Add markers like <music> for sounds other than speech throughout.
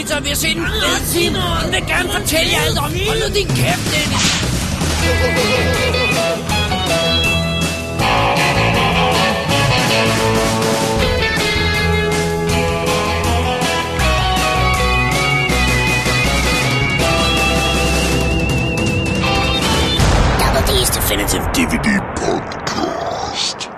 lige spise pizza, og vi har set en film. Hun vil gerne fortælle jer alt om. Hold nu din kæft, Dennis. Double D's Definitive DVD Podcast.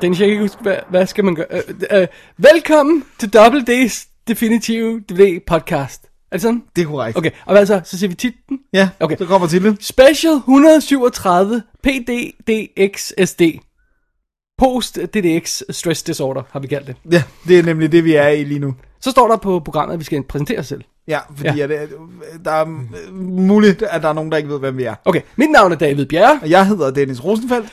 Dennis, jeg kan ikke huske, hvad, hvad skal man gøre? Øh, øh, velkommen til Double D's Definitive DVD podcast. Er det sådan? Det er korrekt. Okay, og hvad så? Så siger vi titlen? Ja, Okay. så kommer til det. Special 137 PDDXSD. Post DDX Stress Disorder, har vi kaldt det. Ja, det er nemlig det, vi er i lige nu. Så står der på programmet, at vi skal præsentere os selv. Ja, fordi Ja. At, øh, der er muligt, at der er nogen, der ikke ved, hvem vi er. Okay, mit navn er David Bjerre, Og jeg hedder Dennis Rosenfeldt.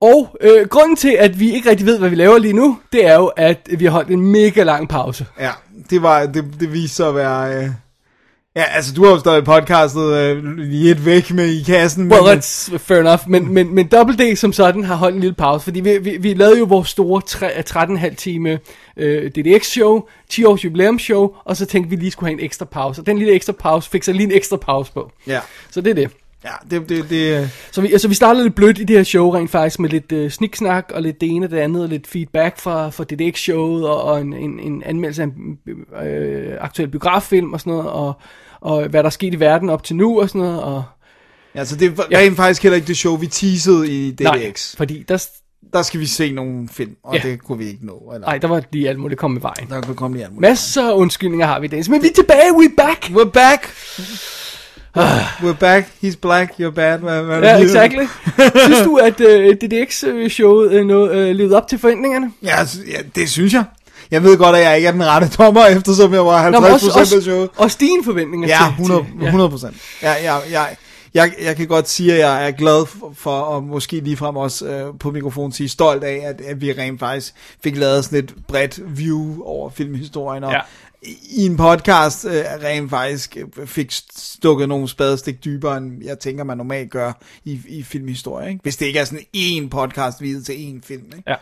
Og øh, grunden til, at vi ikke rigtig ved, hvad vi laver lige nu, det er jo, at vi har holdt en mega lang pause. Ja, det, var, det, det viste sig at være... Øh... Ja, altså, du har jo stadig podcastet øh, lige et væk med i kassen. Well, men, that's fair enough, men, men, men Double D som sådan har holdt en lille pause, fordi vi, vi, vi lavede jo vores store tre- 13,5 time øh, DDX-show, 10 års jubilæumsshow, og så tænkte vi lige skulle have en ekstra pause. Og den lille ekstra pause fik så lige en ekstra pause på. Ja, Så det er det. Ja det, det, det, øh, Så vi, altså, vi startede lidt blødt i det her show rent faktisk med lidt øh, sniksnak og lidt det ene og det andet og lidt feedback fra, fra DDX-showet og, og en, en, en anmeldelse af en øh, aktuel biograffilm og sådan noget og, og hvad der er sket i verden op til nu og sådan noget. Og, ja, så det er rent faktisk heller ikke det show, vi teasede i DDX. nej, fordi der, Der skal vi se nogle film, og Ja. det kunne vi ikke nå. Eller, nej, der var lige alt muligt komme i vejen. der kunne komme lige alt muligt. Masser af undskyldninger har vi, Dennis. Men vi er tilbage, we back! We're back! <sighs> We're back, he's black, you're bad. Hvad, hvad Ja, exactly. Synes du, at uh, DDX-showet uh, nå- uh, levede op til forventningerne? Ja, ja, det synes jeg. Jeg ved godt, at jeg ikke er den rette dommer, <laughs> eftersom jeg var 50% Nå, men også, af også, showet. også dine forventninger Ja, til, 100, til, 100 procent. Ja, ja, jeg, jeg, jeg kan godt sige, at jeg er glad for, for og måske ligefrem også øh, på mikrofonen sige stolt af, at, at vi rent faktisk fik lavet sådan et bredt view over filmhistorien, og Ja. I, en podcast øh, rent faktisk øh, fik stukket nogle spadestik dybere, end jeg tænker, man normalt gør i, i filmhistorie. Ikke? Hvis det ikke er sådan en podcast videt til én film. Ikke? Ja.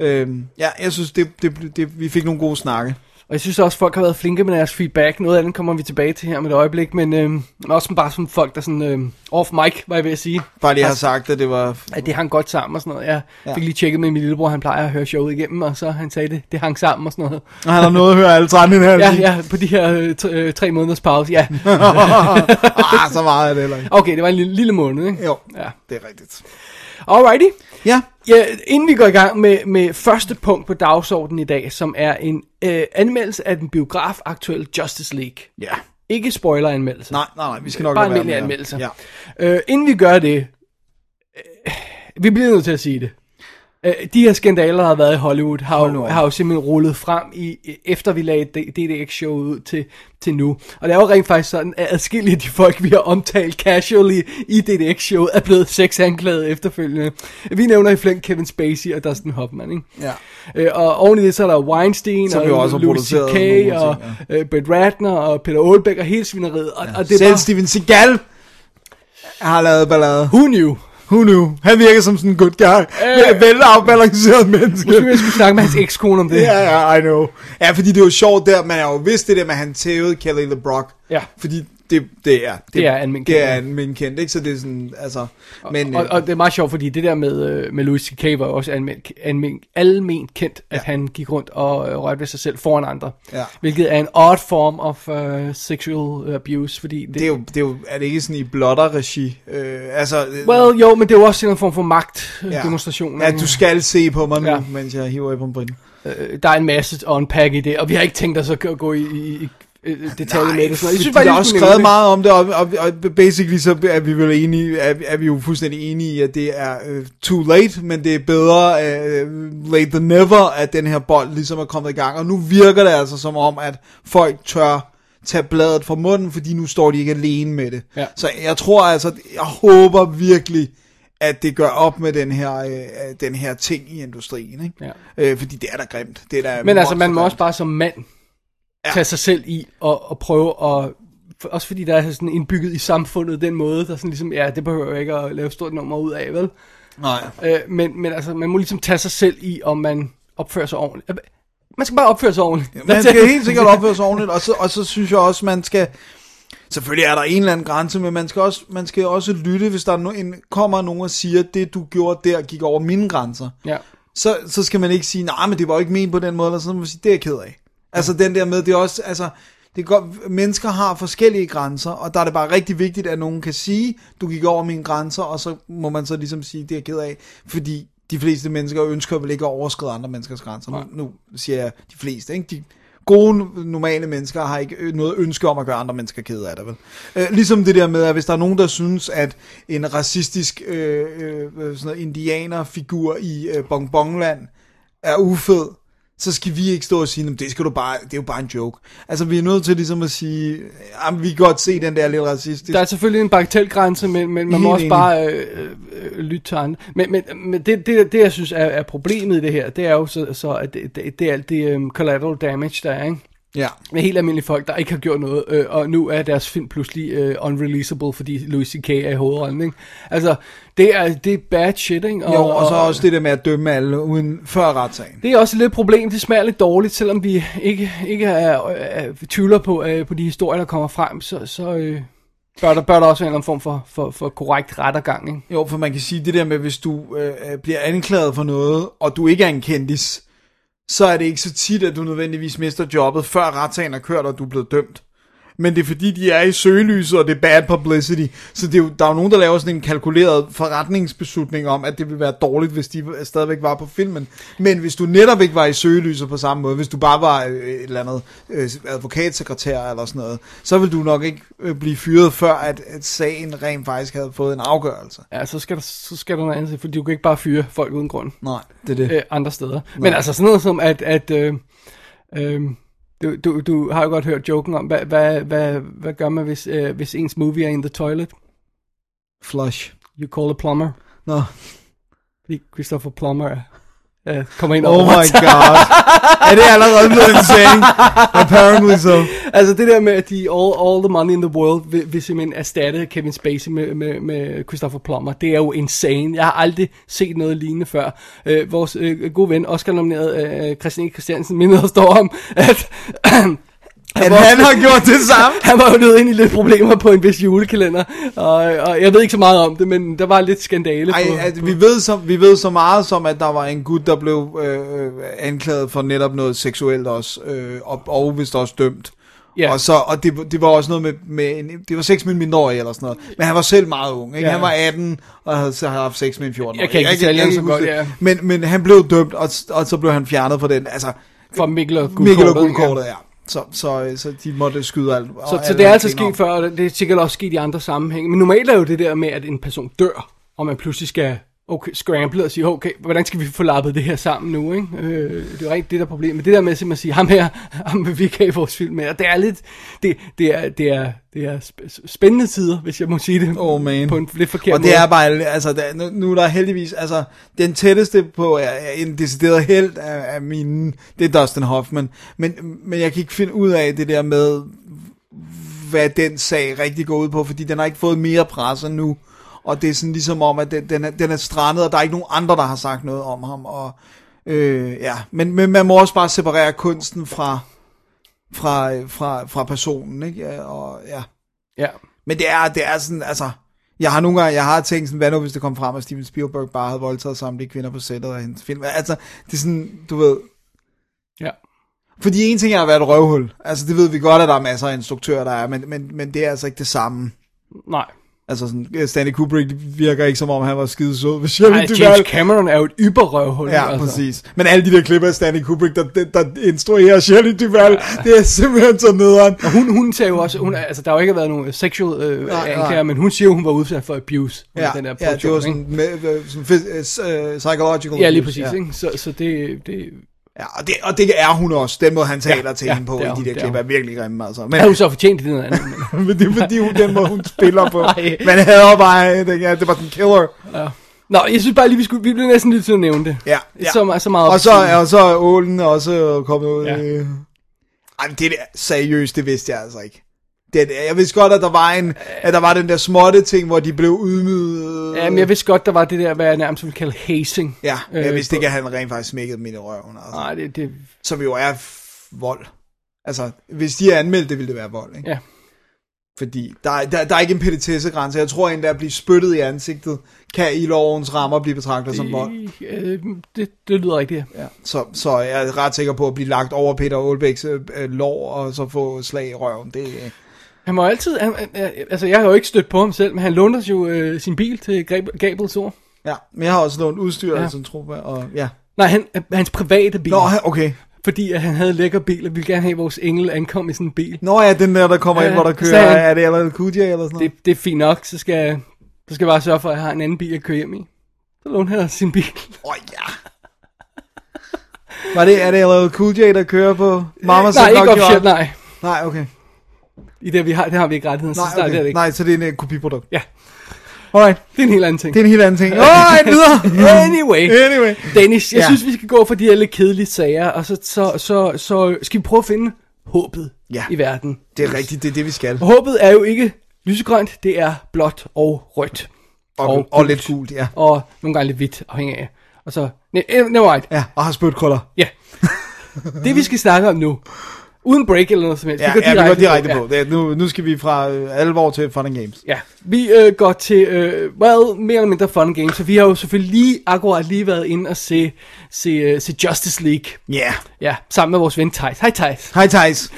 Øhm, ja, jeg synes, det, det, det, vi fik nogle gode snakke. Og jeg synes også, at folk har været flinke med deres feedback. Noget af det kommer vi tilbage til her om et øjeblik, men øh, også bare som folk, der sådan øh, off mic, var jeg ved at sige, Bare lige har sagt, at det var... at det hang godt sammen og sådan noget. Jeg Ja. fik lige tjekket med min lillebror, han plejer at høre showet igennem, og så han sagde det, det hang sammen og sådan noget. Og han har noget at høre alle 13 her. Ja, ja, på de her øh, t- øh, tre måneders pause, ja. <laughs> ah, så meget er det heller ikke. Okay, det var en lille, lille måned, ikke? Jo, Ja. det er rigtigt. Alrighty. Ja, Ja, inden vi går i gang med, med første punkt på dagsordenen i dag, som er en øh, anmeldelse af den biograf aktuelle Justice League. ja. Ikke spoiler-anmeldelse. Nej, nej, nej, vi skal nok Bare lade være almindelig med anmeldelse. Ja. Øh, inden vi gør det, øh, vi bliver nødt til at sige det. Øh, de her skandaler, der har været i Hollywood, har, nu jo, har jo simpelthen rullet frem, i, efter vi lagde DDX-showet ud til, til nu. Og det er jo rent faktisk sådan, at adskillige af de folk, vi har omtalt casually i DDX-showet, er blevet sexanklaget efterfølgende. Vi nævner i flæng Kevin Spacey og Dustin Hoffman, ikke? Ja. Øh, og oven i det, så er der Weinstein, Som og også Louis C.K., og ting, øh, Brett Ratner, og Peter Olbeck, og hele svineriet. Og, og det er Selv bare, Steven Seagal har lavet ballade. who knew? Who knew? Han virker som sådan en good guy. Øh. Vel afbalanceret menneske. Måske jeg skulle snakke med hans ekskone om det. Ja, ja, I know. Ja, fordi det er jo sjovt der, man har jo vidst det der med, at han tævede Kelly LeBrock. Ja. Fordi det, det er... Det er almen Det er ja. almen kendt, ikke? Så det er sådan, altså... Men, Og, øh, og det er meget sjovt, fordi det der med, øh, med Louis C.K. var også almen, almen, almen kendt, at Ja. han gik rundt og øh, rørte ved sig selv foran andre. Ja. Hvilket er en odd form of uh, sexual abuse, fordi det, det er jo, det er jo, er det ikke sådan i blotter-regi? Øh, altså... øh, Well, jo, men det er jo også en form for magtdemonstration. Ja, du skal se på mig nu, Ja. ja. mens jeg hiver i pomfrinden. Øh, der er en masse unpack i det, og vi har ikke tænkt os at gå- gå i, i, i i detaljer med det. Sådan. Jeg synes, bare, er lige også skrevet nævne meget om det, og, og, og basically så er vi vel enige, er, er vi jo fuldstændig enige i, at det er uh, too late, men det er bedre uh, late than never, at den her bold ligesom er kommet i gang. Og nu virker det altså som om, at folk tør tage bladet fra munden, fordi nu står de ikke alene med det. Ja. Så jeg tror altså, jeg håber virkelig, at det gør op med den her, øh, den her ting i industrien. Ikke? Ja. Øh, fordi det er da grimt. Det er da Men altså, man må monstergrimt. også bare som mand Ja. tage sig selv i og, og prøve at... for- Også fordi der er sådan indbygget i samfundet den måde, der sådan ligesom, ja, det behøver jeg ikke at lave stort nummer ud af, vel? Nej. Øh, men, men altså, man må ligesom tage sig selv i, om man opfører sig ordentligt. Man skal bare opføre sig ordentligt. Man skal helt sikkert opføre sig ordentligt, og så, og så synes jeg også, man skal... Selvfølgelig er der en eller anden grænse, men man skal også, man skal også lytte, hvis der er no, en, kommer nogen og siger, at det du gjorde der gik over mine grænser. Ja. Så, så skal man ikke sige, nej, men det var ikke ment på den måde, eller sådan, man sige, det er jeg ked af. Altså den der med, det er også, altså, det godt, mennesker har forskellige grænser, og der er det bare rigtig vigtigt, at nogen kan sige, du gik over mine grænser, og så må man så ligesom sige, det er jeg ked af, fordi de fleste mennesker ønsker vel ikke at overskride andre menneskers grænser. Nu, nu siger jeg de fleste, ikke? De gode, normale mennesker har ikke noget ønske om at gøre andre mennesker ked af det, vel? Øh, ligesom det der med, at hvis der er nogen, der synes, at en racistisk øh, øh, sådan noget indianerfigur i øh, Bongbongland er ufed, så skal vi ikke stå og sige, "Nå, det, skal du bare, det er jo bare en joke. Altså, vi er nødt til ligesom at sige, jamen, vi kan godt se den der lidt racistisk. Der er selvfølgelig en bagatelgrænse, men, men man Helt må også enig. bare øh, øh, lytte til andre. Men, men, men det, det, det, jeg synes er, er problemet i det her, det er jo så, så at det, det, det er alt det um, collateral damage, der er, ikke? Ja. Med helt almindelige folk, der ikke har gjort noget, øh, og nu er deres film pludselig øh, unreleasable, fordi Louis C.K. er i hovedrollen, ikke? Altså, det er, det er bad shit, ikke? Jo, og så også det der med at dømme alle uden før retssagen. Det er også lidt problem, det smager lidt dårligt, selvom vi ikke, ikke er, er tvivler på, øh, på de historier, der kommer frem, så, så øh, bør, der, bør der også være en eller anden form for, for, for korrekt rettergang, ikke? Jo, for man kan sige det der med, hvis du øh, bliver anklaget for noget, og du ikke er en kendis, så er det ikke så tit, at du nødvendigvis mister jobbet, før retssagen er kørt, og du er blevet dømt. Men det er fordi, de er i søgelyset, og det er bad publicity. Så det er jo, der er jo nogen, der laver sådan en kalkuleret forretningsbeslutning om, at det ville være dårligt, hvis de stadigvæk var på filmen. Men hvis du netop ikke var i søgelyset på samme måde, hvis du bare var øh, et eller andet øh, advokatsekretær eller sådan noget, så vil du nok ikke øh, blive fyret, før at, at sagen rent faktisk havde fået en afgørelse. Ja, så skal der, så skal der noget andet for du kan ikke bare fyre folk uden grund Nej, det er det. øh, andre steder. Men altså sådan noget som, at, at øh, øh, du, du, du har jo godt hørt joken om, hvad, hvad, hvad, hvad gør man, hvis, øh, hvis ens movie er in the toilet? Flush. You call a plumber. Nå. Fordi Christopher Plummer er, øh, kommer ind Oh my god. er det allerede blevet en saying? Apparently so. Altså det der med, at de all, all the money in the world vil, vil simpelthen erstatte Kevin Spacey med, med, med Christopher Plummer. Det er jo insane. Jeg har aldrig set noget lignende før. Øh, vores øh, gode ven, Oscar-nomineret øh, Christian. Christiansen, mindede os dog om, at... <clears throat> At han har gjort det samme. <laughs> Han var jo nødt ind i lidt problemer på en vis julekalender, og, og jeg ved ikke så meget om det, men der var lidt skandale Ej, på, altså, vi, ved så, vi ved så meget som, at der var en gut, der blev øh, øh, anklaget for netop noget seksuelt også, øh, og, og vist også dømt. Ja. Og, så, og det, det var også noget med, med en, det var sex med en mindreårig eller sådan noget. Men han var selv meget ung, ikke? Ja. Han var 18, og havde så haft sex med en 14 Jeg kan ikke detaljerne så godt, ja. Men, men han blev dømt, og, og så blev han fjernet fra den. Altså, for Mikkel og Mikkel og Guldkortet, ja. guldkortet, ja. Så, så, så de måtte skyde alt. Så, så det er altså sket før, og det er sikkert også sket i andre sammenhænge. Men normalt er jo det der med, at en person dør, og man pludselig skal okay, scramble og sige, okay, hvordan skal vi få lappet det her sammen nu, ikke? Øh, det er jo rent det der er problemet. Men det der med simpelthen at sige, ham her, <laughs> ham vil vi ikke have vores film med, og det er lidt, det, det er, det er, det er sp- spændende tider, hvis jeg må sige det. Oh, man. På en lidt forkert Og det er bare, altså, der, nu, nu er der heldigvis, altså, den tætteste på er, er en decideret held af, af mine, det er Dustin Hoffman. Men, men jeg kan ikke finde ud af det der med, hvad den sag rigtig går ud på, fordi den har ikke fået mere presse nu. Og det er sådan ligesom om, at den, den, er, den er strandet, og der er ikke nogen andre, der har sagt noget om ham. Og, øh, ja. men, men man må også bare separere kunsten fra, fra, fra, fra personen, ikke? Og, ja. Ja. Men det er, det er sådan, altså... Jeg har nogle gange, jeg har tænkt sådan, hvad nu hvis det kom frem, at Steven Spielberg bare havde voldtaget samtlige kvinder på sættet af hendes film. Altså, det er sådan, du ved... Ja. Fordi en ting er at være et røvhul. Altså, det ved vi godt, at der er masser af instruktører, der er, men, men, men det er altså ikke det samme. Nej. Altså sådan, Stanley Kubrick virker ikke som om, han var skide sød ved Shelley Ej, Duvall. James Cameron er jo et yberrøvhul. Ja, altså. præcis. Men alle de der klipper af Stanley Kubrick, der, der, der instruerer Shelley Duvall, ja. det er simpelthen så nederen. Og hun, hun sagde jo også, hun, altså der har jo ikke været nogen sexual øh, Nej, nej. anklager, men hun siger jo, hun var udsat for abuse. Ja, den der ja det var sådan, med, øh, sådan øh, psychological Ja, lige præcis, ja. ikke? Så, så det, det, Ja, og det, og det er hun også. Den måde, han taler Ja, til ja, hende på det er i hun, de der det er klip, er virkelig grimme, altså. Men, havde hun så fortjent i den anden. <laughs> Men, det er fordi, hun, den måde, hun spiller på. Man havde bare, det, ja, det var den killer. ja. Nå, jeg synes bare lige, vi, skulle, vi blev næsten lidt til at nævne det. Ja, ja. Så, så meget Og så, og så er ålen også kommet ud. Ja. Øh. Ej, det der, seriøst, det vidste jeg altså ikke. Det, jeg vidste godt, at der var en, at der var den der småtte ting, hvor de blev ydmyget. Ja, men jeg vidste godt, der var det der, hvad jeg nærmest ville kalde hazing. Ja, jeg Øh, vidste ikke, at han rent faktisk smækkede dem i røven. Altså. Nej, det, det, Som jo er vold. Altså, hvis de er anmeldt, det ville det være vold, ikke? ja. Fordi der, er- der, der er ikke en petitessegrænse. Jeg tror endda, at blive spyttet i ansigtet, kan i lovens rammer blive betragtet som vold. Øh, det, det lyder rigtigt. Ja. Så, så jeg er ret sikker på at blive lagt over Peter Aalbæks øh, øh, lår, og så få slag i røven. Det, øh, Han må altid, han, altså jeg har jo ikke stødt på ham selv, men han lånte jo øh, sin bil til Gab- Gabriels ord. ja. Men jeg har også lånt udstyr, Ja. ja. som tror og ja. Nej, han, hans private bil. Nå, okay. Fordi at han havde en lækker bil, og ville gerne have, at vores engel ankom i sådan en bil. Nå ja, den der, der kommer Ja, ind, hvor der kører, han- er det eller QJ eller sådan noget? Det, det er fint nok, så skal, så skal jeg bare sørge for, at jeg har en anden bil at køre hjem i. Så lånte han sin bil. Åh oh, ja. Var det, er det LL Cool J, der kører på Mama nej, ikke officielt, nej. Nej, okay. I det, vi har, det har vi ikke rettigheden, så Nej, starter det okay. ikke. Nej, så det er en uh, kopiprodukt. Ja, Alright, det er en helt anden ting. det er en helt anden ting. Alright, videre. <laughs> Anyway. Anyway. Dennis, jeg Ja. synes, vi skal gå for de her lidt kedelige sager, og så, så, så, så skal vi prøve at finde håbet Ja. i verden. Det er rigtigt, det er det, vi skal. Og håbet er jo ikke lysegrønt, det er blåt og rødt. Og, og, og lidt gult, ja. Og nogle gange lidt hvidt, afhængig af. Og så, eh, never mind. Ja, og har spytkrøller. Ja. det vi skal snakke om nu, uden break eller noget som helst. Ja, ja, vi går direkte på. Det er, nu, nu skal vi fra øh, alvor til fun and games. Ja, vi øh, går til, øh, well, mere eller mindre fun games, så vi har jo selvfølgelig lige, akkurat lige været inde og se, se, uh, se Justice League. Ja. Yeah. Ja, sammen med vores ven Thijs. Hej Thijs. Hej Thijs.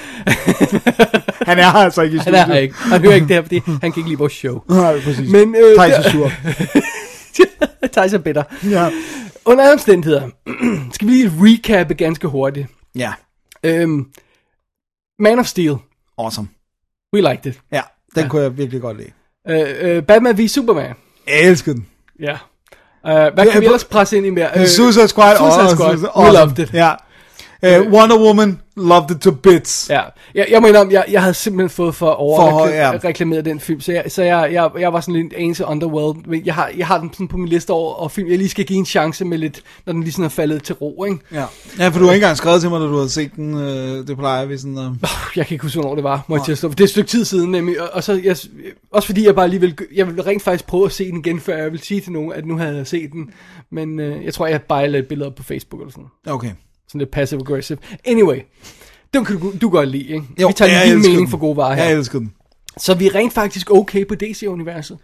<laughs> han er her altså ikke i Han studiet. er her ikke. Han hører ikke det her, fordi han kan ikke lide vores show. Nej, præcis. Men, øh, Thijs er sur. <laughs> Thijs er bitter. Ja. Under alle omstændigheder, <clears throat> skal vi lige recappe ganske hurtigt. Ja. Øhm, Man of Steel, Awesome. we liked it. Ja, den ja. kunne jeg virkelig godt lide. Øh, øh, Batman v Superman, Jeg elskede den. ja. Uh, hvad kan vi på- ellers presse ind i mere? Uh, Suicide Squad. Suicide Squad, Suicide- we loved it. Ja. Uh, Wonder Woman, loved it to bits. Ja, jeg, jeg indrømme, jeg, jeg havde simpelthen fået for over For- ja. reklameret den film, så, jeg, så jeg, jeg, jeg var sådan lidt anelse underworld. Men Jeg har, jeg har den sådan på min liste over og film, jeg lige skal give en chance med lidt, når den lige sådan er faldet til ro, ikke? Ja. ja, for du har ikke engang skrevet til mig, da du havde set den. Øh, det plejer vi sådan... Øh. <laughs> Jeg kan ikke huske, hvornår det var, må jeg tilstå. Det er et stykke tid siden nemlig, og, og så, jeg, også fordi jeg bare lige vil, jeg vil rent faktisk prøve at se den igen, før jeg vil sige til nogen, at nu havde jeg set den. Men øh, jeg tror, jeg bare lagde et billede op på Facebook eller sådan. Okay. Sådan lidt passive aggressive. Anyway, den kan du, du godt lide, ikke? Jo, vi tager lige din elsker mening den. for gode varer her. Jeg elskede den. Så vi er rent faktisk okay på DC-universet.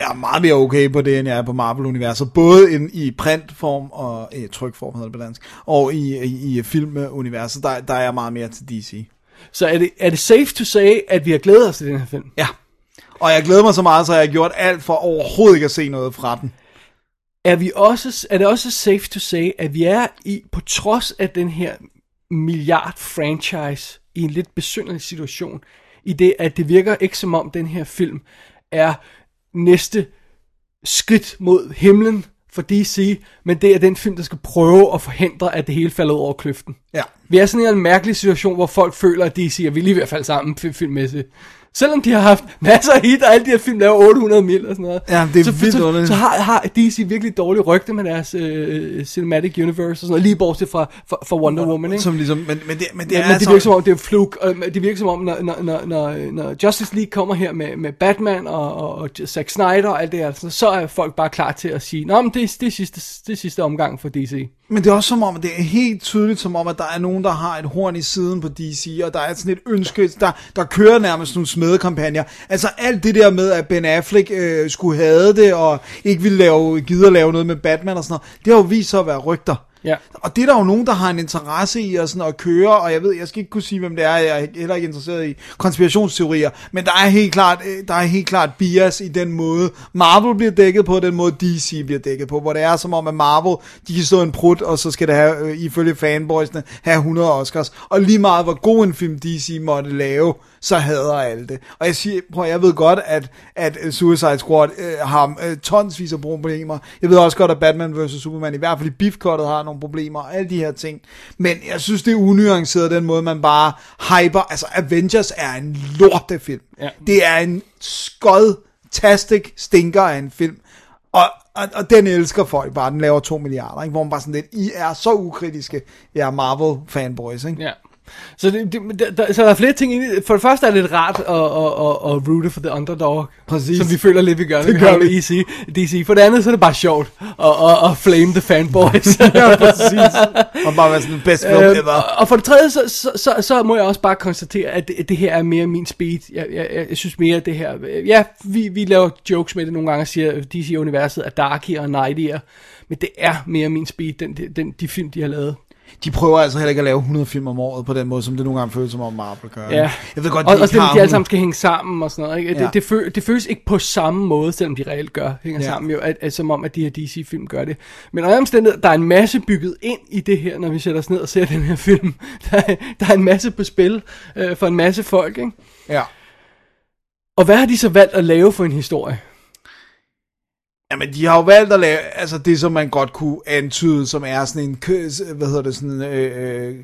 Jeg er meget mere okay på det, end jeg er på Marvel-universet. Både in, i printform og i trykform, hedder det på dansk. Og i, i, i filmuniverset, der, der er jeg meget mere til DC. Så er det, er det safe to say, at vi har glædet os til den her film? Ja. Og jeg glæder mig så meget, så jeg har gjort alt for overhovedet ikke at se noget fra den. Er, vi også, er det også safe to say, at vi er i, på trods af den her milliard franchise, i en lidt besynderlig situation, i det, at det virker ikke som om den her film er næste skridt mod himlen for DC, men det er den film, der skal prøve at forhindre, at det hele falder ud over kløften. Ja. Vi er sådan i en mærkelig situation, hvor folk føler, at DC er vi er lige ved at falde sammen fi- filmmæssigt. Selvom de har haft masser af hit, og alle de her film laver 800 mil og sådan noget. Ja, det er så, vildt så, underligt. så har, har DC virkelig dårlig rygte med deres øh, cinematic universe og sådan noget, lige bortset fra, fra, fra Wonder Woman, ikke? Som ligesom, men, men, det, men det Ja, er men det altså- virker som om, det er fluk, og det virker som om, når, når, når, når, når Justice League kommer her med, med Batman og, og, og Zack Snyder og alt det her, så, så er folk bare klar til at sige, Nå, men det, det, er sidste, det er sidste omgang for DC. Men det er også som om, at det er helt tydeligt som om, at der er nogen, der har et horn i siden på DC, og der er sådan et ønske, der, der kører nærmest nogle smedekampagner. Altså alt det der med, at Ben Affleck øh, skulle have det, og ikke ville lave, gide at lave noget med Batman og sådan noget, det har jo vist sig at være rygter. Ja. Og det er der jo nogen, der har en interesse i og sådan at køre, og jeg ved, jeg skal ikke kunne sige, hvem det er, jeg er heller ikke interesseret i konspirationsteorier, men der er helt klart, øh, der er helt klart bias i den måde, Marvel bliver dækket på, og den måde DC bliver dækket på, hvor det er som om, at Marvel, de kan stå en prut, og så skal det have, øh, ifølge fanboysene, have 100 Oscars, og lige meget hvor god en film DC måtte lave, så hader alle det. Og jeg siger, prøv, jeg ved godt, at, at Suicide Squad øh, har øh, tonsvis af problemer. Jeg ved også godt, at Batman vs. Superman, i hvert fald i beefcuttet, har nogle problemer, og alle de her ting. Men jeg synes, det er unuanceret, den måde, man bare hyper. Altså, Avengers er en lortefilm. Ja. Det er en skod, tastic stinker af en film. Og, og, og den elsker folk bare, den laver 2 milliarder, ikke? hvor man bare sådan lidt, I er så ukritiske, jeg er Marvel fanboys, ikke? Ja. Så, det, det, der, så der er flere ting i det. For det første er det lidt rart at, at, at, at roote for the underdog. Præcis. Som vi føler lidt, vi gør, Det vi gør vi. EC, DC. For det andet, så er det bare sjovt at, at, at flame the fanboys. <laughs> ja, præcis. Og bare være sådan den bedste film Øhm, ever. og, og for det tredje, så, så, så, så må jeg også bare konstatere, at det, det her er mere min speed. Jeg, jeg, jeg, jeg synes mere, at det her... Ja, vi, vi laver jokes med det nogle gange og siger, at DC-universet er darkere og nightier. Men det er mere min speed, den, den, de film, de har lavet. De prøver altså heller ikke at lave 100 film om året på den måde, som det nogle gange føles som om Marvel gør. Ja. Jeg ved godt, de og ikke selvom har de alle 100 sammen skal hænge sammen og sådan noget. Ikke? Ja. Det, det, føl, det føles ikke på samme måde, selvom de reelt gør, hænger Ja. sammen jo, at, at, som om, at de her DC-film gør det. Men under alle omstændigheder, der er en masse bygget ind i det her, når vi sætter os ned og ser den her film. <laughs> Der er, der er en masse på spil øh, for en masse folk. Ikke? Ja. Og hvad har de så valgt at lave for en historie? Jamen, de har jo valgt at lave, altså det, som man godt kunne antyde, som er sådan en, hvad hedder det, sådan, øh, øh,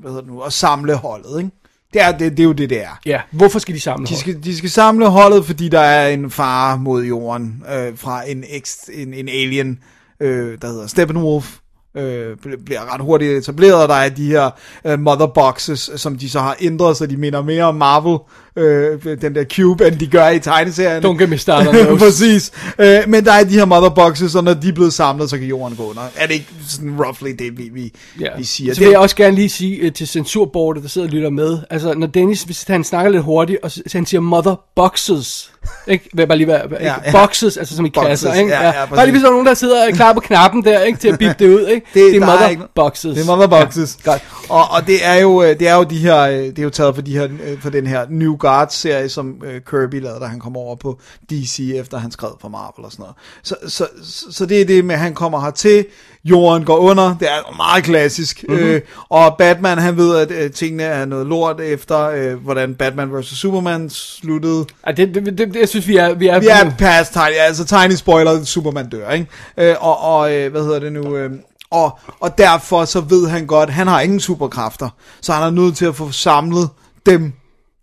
hvad hedder det nu, at samle holdet, ikke? Det er, det, det er jo det, det er. Ja, hvorfor skal de samle De skal, de skal samle holdet, fordi der er en fare mod jorden øh, fra en, ex, en, en alien, øh, der hedder Steppenwolf. Øh, bl- bliver ret hurtigt etableret, og der er de her øh, mother boxes, som de så har ændret, så de minder mere om Marvel, øh, den der cube, end de gør i tegneserien. Don't get me started <laughs> on. Præcis. Øh, men der er de her mother boxes, og når de er blevet samlet, så kan jorden gå under. Er det ikke sådan roughly det, vi, vi, Ja. vi siger? Så vil jeg også gerne lige sige uh, til censurbordet, der sidder og lytter med, altså når Dennis, hvis han snakker lidt hurtigt, og så, så han siger mother boxes, ikke? Vil jeg bare lige være, Ja, ja, ja. Boxes, altså som i Boxes, kasser, ikke? ja, ja, bare lige hvis der er nogen, der sidder klar på knappen der, ikke? Til at bippe det ud, ikke? Det- det er der er mother ikke- boxes. Det er mother boxes. Ja, godt. Og, og det er jo det er jo de her øh, det er jo taget for de her øh, for den her New Guard serie som øh, Kirby lavede da han kom over på DC efter han skrev for Marvel og sådan noget. Så så så, så det er det med at han kommer hertil, jorden går under, det er meget klassisk. Mhm. Mm-hmm. Øh, og Batman han ved at øh, tingene er noget lort efter øh, hvordan Batman vs Superman sluttede. Ja, det, det, det, det, jeg synes, vi er... Vi er, Vi er past tiny, altså tiny spoiler, Superman dør, ikke? Øh, og, og øh, hvad hedder det nu? Øh, og, og derfor så ved han godt, han har ingen superkræfter, så han er nødt til at få samlet dem,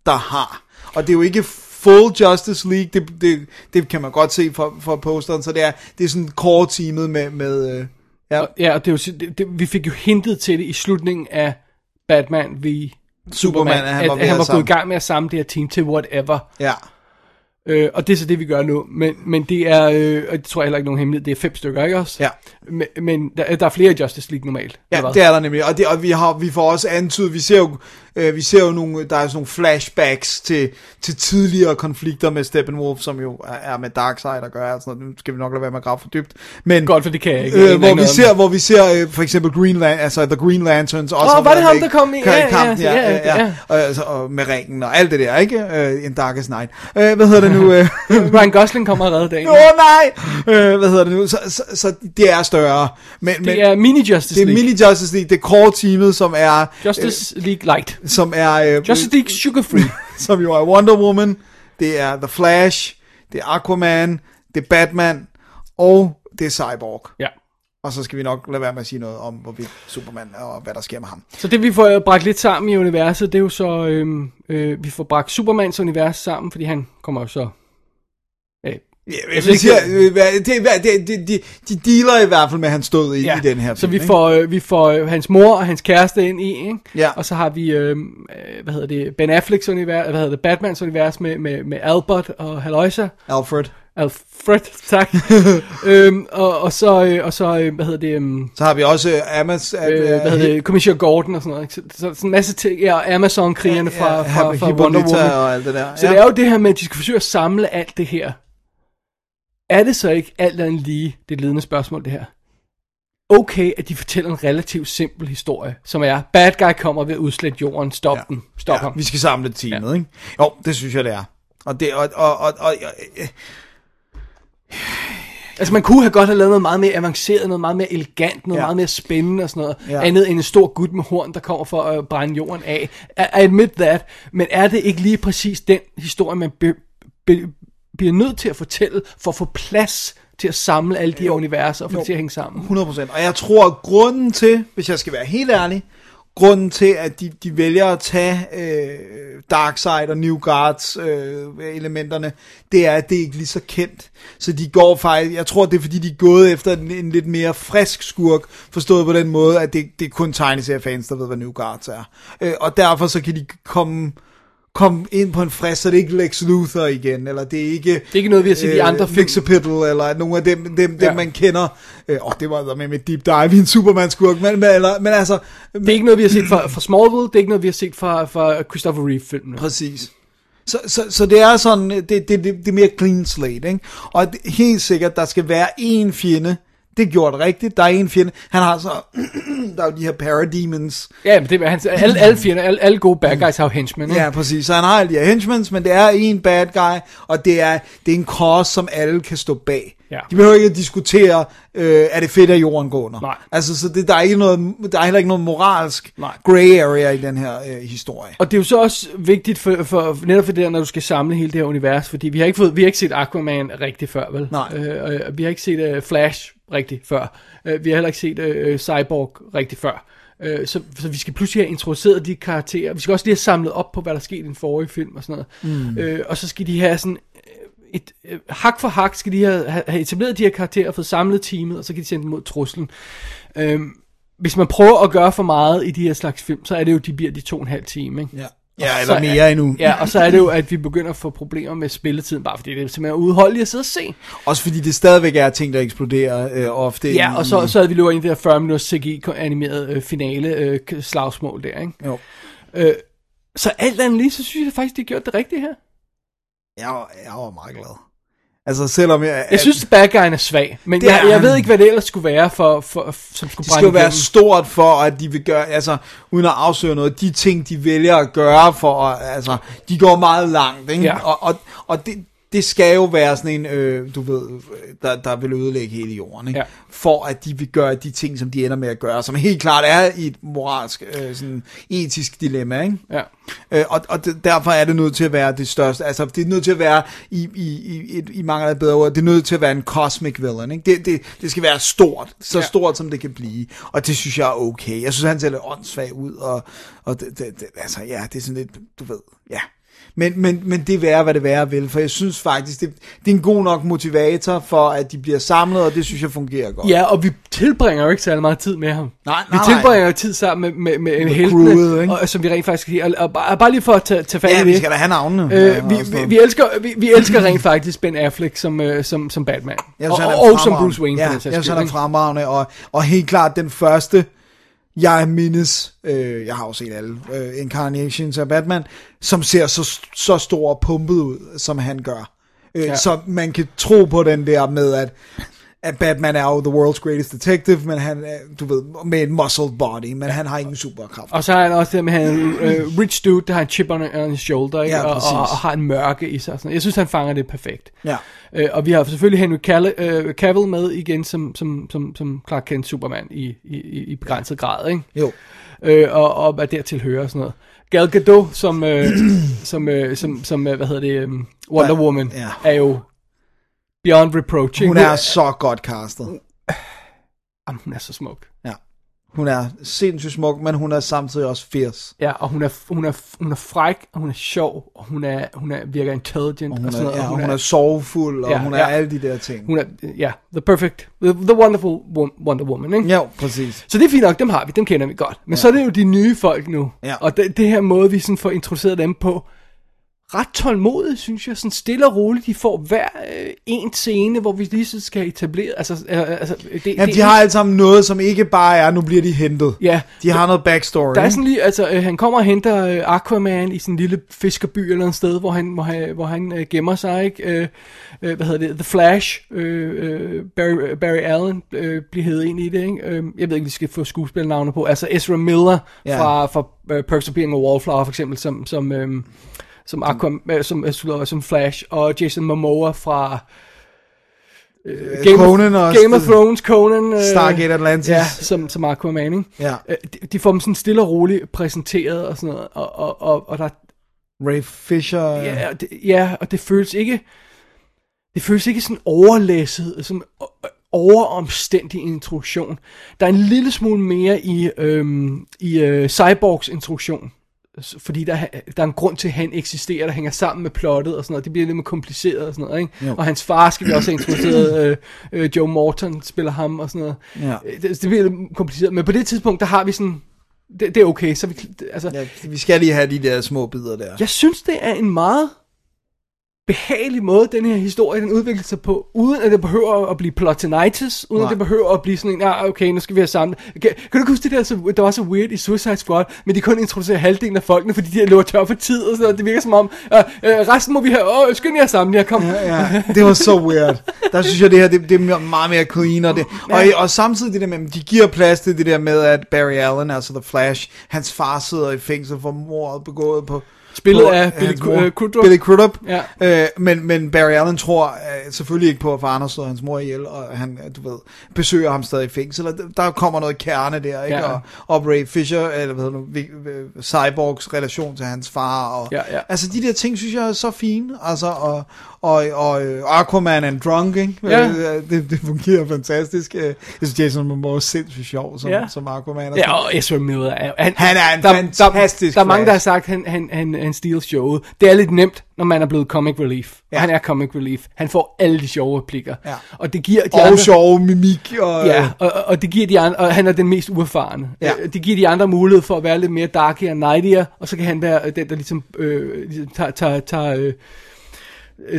der har. Og det er jo ikke full Justice League, det, det, det kan man godt se fra, fra posteren, så det er, det er sådan core-teamet med, med øh, ja, Ja, og det er jo, det, det, vi fik jo hintet til det i slutningen af Batman v Superman, at han at, var ved at han at var gået i gang med at samle det her team til whatever. ja. Øh, og det er så det, vi gør nu. Men, men det er, øh, og det tror jeg heller ikke nogen hemmelighed, det er fem stykker, ikke også? Ja. Men, men der, der er flere Justice League normalt. Ja, det er der nemlig, og, det, og vi, har, vi får også antydet, vi ser jo, øh, vi ser jo nogle, der er sådan nogle flashbacks til, til tidligere konflikter med Steppenwolf, som jo er, er med Darkseid at gøre, og sådan noget. nu skal vi nok lade være med at grave for dybt, men Godt, for det kan jeg ikke. Øh, hvor, vi ser, hvor vi ser øh, for eksempel Green Lan- altså The Green Lanterns også Åh, har var det ham, der kom i- ja, kampen, ja, ja, ja, ja. Og, altså, og med ringen og alt det der, ikke? Øh, en Darkest Night. Øh, hvad hedder det nu? Øh. <laughs> Ryan Gosling kommer redder dagen. Åh oh, nej! Øh, hvad hedder det nu? Så, så, så det er større. Men, men, Det er mini-Justice det er League. mini Justice League, det er core teamet, som er Justice League Light. Øh, som er øh, Justice League Sugar Free. <laughs> som jo er Wonder Woman, det er The Flash, det er Aquaman, det er Batman og det er Cyborg. ja. Og så skal vi nok lade være med at sige noget om hvorvidt Superman er, og hvad der sker med ham. Så det vi får øh, bragt lidt sammen i universet, det er jo så, øhm, øh, vi får bragt Supermans univers sammen, fordi han kommer jo så... Ja, Jeg synes vil ikke, sige, øh, det, hvad- det, de, de, de dealer i hvert fald med, at han stod i, i den her så film. vi ikke? får, øh, vi får øh, hans mor og hans kæreste ind i, ikke? Ja. Og så har vi, øh, øh, hvad hedder det, Ben Afflecks univers, hvad hedder det, Batmans univers med, med, med Albert og Haloisa. Alfred. Alfred, <laughs> tak. <laughs> øhm, og, og så, øh, og så øh, hvad hedder det, øhm, Så har vi også øh, Amas, øh, hvad hedder det, Commissioner Gordon og sådan noget. Ikke? Så, så, så en masse ting, ja, Amazon-krigerne fra, fra, fra Wonder Woman. og alt det der. Så det er jo det her med, at de skal forsøge at samle alt det her. Er det så ikke alt andet lige det ledende spørgsmål, det her? Okay, at de fortæller en relativt simpel historie, som er, bad guy kommer ved at udslætte jorden, stop ja. den, stop ja, ham. vi skal samle teamet, ja. ikke? Jo, det synes jeg, det er. Og det, og, og, og, og, øh, Altså man kunne have godt have lavet noget meget mere avanceret, noget meget mere elegant, noget Ja. meget mere spændende og sådan noget. Ja. Andet end en stor gut med horn, der kommer for at brænde jorden af. I admit that, men er det ikke lige præcis den historie, man be, be, bliver nødt til at fortælle, for at få plads til at samle alle de her universer og få det til at hænge sammen? 100%. Og jeg tror, at grunden til, hvis jeg skal være helt ærlig, grunden til, at de, de vælger at tage, øh, Darkseid og New Guards øh, elementerne, det er, at det er ikke lige så kendt. Så de går faktisk, jeg tror det er fordi de er gået efter en, en lidt mere frisk skurk, forstået på den måde, at det, det er kun tegneseriefans, der ved, hvad New Guards er. Øh, og derfor så kan de komme komme ind på en frisk, så det er ikke Lex Luthor igen, eller det er ikke... Det er ikke noget, vi har set i andre film. Fixapital, eller nogle af dem, dem, dem ja. man kender. Øh, åh, det var med med deep dive i en Superman-skurk, men, men, eller, men altså... Det er ikke noget, vi har set fra, fra Smallville, det er ikke noget, vi har set fra, fra Christopher Reeve-filmen. Præcis. Så, så, så det er sådan, det, det, det, det er mere clean slate, ikke? Og det, helt sikkert, der skal være én fjende, det er gjort rigtigt. Der er en fjende. Han har så... <clears throat> der er jo de her parademons. Ja, men det er hans, alle, alle fjender, alle, alle gode bad guys har jo henchmen. Ja, præcis. Så han har alle de her henchmen, men det er en bad guy, og det er, det er en cause, som alle kan stå bag. Ja. De behøver ikke at diskutere, øh, er det fedt, at jorden går under. Nej. Altså, så det, der, er ikke noget, der er heller ikke noget moralsk Nej. gray area i den her øh, historie. Og det er jo så også vigtigt, for, for, netop for det der, når du skal samle hele det her univers, fordi vi har ikke, fået, vi har ikke set Aquaman rigtig før, vel? Nej. Øh, øh, vi har ikke set uh, Flash rigtig før. Øh, vi har heller ikke set uh, Cyborg rigtig før. Uh, så, så vi skal pludselig have introduceret de karakterer. Vi skal også lige have samlet op på, hvad der skete i den forrige film og sådan noget. Mm. Uh, og så skal de have sådan et, uh, hak for hak skal de have, have etableret de her karakterer, fået samlet teamet, og så kan de sende dem mod truslen. Uh, hvis man prøver at gøre for meget i de her slags film, så er det jo, de bliver de to og en halv time, ikke? Ja. Ja, eller mere er, endnu. Ja, og så er det jo, at vi begynder at få problemer med spilletiden, bare fordi det er simpelthen udholdeligt at sidde og se. Også fordi det stadigvæk er ting, der eksploderer øh, ofte. Ja, og så, så havde vi løbet ind i det her 40 minutters CGI-animeret øh, finale øh, slagsmål der, ikke? Jo. Øh, så alt andet lige, så synes jeg faktisk, de har gjort det rigtige her. Jeg var, jeg var meget glad. Altså selvom jeg... Jeg synes, at bad guyen er svag, men jeg, jeg ved ikke, hvad det ellers skulle være, for, for, som skulle Det skal være stort for, at de vil gøre, altså uden at afsøge noget, de ting, de vælger at gøre for, altså, de går meget langt, ikke? Ja. Og, og, og det, det skal jo være sådan en, øh, du ved, der, der vil ødelægge hele jorden, ikke? Ja. for at de vil gøre de ting, som de ender med at gøre, som helt klart er i et moralsk, øh, sådan etisk dilemma. Ikke? Ja. Øh, og og det, derfor er det nødt til at være det største, altså det er nødt til at være, i, i, i, i mange af bedre ord, det er nødt til at være en cosmic villain. Ikke? Det, det, det skal være stort, så ja. stort som det kan blive, og det synes jeg er okay. Jeg synes, han ser lidt åndssvag ud, og, og det, det, det, altså ja, det er sådan lidt, du ved, ja. Men, men, men det er hvad det være vil, for jeg synes faktisk, det, det er en god nok motivator for, at de bliver samlet, og det synes jeg fungerer godt. Ja, og vi tilbringer jo ikke særlig meget tid med ham. Nej, nej, vi tilbringer jo tid sammen med, med, med, med heltene, crewet, ikke? og, som vi rent faktisk kan og, og, bare, bare lige for at tage, tage fat i ja, det. vi skal da have navnene. Øh, vi, vi, vi, elsker, vi, vi elsker rent faktisk Ben Affleck som, uh, som, som Batman. Jeg og, og, og som Bruce Wayne. Ja, jeg synes, han er fremragende, og, og helt klart den første jeg mindes, øh, jeg har også set alle øh, incarnations af Batman, som ser så, så stor og pumpet ud, som han gør. Øh, ja. Så man kan tro på den der med, at, at Batman er jo the world's greatest detective, men han er, du ved, med en muscled body, men han har ingen superkraft. Og så har han også det med, han uh, rich dude, der har en chip on, on his shoulder, ja, og, og, og, har en mørke i sig. Sådan. Jeg synes, han fanger det perfekt. Ja. Øh, og vi har selvfølgelig Henry Cavill, øh, Cavill med igen som, som, som, som Clark Kent Superman i, i, i begrænset grad, ikke? Jo. Øh, og, og hvad dertil hører og sådan noget. Gal Gadot som, øh, <clears throat> som, øh, som, som, hvad hedder det, um, Wonder Woman, ja. er jo beyond reproach. Hun er så godt castet. <sighs> Jamen, hun er så smuk. Ja. Hun er sindssygt smuk, men hun er samtidig også fierce. Ja, og hun er, hun er, hun er fræk, og hun er sjov, og hun, er, hun er, virker intelligent. Og hun, og sådan er, noget, ja, og hun, hun er, er sorgfuld, og ja, hun er ja. alle de der ting. Hun er, ja, the perfect, the, the wonderful Wonder Woman, ikke? Ja, præcis. Så det er fint nok, dem har vi, dem kender vi godt. Men ja. så er det jo de nye folk nu. Ja. Og det, det her måde, vi sådan får introduceret dem på, ret tålmodigt, synes jeg, sådan stille og roligt. De får hver øh, en scene, hvor vi lige så skal etablere, altså, øh, altså det, ja, de det, har alle sammen noget, som ikke bare er, nu bliver de hentet. Ja. De har noget backstory. Der er sådan lige, altså, øh, han kommer og henter øh, Aquaman i sådan en lille fiskerby eller et sted, hvor han, hvor han, hvor han øh, gemmer sig, ikke? Øh, øh, hvad hedder det? The Flash, øh, øh, Barry, Barry Allen øh, bliver hævet ind i det, ikke? Øh, jeg ved ikke, vi skal få skuespillernavne på. Altså Ezra Miller Ja. fra, fra uh, Perks of Being a Wallflower, for eksempel, som, som øh, som, Aquam, øh, som, som, som Flash, og Jason Momoa fra øh, Game, Conan of, Game of Thrones, Conan. Øh, Stargate Atlantis. Ja, som, som Aquaman, ikke? Ja. Øh, de, de får dem sådan stille og roligt præsenteret og sådan noget, og, og, og, og der... Ray Fisher. Ja, og det, ja, og det føles ikke... Det føles ikke sådan overlæsset, sådan overomstændig introduktion. Der er en lille smule mere i, øhm, i øh, Cyborgs introduktion, fordi der, der er en grund til, at han eksisterer, der hænger sammen med plottet og sådan noget. Det bliver lidt mere kompliceret og sådan noget, ikke? Jo. Og hans far skal vi også have introduceret, <clears throat> øh, øh, Joe Morton spiller ham og sådan noget. Ja. Øh, Det, det bliver lidt kompliceret, men på det tidspunkt, der har vi sådan, det, det er okay, så vi, altså, Ja, vi skal lige have de der små bidder der. jeg synes, det er en meget behagelig måde, den her historie, den udvikler sig på, uden at det behøver at blive plotinitis, uden Nej. at det behøver at blive sådan en, ja, okay, nu skal vi have samlet. Kan, kan du huske det der, så, der var så weird i Suicide Squad, men de kun introducerer halvdelen af folkene, fordi de løber tør for tid, og sådan noget. Det virker som om, øh, øh, resten må vi have, åh, skynd jer sammen, her, kom. Ja, ja, <laughs> det var så weird. Der synes jeg, det her det, det er meget mere clean. Og, det, og, og samtidig det der med, de giver plads til det der med, at Barry Allen, altså The Flash, hans far sidder i fængsel for mordet begået på... Spillet på af Billy øh, Crudup. Billy Crudup. Ja. Øh, men, men Barry Allen tror øh, selvfølgelig ikke på, at faren har slået hans mor ihjel, og han, øh, du ved, besøger ham stadig i fængsel. Og der- kommer noget kerne der, ikke? Ja. Og, og Ray Fisher, eller hvad hedder nu, Cyborgs relation til hans far. Og, Ja, ja. Altså, de der ting, synes jeg er så fine. Altså, og, og, og øh, Aquaman and Drunk, ikke? Ja. Øh, Det, det fungerer fantastisk. Øh, Jeg synes, Jason Momoa er sindssygt sjov som, Ja. som Aquaman. Og Ja, og Ezra Miller er han, Han er en der, fantastisk Der, der er mange, der har sagt, at han, han, han, han steals showet. Det er lidt nemt, når man er blevet comic relief. Ja. Han er comic relief. Han får alle de sjove replikker. Ja. Og det giver de og andre... sjov mimik. Og, Ja, og, og- det giver de andre, og han er den mest uerfarne. Ja. Det giver de andre mulighed for at være lidt mere darky og nightier, og så kan han være den, der ligesom, øh, ligesom tager, tager, tager, øh,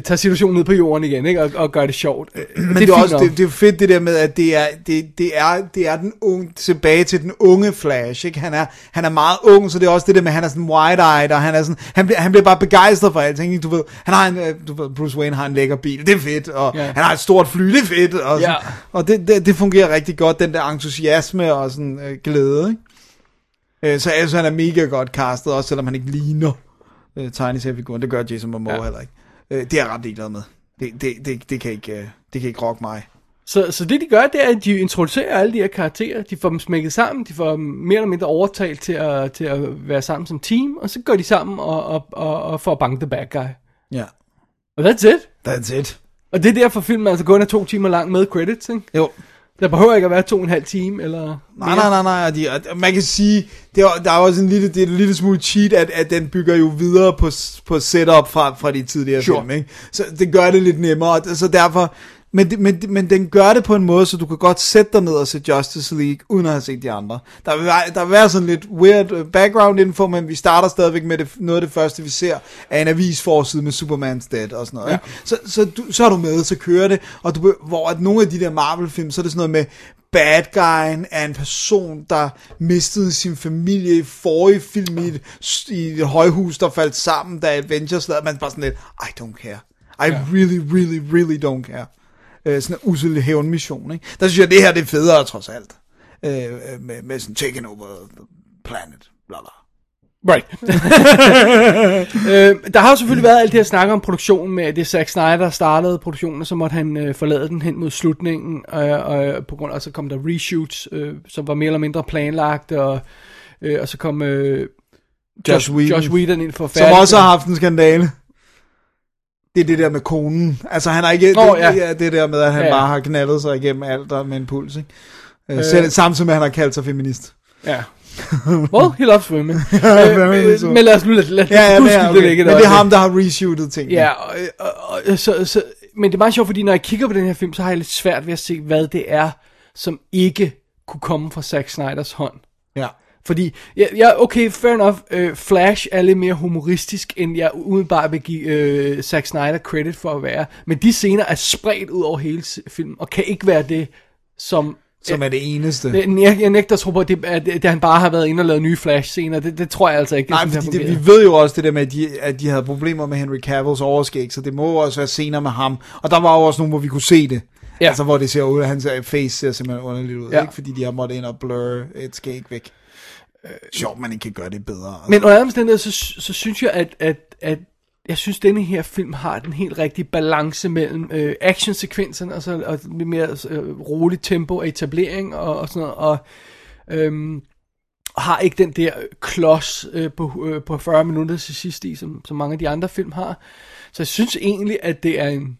tager situationen ned på jorden igen, ikke? Og, og gør det sjovt. Øh, Men det, er fint også nok. det, det er fedt det der med at det er det, det er det er den unge tilbage til den unge Flash, ikke? Han er han er meget ung, så det er også det der med at han er sådan wide-eyed og han er sådan han bliver han bliver bare begejstret for alting, ikke? Du ved, han har en øh, du ved, Bruce Wayne har en lækker bil, det er fedt, og Ja. han har et stort fly, det er fedt, og, sådan, Ja. og det, det, det fungerer rigtig godt den der entusiasme og sådan øh, glæde, ikke? Øh, så synes, han er mega godt castet, også selvom han ikke ligner øh, tegneseriefiguren. Det gør Jason Momoa ja. heller ikke. Øh, det er jeg ret ligeglad med. Det, det, det, det, kan ikke, øh, det kan ikke rokke mig. Så, så det de gør, det er, at de introducerer alle de her karakterer, de får dem smækket sammen, de får dem mere eller mindre overtalt til at, til at være sammen som team, og så går de sammen og, og, og, og får banke the bad guy. Ja. Og that's it. That's it. Og det er derfor filmen altså kun er to timer lang med credits, ikke? Jo. Der behøver ikke at være to og en halv time, eller Nej, nej, nej, nej. De, man kan sige, det er, der er også en lille, det er en lille smule cheat, at, at den bygger jo videre på, på setup fra, fra de tidligere Sure. film, ikke? Så det gør det lidt nemmere, så derfor... Men, det- men, men den gør det på en måde, så du kan godt sætte dig ned og se Justice League, uden at have set de andre. Der vil, være, der vil være sådan lidt weird øh, background info, men vi starter stadigvæk med det, noget af det første, vi ser, af en avisforside med Superman's Dead og sådan noget. Ja. Ikke? Så, så, du, så er du med, så kører det, og du, hvor at nogle af de der Marvel-film, så er det sådan noget med, bad guyen er en person, der mistede sin familie i forrige film i et, i et højhus, der faldt sammen, da Avengers lavede, man bare sådan lidt, I don't care. I Ja. really, really, really don't care. Øh, sådan en usel hævnmission, ikke? Der synes jeg, det her det er federe, trods alt. Øh, øh, med, med sådan, taking over the planet, bla bla. Right. <laughs> øh, der har jo selvfølgelig været alt det her snak om produktionen med, at det er Zack Snyder, der startede produktionen, og så måtte han øh, forlade den hen mod slutningen, øh, og på grund af, så kom der reshoots, øh, som var mere eller mindre planlagt, og, øh, og så kom øh, Josh Whedon. Josh Whedon ind for at Som også har haft en skandale. Det er det der med konen. Altså han har ikke, Åh, det, ja. det, er det der med, at han Ja, ja. bare har knaldet sig igennem alt der med en puls, ikke? Øh, Øh. selv, samtidig med, at han har kaldt sig feminist. Ja. <laughs> Well, he loves women. <laughs> øh, øh, men lad os nu lade, lad, Ja, ja, det er, det okay. ligge Men et det er ham, der har reshootet ting. Ja, og, og, og, så, så, men det er meget sjovt, fordi når jeg kigger på den her film, så har jeg lidt svært ved at se, hvad det er, som ikke kunne komme fra Zack Snyders hånd. ja. Fordi, ja, ja okay, fair enough, øh, Flash er lidt mere humoristisk, end jeg umiddelbart vil give øh, Zack Snyder credit for at være. Men de scener er spredt ud over hele filmen, og kan ikke være det, som... Som er det eneste. Jeg, jeg, nægter at tro på, at, det, at, at han bare har været inde og lavet nye Flash-scener. Det, det tror jeg altså ikke. Nej, det, fordi det, vi ved jo også det der med, at de, at de havde problemer med Henry Cavills overskæg, så det må også være scener med ham. Og der var jo også nogle, hvor vi kunne se det. Ja. Altså, hvor det ser ud, at hans øh, face ser simpelthen underligt ud, ja. ikke? Fordi de har måttet ind og blur et skæg væk. Sjovt, man ikke kan gøre det bedre. Altså. Men under omstændigheder, så, så synes jeg, at, at, at jeg synes, denne her film har den helt rigtige balance mellem øh, actionsekvenserne og, så, og lidt mere øh, roligt tempo og etablering og, og sådan noget, og øhm, har ikke den der klods øh, på, øh, på 40 minutter til sidst i, som, som mange af de andre film har. Så jeg synes egentlig, at det er en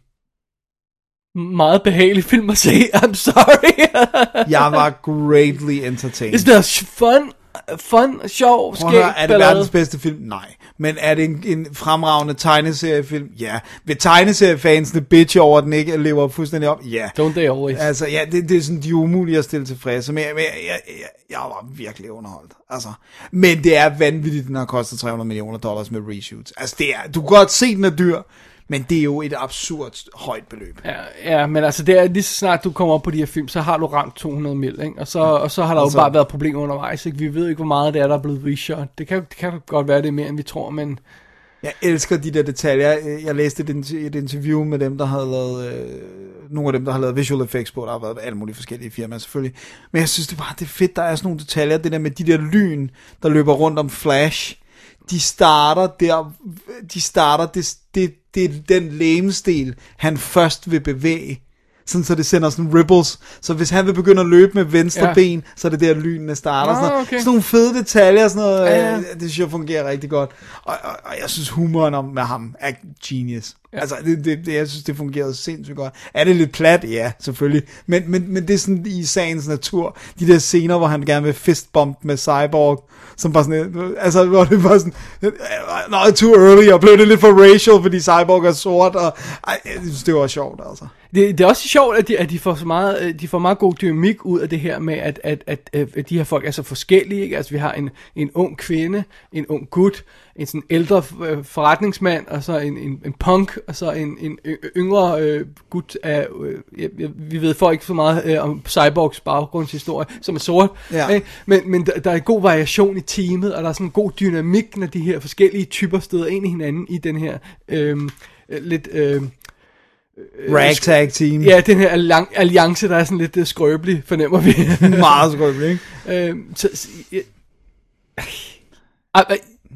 meget behagelig film at se. <laughs> I'm sorry. Jeg var greatly entertained. It's not fun. Fun, sjov, skæg, høre, er det ballade. verdens bedste film? Nej. Men er det en, en fremragende tegneseriefilm? Ja. Vil tegneseriefansene bitch over, at den ikke lever fuldstændig op? Ja. Don't they always? Altså, ja, det, det er sådan, de er umulige at stille tilfredse med. Men jeg, jeg, jeg, jeg var virkelig underholdt. Altså, men det er vanvittigt, den har kostet 300 millioner dollars med reshoots. Altså, det er, du kan godt se, den er dyr, men det er jo et absurd højt beløb. Ja, ja, men altså det er lige så snart du kommer op på de her film, så har du ramt 200 mil, ikke? Og så, og så har der Altså- jo bare været problemer undervejs, ikke? Vi ved ikke, hvor meget det er, der er blevet reshot. Det kan, det kan godt være, det er mere, end vi tror, men... Jeg elsker de der detaljer. Jeg læste et, et interview med dem, der havde lavet, øh, nogle af dem, der har lavet visual effects på. Der har været alle mulige forskellige firmaer selvfølgelig. Men jeg synes det bare, det er fedt, der er sådan nogle detaljer. Det der med de der lyn, der løber rundt om Flash. De starter der, de starter, det, det, det er den lemestil, han først vil bevæge. Sådan så det sender sådan ripples. Så hvis han vil begynde at løbe med venstre Ja. ben, så er det der lynene starter. Ah, sådan, noget. okay. sådan nogle fede detaljer, sådan noget, Ja, ja, ja. ja. det synes jeg fungerer rigtig godt. Og, og, og jeg synes humoren om med ham er genius. Ja. Altså, det, det, det, jeg synes, det fungerede sindssygt godt. Er det lidt plat? Ja, selvfølgelig. Men, men, men det er sådan i sagens natur. De der scener, hvor han gerne vil fistbump med Cyborg, som var sådan, altså, hvor det var sådan, not too early, og blev det lidt for racial, fordi Cyborg er sort, og ej, jeg synes, det var sjovt, altså. Det, det er også sjovt, at de, at de får så meget, de får meget god dynamik ud af det her med, at, at, at, at, at de her folk er så forskellige. Ikke? Altså vi har en, en ung kvinde, en ung gut, en sådan ældre øh, forretningsmand, og så en, en, en punk, og så en, en yngre øh, gut af, øh, jeg, jeg, vi ved for ikke så meget øh, om Cyborgs baggrundshistorie, som er sort. Ja. Ikke? Men, men der, der er en god variation i teamet, og der er sådan en god dynamik, når de her forskellige typer støder ind i hinanden i den her øh, øh, lidt... Øh, Ragtag team. Ja, den her allian- alliance, der er sådan lidt uh, skrøbelig, fornemmer vi. Meget skrøbelig, ikke? <laughs> øhm, så, så, jeg,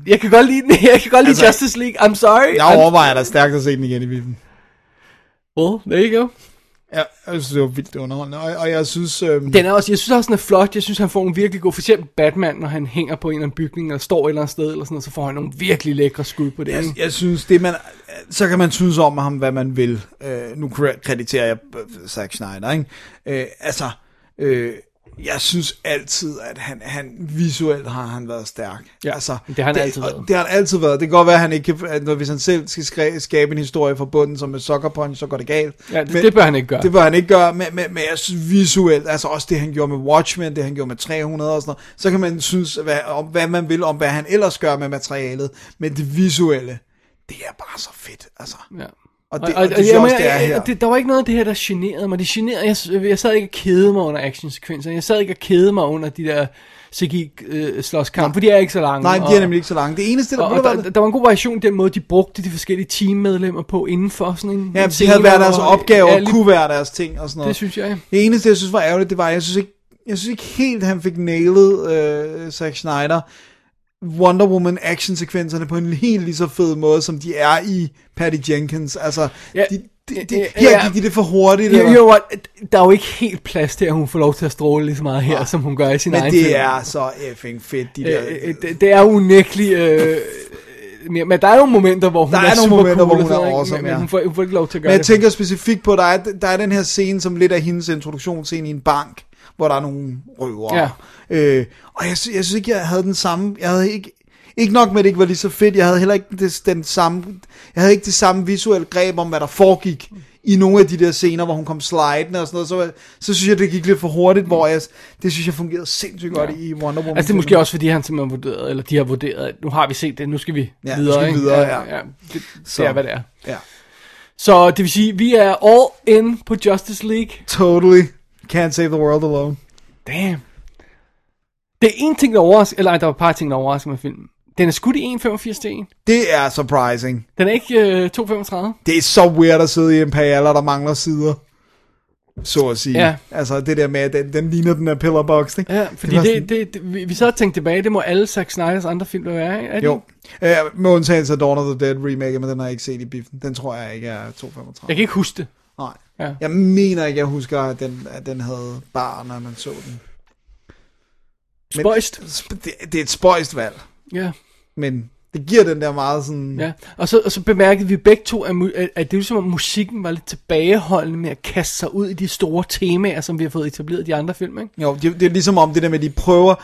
jeg kan godt lide den, <laughs> jeg kan godt lide Altså, Justice League, I'm sorry. Jeg overvejer da stærkt at se den igen i filmen. well, there you go. Ja, jeg synes, det var vildt underholdende, og, og jeg synes... Øhm, Den er også, jeg synes også, den er flot. Jeg synes, han får en virkelig god, for eksempel Batman, når han hænger på en eller anden bygning, eller står et eller andet sted, eller sådan noget, så får han nogle virkelig lækre skud på det. jeg, jeg synes, det man... Så kan man synes om ham, hvad man vil. Øh, nu kre- krediterer jeg øh, Zack Snyder, ikke? Øh, altså, øh, jeg synes altid, at han, han visuelt har han været stærk. Ja, altså, det har han altid og været. Det har han altid været. Det kan godt være, at han ikke kan, at når, hvis han selv skal skabe en historie fra bunden, som med Sucker Punch, så går det galt. Ja, det, det bør han ikke gøre. Det bør han ikke gøre, men, men, men jeg synes visuelt, altså også det han gjorde med Watchmen, det han gjorde med 300 og sådan noget, så kan man synes, hvad, om, hvad man vil om, hvad han ellers gør med materialet, men det visuelle, det er bare så fedt, altså. Ja. Og det, og, og det synes jeg jeg også, det er her. Det, der var ikke noget af det her, der generede mig. Det generede, jeg, jeg sad ikke og kede mig under actionsekvenser. Jeg sad ikke og kede mig under de der CGI-slåskamp, for de er ikke så lange. Nej, de og, er nemlig ikke så lange. Det eneste, der, Og, og der, der var en god variation i den måde, de brugte de forskellige teammedlemmer på inden for sådan en ja, en de havde været deres opgaver, Ja, og kunne være deres ting og sådan noget. Det synes jeg. Det eneste, jeg synes var ærgerligt, det var, jeg synes ikke, jeg synes ikke helt, han fik nailet øh, Zack Snyder Wonder Woman actionsekvenserne på en helt lige så fed måde, som de er i Patty Jenkins. Altså, Ja, de, de, de, ja, her ja. gik de det for hurtigt. Eller- know what? Der er jo ikke helt plads til, at hun får lov til at stråle lige så meget her, som hun gør i sin Men egen det film. er så effing fedt, de der... Øh, øh, det, det er unægteligt... Øh, mere- men der er jo momenter, hvor hun Der er, er nogle super momenter, cool hvor hun er awesome, men ja. hun, får, hun får ikke lov til at gøre Men jeg det. tænker specifikt på, der er, der er den her scene, som lidt er hendes introduktionsscene i en bank, hvor der er nogle røvere. Ja. Øh, og jeg, jeg synes ikke, jeg havde den samme... Jeg havde ikke... Ikke nok med, at det ikke var lige så fedt, jeg havde heller ikke det, den samme, jeg havde ikke det samme visuelle greb om, hvad der foregik i nogle af de der scener, hvor hun kom slidende og sådan noget, så, så synes jeg, det gik lidt for hurtigt, hvor jeg, det synes jeg fungerede sindssygt godt i Wonder Woman. Altså det er måske også fordi han simpelthen vurderet, eller de har vurderet, at nu har vi set det, nu skal vi Ja, nu videre. skal vi ikke? videre, ja. ja det, Så. det er hvad det er. Ja, Så det vil sige, vi er all in på Justice League. totally. Can't save the world alone. Damn. Det er en ting, der overrasker, eller ej, der var et par ting, der overrasker med filmen. Den er skudt i 1,85 til 1. Det er surprising. Den er ikke øh, 2,35. Det er så weird at sidde i Imperialer, der mangler sider. Så at sige. Ja. Altså det der med, at den, den ligner den her pillar box, ikke? Ja, fordi var det, sådan- det, det, vi, vi så har tænkt tilbage, det må alle Zack Snyders andre film der være, ikke? Er Jo. Øh, med undtagelse af Dawn of the Dead remake, men den har jeg ikke set i biffen. Den tror jeg ikke er 235. Jeg kan ikke huske det. Ja. Jeg mener ikke, jeg husker, at den, at den havde bar, når man så den. Men- Spøjst. Det, det er et spøjst valg, Ja, men det giver den der meget sådan... ja. Og så, og så bemærkede vi begge to, at, at, det er som om musikken var lidt tilbageholdende med at kaste sig ud i de store temaer, som vi har fået etableret i de andre film, ikke? Jo, det, det er ligesom om det der med, at de prøver,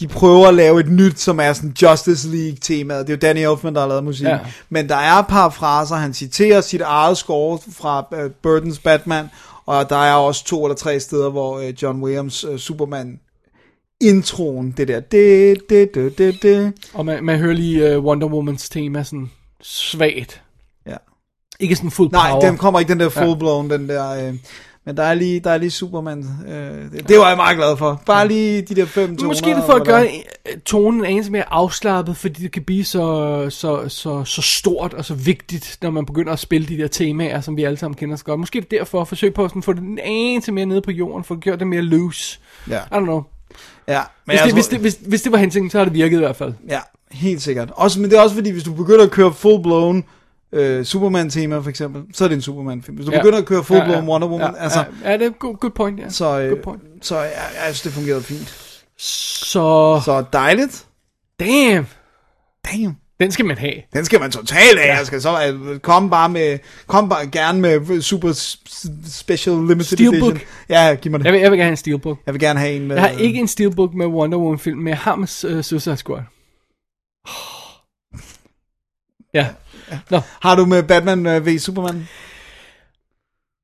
de prøver at lave et nyt, som er sådan Justice League temaet. Det er jo Danny Elfman, der har lavet musik. Ja. Men der er et par fraser, han citerer sit eget score fra uh, Burtons Batman, og der er også to eller tre steder, hvor uh, John Williams uh, Superman introen, det der, det, det, det, det, det. Og man, man hører lige uh, Wonder Womans tema sådan svagt. Ja. Ikke sådan fuld Nej, power. den kommer ikke den der full blown, den der... Øh, men der er lige, der er lige Superman. Øh, det, det var jeg meget glad for. Bare lige de der fem toner. Måske det for at gøre øh, tonen en anelse mere afslappet, fordi det kan blive så, så, så, så stort og så vigtigt, når man begynder at spille de der temaer, som vi alle sammen kender så godt. Måske er det derfor at forsøge på at sådan få det en anelse mere nede på jorden, for at gøre det mere loose. Ja, I don't know. ja. Men Hvis det, tror- hvis, det, hvis, hvis det var hensigten, så har det virket i hvert fald. Ja, helt sikkert. Også, men det er også fordi, hvis du begynder at køre full blown øh, Superman-tema for eksempel, så er det en Superman-film. Hvis du Ja. begynder at køre full blown Wonder Woman, ja, altså, Ja, ja, det er good, good point, ja. så, øh, Good point. så jeg, jeg synes, det fungerede fint. Så, Så dejligt. damn, Damn. den skal man have. Den skal man totalt af. Jeg skal så øh, komme bare med, kom bare gerne med super special limited Steelbook. edition. Ja, giv mig det. Jeg vil, jeg vil gerne have en steelbook. Jeg vil gerne have en med... Jeg har ikke en steelbook med Wonder Woman film, men jeg har med uh, Suicide Squad. <gasps> Ja. <laughs> Nå. Har du med Batman øh, v Superman?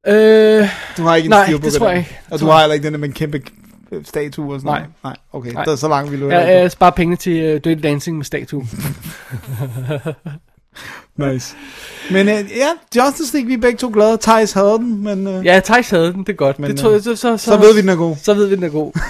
Øh, Du har ikke en Nej, steelbook det tror jeg ikke. Og du har heller ikke den der med en kæmpe øh, statue og sådan Nej. noget? Nej. okay. Nej. Der er så langt, vi løber. jeg, jeg sparer pengene til uh, Dirty Dancing med statue. <laughs> Nice. Men øh, ja, Justice League, vi er begge to glade. Thijs havde den, men øh, Ja, Thijs havde den, det er godt. Men, det tror øh, jeg, så, så, så, så ved vi, den er god. Så ved vi, den er god. <laughs>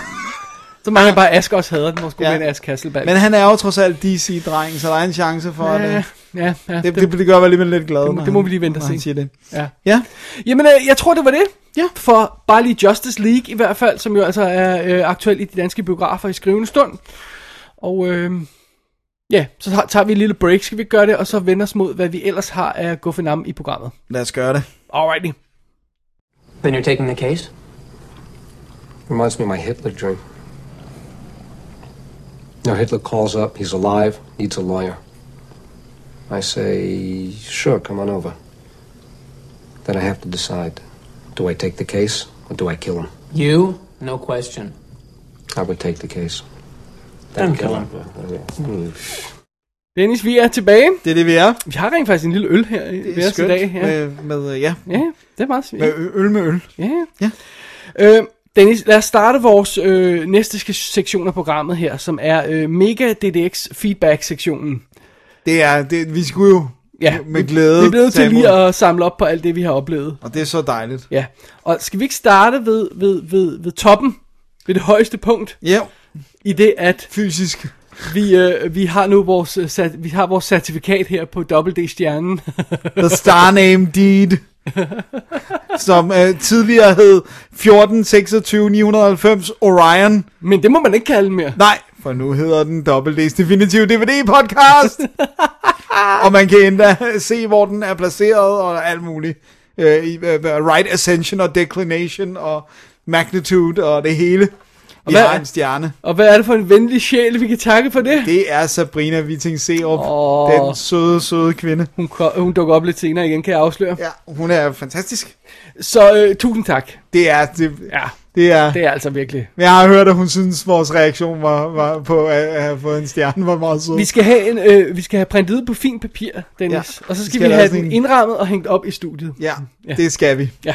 så mangler bare Ask også hader den, skulle Ja. med en Ask Hasselbalg. Men han er jo trods alt DC-dreng, så der er en chance for, at ja, øh, ja, ja, det, det, det gør mig alligevel lidt glad. det må- det må han- vi lige vente og se. siger det. ja. Ja, Jamen, øh, jeg tror, det var det. Ja. For bare lige Justice League i hvert fald, som jo altså er øh, aktuel i de danske biografer i skrivende stund. Og øh, ja, så tager- vi en lille break, skal vi gøre det, og så vende os mod, hvad vi ellers har af Guffinam i programmet. lad os gøre det. Alrighty. Then you're taking the case? Reminds me of my Hitler dream. Know, Hitler calls up, he's alive, needs a lawyer. I say, sure, come on over. Then I have to decide do I take the case or do I kill him? You? No question. I would take the case. Then kill him. Hmm. Dennis, vi er tilbage. Det er det, vi er. Vi har rent faktisk en lille øl her i Det er os i dag. Ja. Med, med, ja, ja, det er meget svært. med øl med øl. Ja. Ja. Øh, Dennis, lad os starte vores øh, næste sektion af programmet her, som er øh, Mega DDX Feedback-sektionen. Det er, det, vi skulle jo Ja, med glæde Vi er blevet til lige at samle op på alt det, vi har oplevet. Og det er så dejligt. Ja, og skal vi ikke starte ved, ved, ved, ved toppen, ved det højeste punkt, Ja, i det at fysisk. vi, øh, vi har nu vores, øh, cert- vi har vores certifikat her på WD-stjernen. The Star Name Deed. <laughs> som øh, tidligere hed 14 26 990 Orion. Men det må man ikke kalde mere. Nej, for nu hedder den Double D's Definitive DVD Podcast. <laughs> og man kan endda se, hvor den er placeret og alt muligt. Øh, i, øh, right Ascension og Declination og Magnitude og det hele. Vi hvad- har en stjerne. Og hvad er det for en venlig sjæl, vi kan takke for det? Det er Sabrina Witting Serup. Åh. Den søde, søde kvinde. Hun, hun dukker op lidt senere igen, kan jeg afsløre. Ja, hun er fantastisk. Så øh, tusind tak. Det er, det, Ja, det er, det er altså virkelig. jeg har hørt, at hun synes, vores reaktion var, var på at, at have fået en stjerne, var meget sød. Vi skal have, en, øh, vi skal have printet ud på fint papir, Dennis. Ja. Og så skal skal vi have den en- indrammet og hængt op i studiet. Ja, Ja. det skal vi. Ja.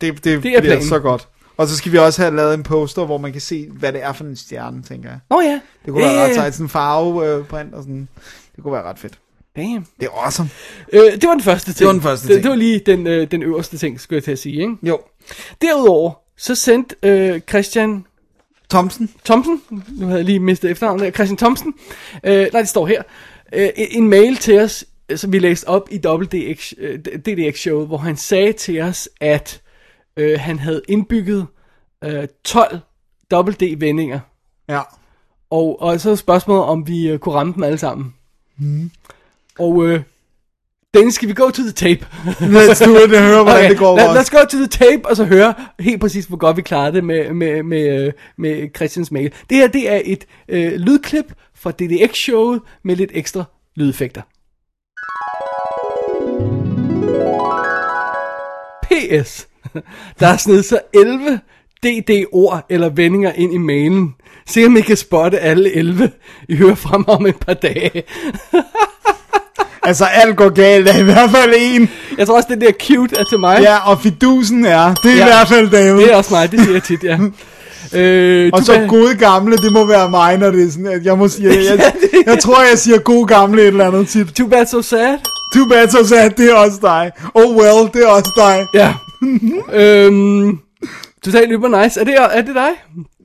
Det, det, Det er bliver planen. så godt. Og så skal vi også have lavet en poster, hvor man kan se, hvad det er for en stjerne, tænker jeg. Nå ja. Det kunne være ret sejt, sådan en farveprint og sådan. Det kunne være ret fedt. Damn. Det er awesome. Øh, det var den første ting. Det var den første Det, ting. det var lige den, øh, den øverste ting, skulle jeg til at sige. Ikke? Jo. Derudover, så sendte øh, Christian Thomsen. Thomsen, nu havde jeg lige mistet efternavnet, Christian Thomsen, øh, nej, det står her, øh, en- en mail til os, øh, som vi læste op i WDX, øh, DDX-showet, hvor han sagde til os, at øh, han havde indbygget øh, 12 WD-vendinger, Ja. og, og så er spørgsmålet, om vi øh, kunne ramme dem alle sammen. Mm. Og øh, den skal vi go to the tape. Let's do it og høre, hvordan okay, det går lad, for let's go to the tape, og så høre helt præcis, hvor godt vi klarede det med, med, med, øh, med Christians mail. Det her, det er et øh, lydklip fra DDX-showet med lidt ekstra lydeffekter. P.S. <laughs> Der er snedet sig 11 DD-ord eller vendinger ind i mailen. Se om I kan spotte alle 11. I hører fra mig om et par dage. <laughs> Altså, alt går galt, der er i hvert fald en. Jeg tror også, det der cute er til mig. Ja, og fidusen er, det er Ja. i hvert fald David. Det er også mig, det siger jeg tit, ja. <laughs> Øh, Og så kan- gode gamle, det må være mig, når det er sådan, at jeg må sige, jeg, jeg, jeg tror, jeg siger gode gamle et eller andet tit. Too bad, so sad. Too bad, so sad, det er også dig. Oh well, det er også dig. Ja. <laughs> øhm, totalt yber nice. Er det, er det dig?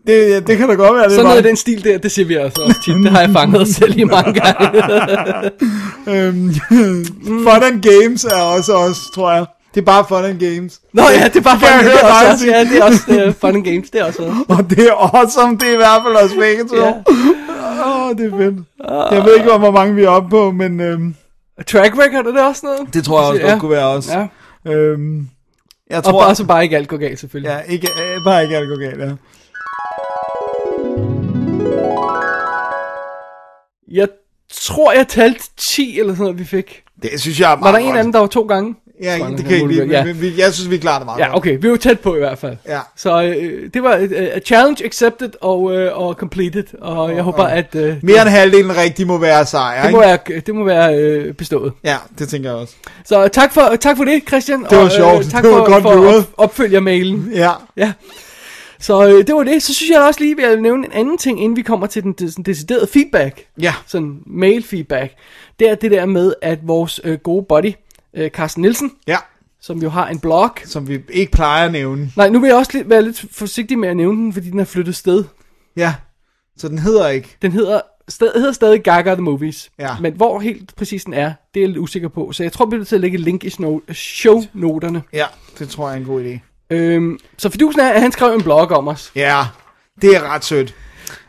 Det, det kan da godt være, det Sådan er noget i den stil der, det siger vi også, også tit. Det har jeg fanget <laughs> selv i mange gange. Øhm, <laughs> fun and games er også os, tror jeg. Det er bare fun and games. Nå ja, det er bare fun, det er dig også, ja, det er også uh, fun and games, det er også også. Og det er awesome, det er i hvert fald os begge to. Ja. Åh, oh, det er fedt. Jeg ved ikke, hvor mange vi er oppe på, men øhm, Track record, er det også noget? det tror jeg også Ja. godt kunne være os. Ja. Øhm, jeg Og tror, bare, så bare ikke alt går galt, selvfølgelig. Ja, ikke, øh, bare ikke alt går galt, ja. Jeg tror, jeg talte 10 eller sådan noget, vi fik. Det synes jeg er Var meget der en godt. af dem, der var to gange? Ja, det kan jeg ikke lide, men vi, jeg synes, vi klarer det meget Ja, okay, vi var tæt på i hvert fald. Ja. Så øh, det var et uh, challenge accepted og, øh, og completed, og jeg håber, at øh, Mere end halvdelen rigtig må være sejr, det må ikke? være, det må være øh, bestået. Ja, det tænker jeg også. Så tak for, tak for det, Christian. var og, øh, sjovt. tak Det var for, godt for op, opfølgermailen. Ja, Ja. Så øh, det var det. Så synes jeg også lige, at jeg vil nævne en anden ting, inden vi kommer til den des- deciderede feedback. ja, Sådan mail feedback. Det er det der med, at vores øh, gode buddy, øh, Carsten Nielsen, ja, som jo har en blog. som vi ikke plejer at nævne. Nej, nu vil jeg også lidt, være lidt forsigtig med at nævne den, fordi den er flyttet sted. Ja, så den hedder ikke. Den hedder, sted, hedder stadig Gaga The Movies. Ja. Men hvor helt præcis den er, det er jeg lidt usikker på. Så jeg tror, vi bliver til at lægge et link i shownoterne. Ja, det tror jeg er en god idé. Øhm, så fidusen er, at han skrev en blog om os. Ja, det er ret sødt.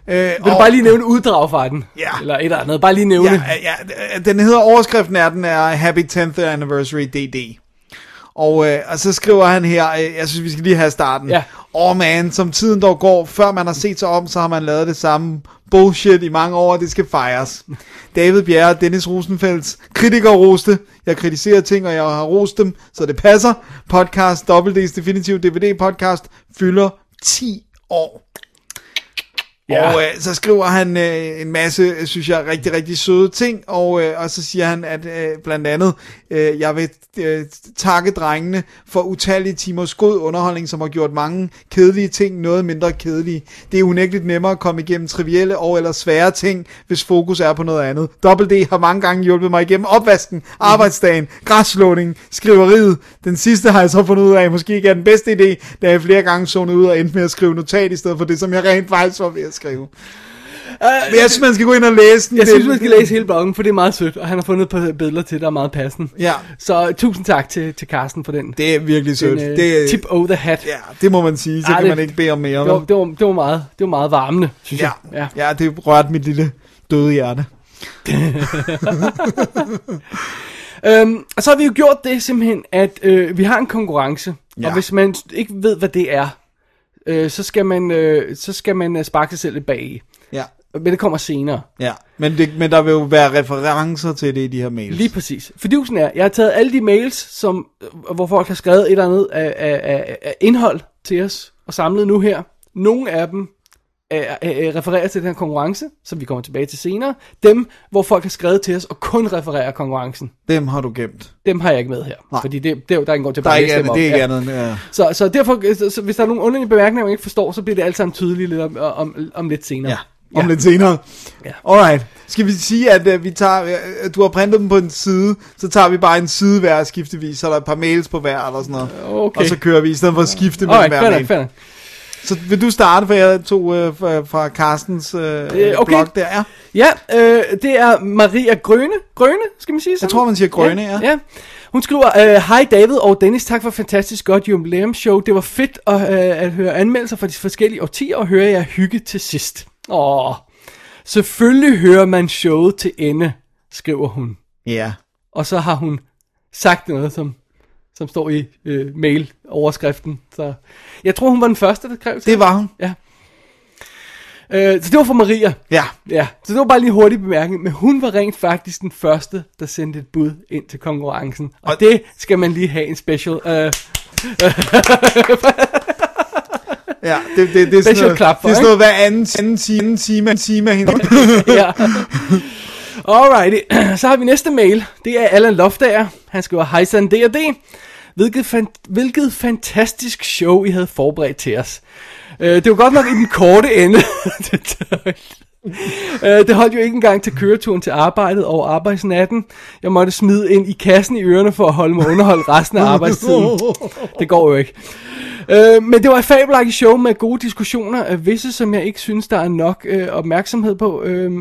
Øh, Vil du bare lige nævne uddrag fra den? Ja. Eller et eller andet. Bare lige nævne. Ja, ja, den hedder, overskriften er, den er Happy 10th Anniversary DD. Og, øh, og så skriver han her, øh, jeg synes vi skal lige have starten. Ja. Åh oh man, som tiden dog går, før man har set sig om, så har man lavet det samme bullshit i mange år, og det skal fejres. David Bjerre, Dennis Rosenfelds, kritiker roste. Jeg kritiserer ting, og jeg har rost dem, så det passer. Podcast, WD's Definitive DVD podcast, fylder 10 år. Ja. Og øh, så skriver han øh, en masse, synes jeg, rigtig, rigtig søde ting, og, øh, og så siger han, at øh, blandt andet, øh, jeg vil øh, takke drengene for utallige timers god underholdning, som har gjort mange kedelige ting noget mindre kedelige. Det er unægteligt nemmere at komme igennem trivielle og eller svære ting, hvis fokus er på noget andet. Double D har mange gange hjulpet mig igennem opvasken, arbejdsdagen, græsslåning, skriveriet. Den sidste har jeg så fundet ud af, måske ikke er den bedste idé, da jeg flere gange zonede ud og endte med at skrive notat i stedet for det, som jeg rent faktisk var ved at skrive. Men jeg synes, man skal gå ind og læse den. Jeg synes, man skal læse hele bloggen, for det er meget sødt, og han har fundet et par billeder til, der er meget passende. Ja, Så tusind tak til, til Carsten for den. det er virkelig sødt. den, øh, det, tip over the hat. Ja, det må man sige. Så Ej, kan det- man ikke bede om mere. Det var, det, var, det, var meget, det var meget varmende, synes Ja, jeg. ja. ja, det rørte mit lille døde hjerte. <laughs> Øhm, og så har vi jo gjort det simpelthen, at øh, vi har en konkurrence, ja. Ja. og hvis man ikke ved, hvad det er, øh, så skal man, øh, så skal man øh, sparke sig selv lidt bag. Ja, Men det kommer senere. ja. Men, det, men der vil jo være referencer til det i de her mails. Lige præcis. Fidusen er, jeg har taget alle de mails, som, øh, hvor folk har skrevet et eller andet af, af, af, af indhold til os, og samlet nu her. Nogle af dem er, er, er, refererer til den her konkurrence, som vi kommer tilbage til senere. Dem, hvor folk har skrevet til os og kun refererer konkurrencen. Dem har du gemt. Dem har jeg ikke med her. Nej. Fordi det, det, er der er ingen grund til at Der er ikke andet, det er ikke Ja. andet. Ja. Så, så derfor, så, så hvis der er nogle underlige bemærkninger, man ikke forstår, så bliver det alt sammen tydeligt lidt om, om, om lidt senere. ja. Om Ja. lidt senere. Ja. Alright. Skal vi sige, at uh, vi tager, uh, du har printet dem på en side, så tager vi bare en side hver skiftevis, så er der et par mails på hver eller sådan noget. Okay. Og så kører vi, i stedet for at skifte mellem Alright, hver mail. fair. Så vil du starte, for jeg tog uh, fra, Carstens uh, okay. blog der. Ja. Ja, øh, det er Maria Grøne. Grøne, skal man sige sådan? Jeg tror, man siger Grøne, ja. ja. Hun skriver, øh, Hej David og Dennis, tak for fantastisk godt jubilæumsshow. Det var fedt at, øh, at høre anmeldelser fra de forskellige årtier og høre jer hygge til sidst. Åh, selvfølgelig hører man showet til ende, skriver hun. Ja. Og så har hun sagt noget, som, som står i øh, mail-overskriften. Så jeg tror, hun var den første, der skrev til Det var hun. Ja. Øh, så det var for Maria. Ja. Ja, så det var bare lige en hurtig bemærkning, men hun var rent faktisk den første, der sendte et bud ind til konkurrencen. Og, Og- det skal man lige have en special. Øh, <laughs> Ja, det, det, det er sådan noget, for, det er sådan noget, hver anden, anden time, anden time, anden time af hende. <laughs> ja. <laughs> Alrighty, <clears throat> så har vi næste mail. Det er Allan Loftager. Han skriver, Hej San D&D. Hvilket, fan, hvilket fantastisk show, I havde forberedt til os. Uh, det var godt nok i den korte ende. <laughs> Uh, <laughs> det holdt jo ikke engang til køreturen til arbejdet og arbejdsnatten. Jeg måtte smide ind i kassen i ørerne for at holde mig underholdt resten af arbejdstiden. <laughs> Det går jo ikke. Uh, men det var et fabelagtigt show med gode diskussioner, uh, visse som jeg ikke synes, der er nok uh, opmærksomhed på. Uh,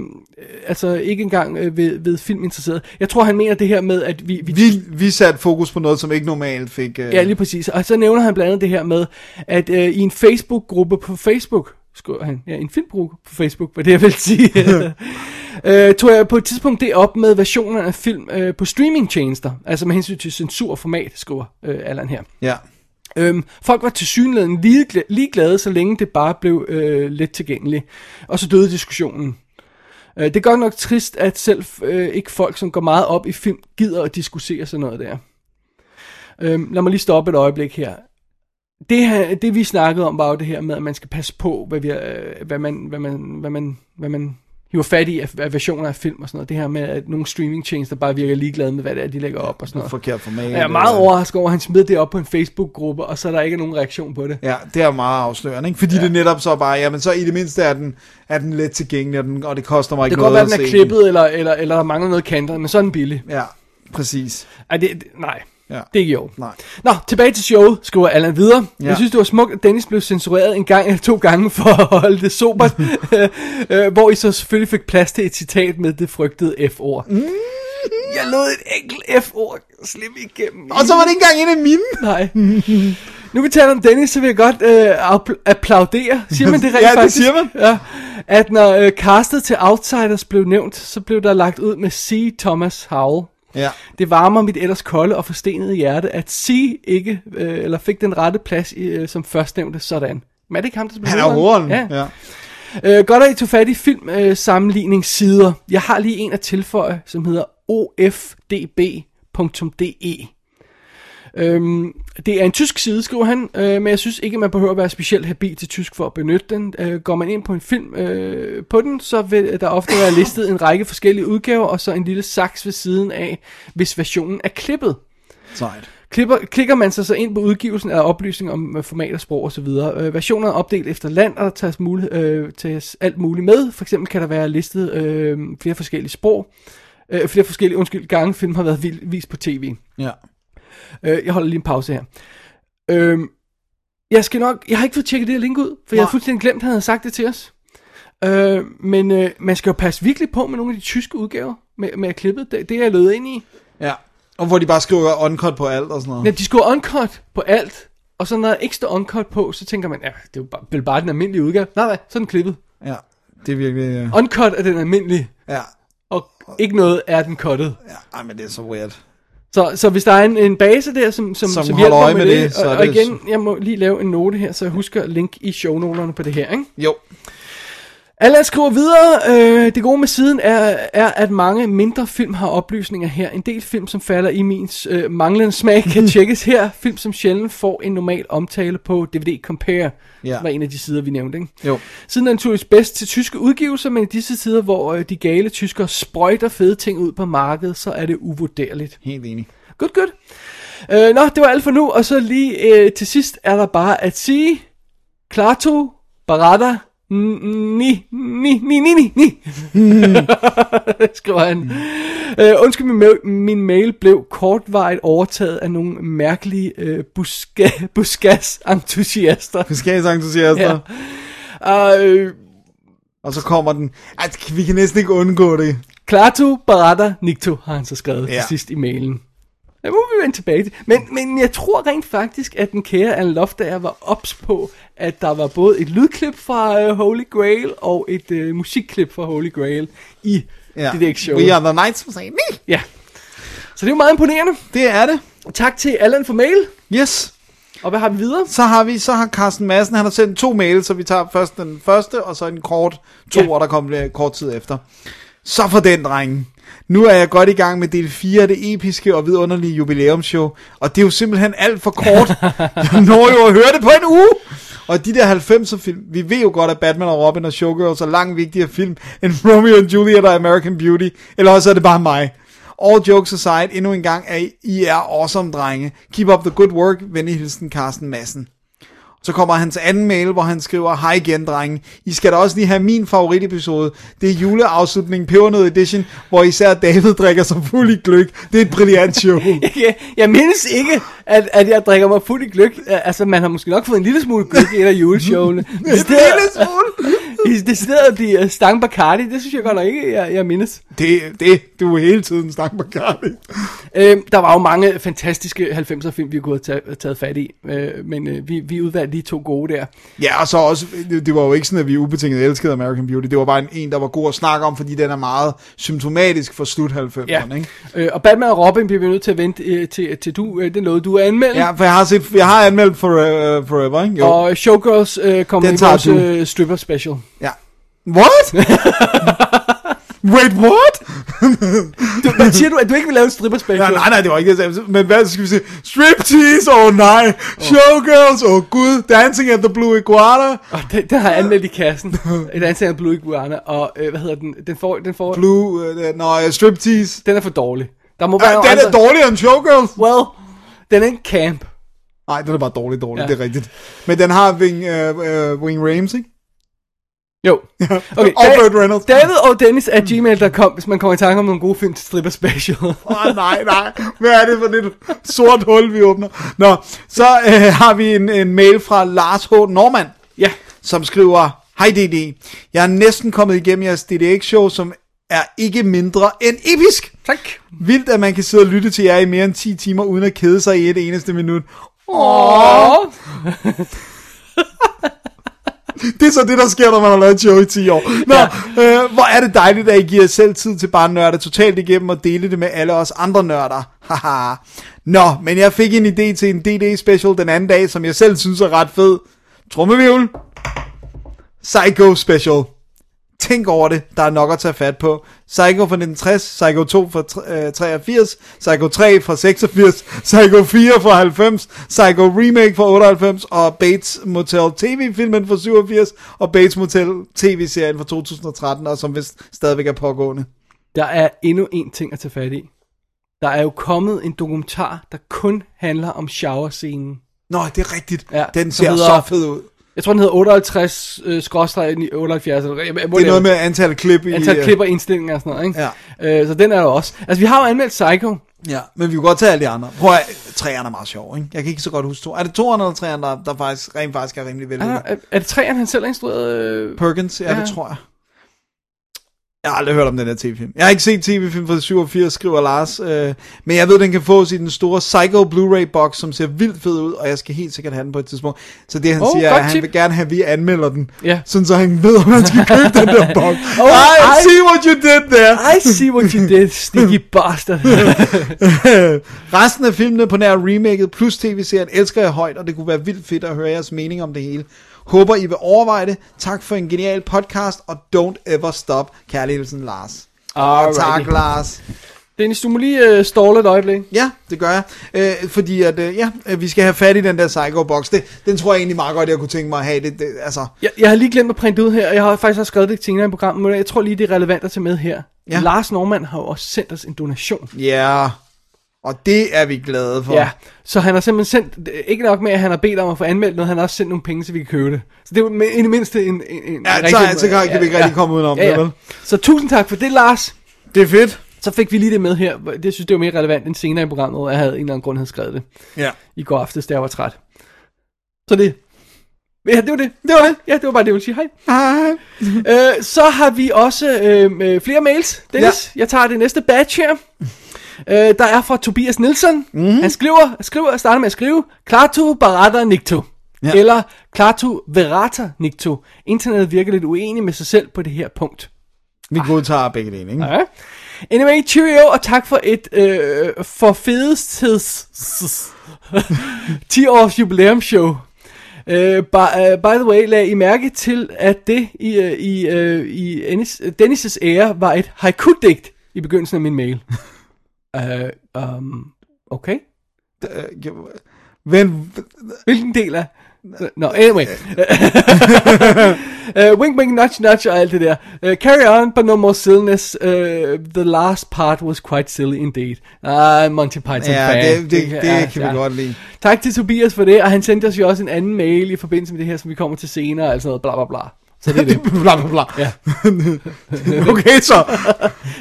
altså ikke engang uh, ved, ved filminteresseret. Jeg tror, han mener det her med, at vi... vi Vi, vi satte fokus på noget, som ikke normalt fik... Uh... Ja, lige præcis. Og så nævner han blandt andet det her med, at øh, i en Facebook-gruppe på Facebook, skriver han, ja, en filmgruppe på Facebook, hvad det jeg vil sige, <laughs> øh, tog jeg på et tidspunkt det op med versioner af film øh, på streamingtjenester, altså med hensyn til censur og format, skriver øh, Allan her. Ja. Øhm, folk var til synligheden ligeglade, ligeglade, så længe det bare blev øh, let tilgængeligt. Og så døde diskussionen. Øh, det er godt nok trist, at selv øh, ikke folk, som går meget op i film, gider at diskutere sådan noget der. Øhm, lad mig lige stoppe et øjeblik her. Det, det vi snakkede om, var jo det her med, at man skal passe på, hvad, vi, øh, hvad, man, hvad, man, hvad, man, hvad man hiver fat i af, af versioner af film og sådan noget. Det her med, at nogle streamingtjenester bare virker ligeglade med, hvad det er, de lægger op og sådan noget. Forkert format. Jeg er meget overrasket over, at han smed det op på en Facebook-gruppe, og så er der ikke nogen reaktion på det. Ja, det er meget afslørende, ikke? Fordi ja. det netop så bare, jamen så i det mindste er den, er den let tilgængelig, og, den, og det koster mig Det ikke kan godt være, noget at den er klippet, eller, eller, eller der mangler noget kanter, men så er den billig. Ja, præcis. Det, det, nej, Ja. det er ikke jo. Nej. Nå, tilbage til showet, skriver Allan videre. Ja. Ja. Jeg synes, det var smukt, at Dennis blev censureret en gang eller to gange for at holde det sobert, <laughs> øh, hvor I så selvfølgelig fik plads til et citat med det frygtede F-ord. Mm. Jeg lod et enkelt F-ord slippe igennem. Og så var det ikke engang en af mine. Nej. Nu vi taler om Dennis, så vil jeg godt øh, appl- applaudere. Siger man det <laughs> rent Ja, det faktisk? siger man. Ja. At når øh, castet til Outsiders blev nævnt, så blev der lagt ud med C. Thomas Howell. Ja. Det varmer mit ellers kolde og forstenede hjerte, at C ikke øh, eller fik den rette plads i, øh, som førstnævnte sådan. Men er det ikke ham, der spiller Han er hovederen. Ja. ja. Øh, godt at I tog fat i film øh, sammenligningssider. Jeg har lige en at tilføje, som hedder ofdb.de. Øhm, det er en tysk side, skriver han, øh, men jeg synes ikke, man behøver at være specielt habil til tysk for at benytte den. Øh, går man ind på en film øh, på den, så vil der ofte være listet en række forskellige udgaver, og så en lille saks ved siden af, hvis versionen er klippet. Sejt. Klipper, klikker man sig så ind på udgivelsen af oplysninger om øh, format og sprog osv. Øh, versioner er opdelt efter land, og der tages, mulig, øh, tages alt muligt med. For eksempel kan der være listet øh, flere forskellige sprog. Øh, flere forskellige, undskyld, gange film har været vist på tv. Ja. Øh, jeg holder lige en pause her. Øh, jeg skal nok, jeg har ikke fået tjekket det her link ud, for jeg har Nej. fuldstændig glemt, at han havde sagt det til os. Øh, men øh, man skal jo passe virkelig på med nogle af de tyske udgaver med, med klippet. Det, det er jeg løbet ind i. Ja. Og hvor de bare skriver uncut på alt og sådan noget. Ja, de skulle uncut på alt, og så når der er ekstra uncut på, så tænker man, ja, det er jo bare, vel bare den almindelige udgave. Nej, nej, så den klippet. Ja. Det er virkelig... øh, Uncut er den almindelige, Ja. og ikke noget er den cuttet. Ja, ej, men det er så weird. Så, så hvis der er en, en base der, som, som, Som som holder hjælper øje med det, det, så og, er og igen, jeg må lige lave en note her, så jeg husker link i shownoterne på det her, ikke? Jo. Allan skriver videre, øh, det gode med siden er, er, at mange mindre film har oplysninger her. En del film, som falder i min øh, manglende smag, kan <laughs> tjekkes her. Film, som sjældent får en normal omtale på DVD Compare, Ja. var en af de sider, vi nævnte. Ikke? Jo. Siden er naturligvis bedst til tyske udgivelser, men i disse tider, hvor øh, de gale tyskere sprøjter fede ting ud på markedet, så er det uvurderligt. Helt enig. Good, good. Øh, nå, det var alt for nu, og så lige øh, til sidst er der bare at sige, Klato, Barada, ni, ni, ni, ni, ni, ni. <laughs> Skriver han. Øh, undskyld, min, mail, min mail blev kortvarigt overtaget af nogle mærkelige øh, buska, <laughs> buskas-entusiaster. Fiskalsentusiaster. Ja. Øh, Og så kommer den. Ej, vi kan næsten ikke undgå det. Klato, Barada, Nikto har han så skrevet. Ja. til sidst i mailen. Det må vi vende tilbage til. Men, men jeg tror rent faktisk, at den kære Anne Loftager var ops på, at der var både et lydklip fra uh, Holy Grail og et uh, musikklip fra Holy Grail i Ja. det der show. We are the knights, nej. Ja. Så det er jo meget imponerende. Det er det. Tak til Allan for mail. Yes. Og hvad har vi videre? Så har vi, så har Carsten Madsen, han har sendt to mails, så vi tager først den første, og så en kort to, Ja. ja. der kommer kort tid efter. Så for den, drengen. Nu er jeg godt i gang med del 4 af det episke og vidunderlige jubilæumsshow, og det er jo simpelthen alt for kort. <laughs> jeg når jo at høre det på en uge. Og de der 90'er film, vi ved jo godt, at Batman og Robin og Showgirls er langt vigtigere film end Romeo and Juliet og American Beauty, eller også er det bare mig. All jokes aside, endnu en gang er I er awesome, drenge. Keep up the good work. Venlig hilsen, Carsten Madsen. Så kommer hans anden mail, hvor han skriver, Hej igen, drenge. I skal da også lige have min favoritepisode. Det er juleafslutning Pebernød Edition, hvor især David drikker sig fuld i gløk. Det er et brilliant show. <laughs> Jeg, jeg mindes ikke, at, at jeg drikker mig fuld i gløk. Altså, man har måske nok fået en lille smule gløk i et af juleshowene. <laughs> en lille smule. I det stedet blive stang Bacardi, det synes jeg godt nok ikke, jeg, jeg mindes. Det, det, du er hele tiden på Carly. Øhm, der var jo mange fantastiske 90'er film, vi kunne have taget, taget fat i, øh, men øh, vi, vi udvalgte de to gode der. Ja, og så også, det, det var jo ikke sådan, at vi ubetinget elskede American Beauty. Det var bare en, en, der var god at snakke om, fordi den er meget symptomatisk for slut 90'erne, Ja. ikke? Øh, og Batman og Robin bliver vi nødt til at vente øh, til, til du, øh, det er noget, du er anmeldt. Ja, for jeg har, set, jeg har anmeldt for, uh, Forever, ikke? Jo. Og Showgirls øh, kommer Den i vores øh, stripper special. What? <laughs> Wait, what? Du, hvad siger du, at du ikke vil lave en stripper special? Nej, nej, nej, det var ikke det. Men hvad skal vi sige? Striptease, åh oh, nej. Showgirls, åh oh, gud. Dancing at the Blue Iguana. Og den, den har jeg anmeldt i kassen. <laughs> Et andet af Blue Iguana. Og øh, hvad hedder den? Den får, den får, Blue, uh, nå, uh, striptease. den er for dårlig. Der må være nogle den er andre- dårligere end Showgirls. Well, den er en camp. Nej, den er bare dårlig, dårlig, Ja. det er rigtigt. Men den har Wing, uh, uh, Wing ikke? Jo. <laughs> Okay, Og Burt Reynolds. David og Dennis at gmail.com, hvis man kommer i tanke om nogle gode film til stripper special. <laughs> Åh, oh, nej, nej. Hvad er det for et sort hul, vi åbner? Nå, så øh, har vi en, en mail fra Lars H. Norman, ja. som skriver, Hej DD, jeg er næsten kommet igennem jeres DDX-show, som er ikke mindre end episk. Tak. Vildt, at man kan sidde og lytte til jer i mere end 10 timer, uden at kede sig i et eneste minut. Åh. <laughs> Det er så det, der sker, når man har lavet et show i 10 år. Nå, ja. øh, hvor er det dejligt, at I giver jer selv tid til bare at nørde totalt igennem og dele det med alle os andre nørder. Haha. Nå, men jeg fik en idé til en DD special den anden dag, som jeg selv synes er ret fed. Trummevivl. Psycho special. Tænk over det, der er nok at tage fat på. Psycho fra 1960, Psycho 2 fra tre- øh, 83, Psycho 3 fra 86, Psycho 4 fra 90, Psycho Remake fra 98, og Bates Motel TV-filmen fra 87, og Bates Motel TV-serien fra 2013, og som vist stadigvæk er pågående. Der er endnu en ting at tage fat i. Der er jo kommet en dokumentar, der kun handler om shower-scenen. Nå, det er rigtigt. Ja, Den ser hedder- så fed ud. Jeg tror, den hedder 58, øh, skråstreg 78. Eller, jeg- Det er noget med antal klip i... Antal øh, klipper, indstillinger og sådan noget, ikke? Ja. Øh, så den er der også. Altså, vi har jo anmeldt Psycho. Ja, men vi kan godt tage alle de andre. Prøv at, træerne er meget sjov, ikke? Jeg kan ikke så godt huske to. Er det toerne eller træerne, der, der faktisk, rent faktisk er rimelig vældig? Er, er, det træerne, han selv har instrueret? Øh... Perkins, ja, Ja. det tror jeg. Jeg har aldrig hørt om den der tv-film. Jeg har ikke set tv-film fra 87, skriver Lars. Øh, men jeg ved, den kan fås i den store Psycho Blu-ray-box, som ser vildt fed ud, og jeg skal helt sikkert have den på et tidspunkt. Så det han Oh, siger, er, at han tip. vil gerne have, at vi anmelder den. Ja. Sådan så han ved, om han skal købe den der <laughs> box. Oh, I, I- see what you did there. I see what you did, sticky <laughs> bastard. <laughs> Resten af filmene på nær remaket plus tv-serien elsker jeg højt, og det kunne være vildt fedt at høre jeres mening om det hele. Håber I vil overveje det. Tak for en genial podcast, og don't ever stop. Kærlig hilsen, Lars. Alrighty. Tak, Lars. Dennis, du må lige øh, ståle et øjeblik. Ja, det gør jeg. Øh, fordi at, øh, ja, øh, vi skal have fat i den der Psycho-box. Det, den tror jeg egentlig meget godt, jeg kunne tænke mig at have. Det, det, altså, Jeg, jeg har lige glemt at printe ud her, og jeg har faktisk også skrevet det senere i programmet, men jeg tror lige, det er relevant at tage med her. Ja. Lars Norman har jo også sendt os en donation. ja, og det er vi glade for. Ja, så han har simpelthen sendt, ikke nok med, at han har bedt om at få anmeldt noget, han har også sendt nogle penge, så vi kan købe det. Så det er i det mindste en, en, en Ja, så, så kan, kan vi ikke rigtig komme udenom ja, det, ja. vel? Så tusind tak for det, Lars. Det er fedt. Så fik vi lige det med her. Det synes det var mere relevant end senere i programmet, hvor jeg havde en eller anden grund havde skrevet det Ja. i går aftes, da jeg var træt. Så det. Ja, det var det. Det var det. Ja, det var bare det, jeg ville sige. Hej. Hej. Øh, så har vi også øh, øh, flere mails. Dennis, ja. jeg tager det næste batch her. Øh, der er fra Tobias Nielsen. Mhm. Mm-hmm. Han skriver, skriver, starter med at skrive, Klatu barata nikto. Ja. Eller Klatu verata nikto. Internettet virker lidt uenig med sig selv på det her punkt. Vi godtager begge dele, ikke? Ja. Anyway, cheerio, og tak for et øh, for fedestheds 10 <laughs> års jubilæumsshow. Uh, by, uh, by the way, lag I mærke til, at det i, uh, i, uh, i Dennis' ære var et haiku-digt i begyndelsen af min mail. <laughs> uh, um, okay. Øh, Men Hvilken del af? Nå, anyway. uh, <laughs> wink, wink, nudge, nudge og alt det der. Uh, carry on, but no more silliness. Uh, the last part was quite silly indeed. Ah, Monty Python Ja, fan. det, det, det, ja, det kan vi ja. godt lide. Tak til Tobias for det, og han sendte os jo også en anden mail i forbindelse med det her, som vi kommer til senere, altså noget bla bla bla. Så det er det. <laughs> bla bla bla. Ja. <laughs> okay, så.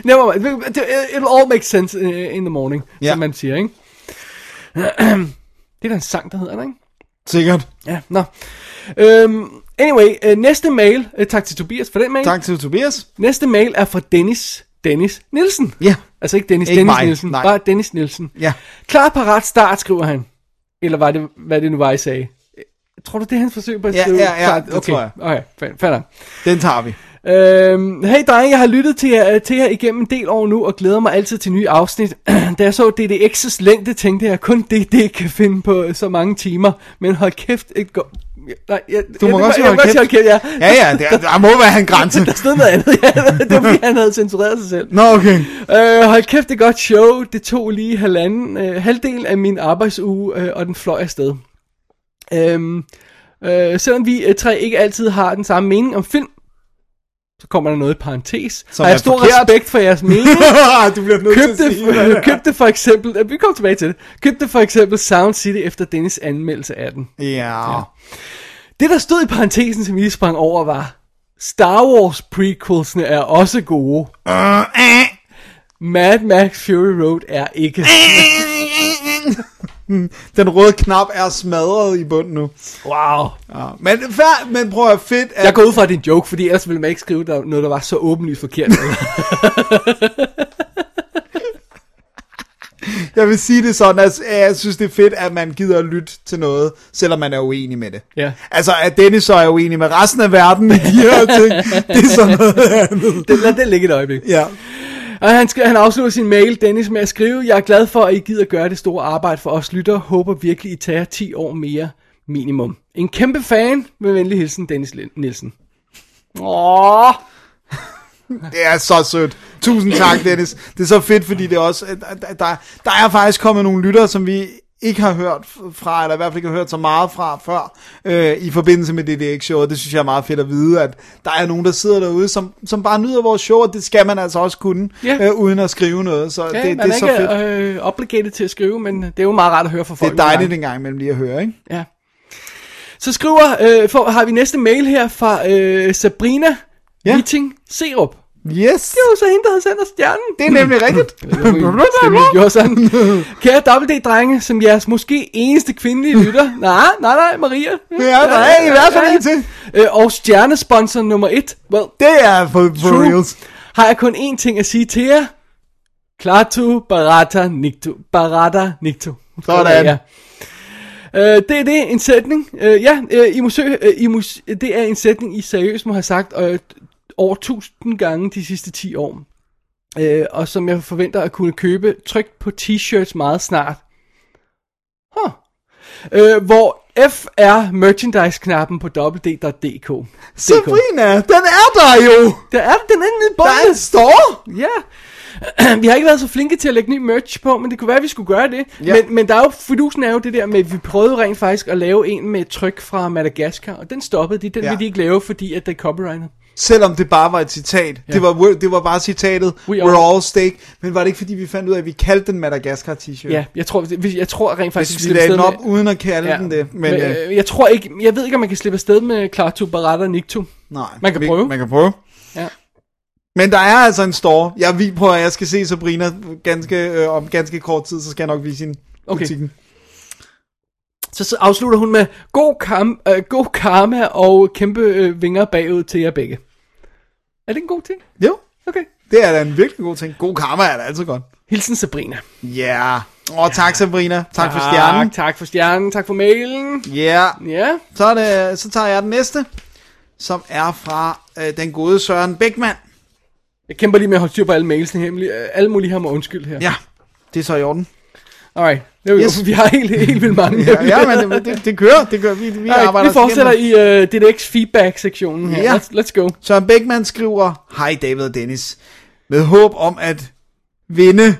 Never mind. It- It'll all make sense uh, in the morning, Ja. som man siger, ikke? <clears throat> det er der en sang, der hedder, det, ikke? Sikkert. Ja, nå. Øhm, anyway, øh, næste mail, øh, tak til Tobias for den mail. Tak til Tobias. Næste mail er fra Dennis, Dennis Nielsen. Ja. Altså ikke Dennis, Ikke Dennis mig, Nielsen, nej. bare Dennis Nielsen. Ja. Klar, parat, start, skriver han. Eller var det, hvad det nu var, I sagde? Tror du, det er hans forsøg på at Ja, skrive? ja, ja, klart? det okay. tror jeg. Okay, fair nok. Den tager vi. Øhm, hey drenge, jeg har lyttet til jer, til jer igennem en del år nu, og glæder mig altid til nye afsnit. <clears throat> da jeg så DDX's længde, tænkte jeg, kun DD kan finde på så mange timer. Men hold kæft, et go- Nej, jeg, Du må jeg, godt sige jeg, jeg, kæft. hold kæft, ja. Ja, ja, der, der må være en grænse. <laughs> Der stod noget andet, ja. <laughs> Det var fordi, han havde censureret sig selv. Nå, okay. Øh, hold kæft, det godt show. Det tog lige halvanden, øh, halvdel af min arbejdsuge, øh, og den fløj afsted. Øhm, øh, selvom vi øh, tre ikke altid har den samme mening om film, så kommer der noget i parentes. Som har jeg stor forkert. respekt for jeres mening. <laughs> du bliver nødt til at købte, sige det. <laughs> købte for eksempel, vi kommer tilbage til det, købte for eksempel Sound City efter Dennis anmeldelse af den. Ja. Det der stod i parentesen, som vi lige sprang over, var, Star Wars prequelsene er også gode. Mad Max Fury Road er ikke. Den røde knap er smadret i bunden nu. Wow. Ja. Men, fair, men prøv at fedt, at... Jeg går ud fra, at det er en joke, fordi ellers ville man ikke skrive der, noget, der var så åbenlyst forkert. <laughs> Jeg vil sige det sådan, at jeg synes, det er fedt, at man gider at lytte til noget, selvom man er uenig med det. Ja. Altså, at Dennis så er uenig med resten af verden i de her ting, det er sådan noget andet. det, lad det ligge et øjeblik. Ja. Og han, skal, han afslutter sin mail, Dennis, med at skrive, Jeg er glad for, at I gider gøre det store arbejde for os lytter. Håber virkelig, I tager 10 år mere minimum. En kæmpe fan. Med venlig hilsen, Dennis Nielsen. Åh. <laughs> Det er så sødt. Tusind tak, Dennis. Det er så fedt, fordi det er også, der, der, der er faktisk kommet nogle lyttere, som vi ikke har hørt fra, eller i hvert fald ikke har hørt så meget fra før, øh, i forbindelse med DDX show, og det synes jeg er meget fedt at vide, at der er nogen, der sidder derude, som, som bare nyder vores show, og det skal man altså også kunne, Ja. øh, uden at skrive noget, så Ja, det, man det er så fedt. ikke øh, obligated til at skrive, men det er jo meget rart at høre fra Det folk. er dejligt en gang imellem lige at høre, ikke? Ja. Så skriver, øh, for, har vi næste mail her fra øh, Sabrina Ja. Witting Serup. Yes! Det var så hende, der havde sendt os stjernen. Det er nemlig rigtigt. Stemmen gjorde sådan. <laughs> Kære WD-drenge, som jeres måske eneste kvindelige <laughs> lytter. Nej, nej, nej, Maria. Ja, der er i hvert fald en til. Øh, og stjernesponsor nummer et. Well, Det er for, for True. reals. har jeg kun én ting at sige til jer. Klatu barata nikto. Barata nikto. Sådan. Ja. Øh, det er det, en sætning. Øh, ja, øh, I må søge, øh, I må, det er en sætning, I seriøst må have sagt øh, over tusind gange de sidste 10 år. Øh, og som jeg forventer at kunne købe trykt på t-shirts meget snart. Huh. Øh, hvor F er merchandise-knappen på www.dk. Sabrina, den er der jo! Der er den inde i Der er en bunden. store! Ja. <clears throat> vi har ikke været så flinke til at lægge ny merch på, men det kunne være, at vi skulle gøre det. Ja. Men, men der er jo, fidusen er jo det der med, at vi prøvede rent faktisk at lave en med tryk fra Madagaskar, og den stoppede de. Den Ja. ville de ikke lave, fordi at det er copyrighted. Selvom det bare var et citat. Ja. Det, var, det var bare citatet, We we're all- stake. Men var det ikke fordi, vi fandt ud af, at vi kaldte den Madagaskar t-shirt? Ja, jeg tror, jeg tror rent faktisk, Hvis vi lagde den op uden at kalde Ja. den det. Men, Men, øh, øh, jeg tror ikke, jeg ved ikke, om man kan slippe afsted med Klaatu, Barata og Nikto. nej. man kan vi, prøve. Man kan prøve. Ja. Men der er altså en store. Jeg vil på, at jeg skal se Sabrina ganske, øh, om ganske kort tid, så skal jeg nok vise hende Okay. butikken. Så, så afslutter hun med god, kam, øh, god karma og kæmpe øh, vinger bagud til jer begge. Er det en god ting? Jo, Okay. det er da en virkelig god ting. God karma er da altid godt. Hilsen Sabrina. Ja. Yeah. Åh, oh, tak Sabrina. Tak for stjernen. Tak for stjernen. Tak for mailen. Ja. Yeah. Ja. Så, er det, så tager jeg den næste, som er fra øh, den gode Søren Bækman. Jeg kæmper lige med at holde styr på alle mailsene her. Alle mulige har mig undskyld her. Ja, det er så i orden. Alright. Det er jo, Yes. <laughs> Vi har helt, helt vildt mange. <laughs> Ja, ja men det, det, kører. Det kører. Vi, vi Alright, arbejder vi fortsætter igennem. i uh, DDX feedback-sektionen her. Ja. Let's, let's go. Søren Bækman skriver, Hej David og Dennis. Med håb om at vinde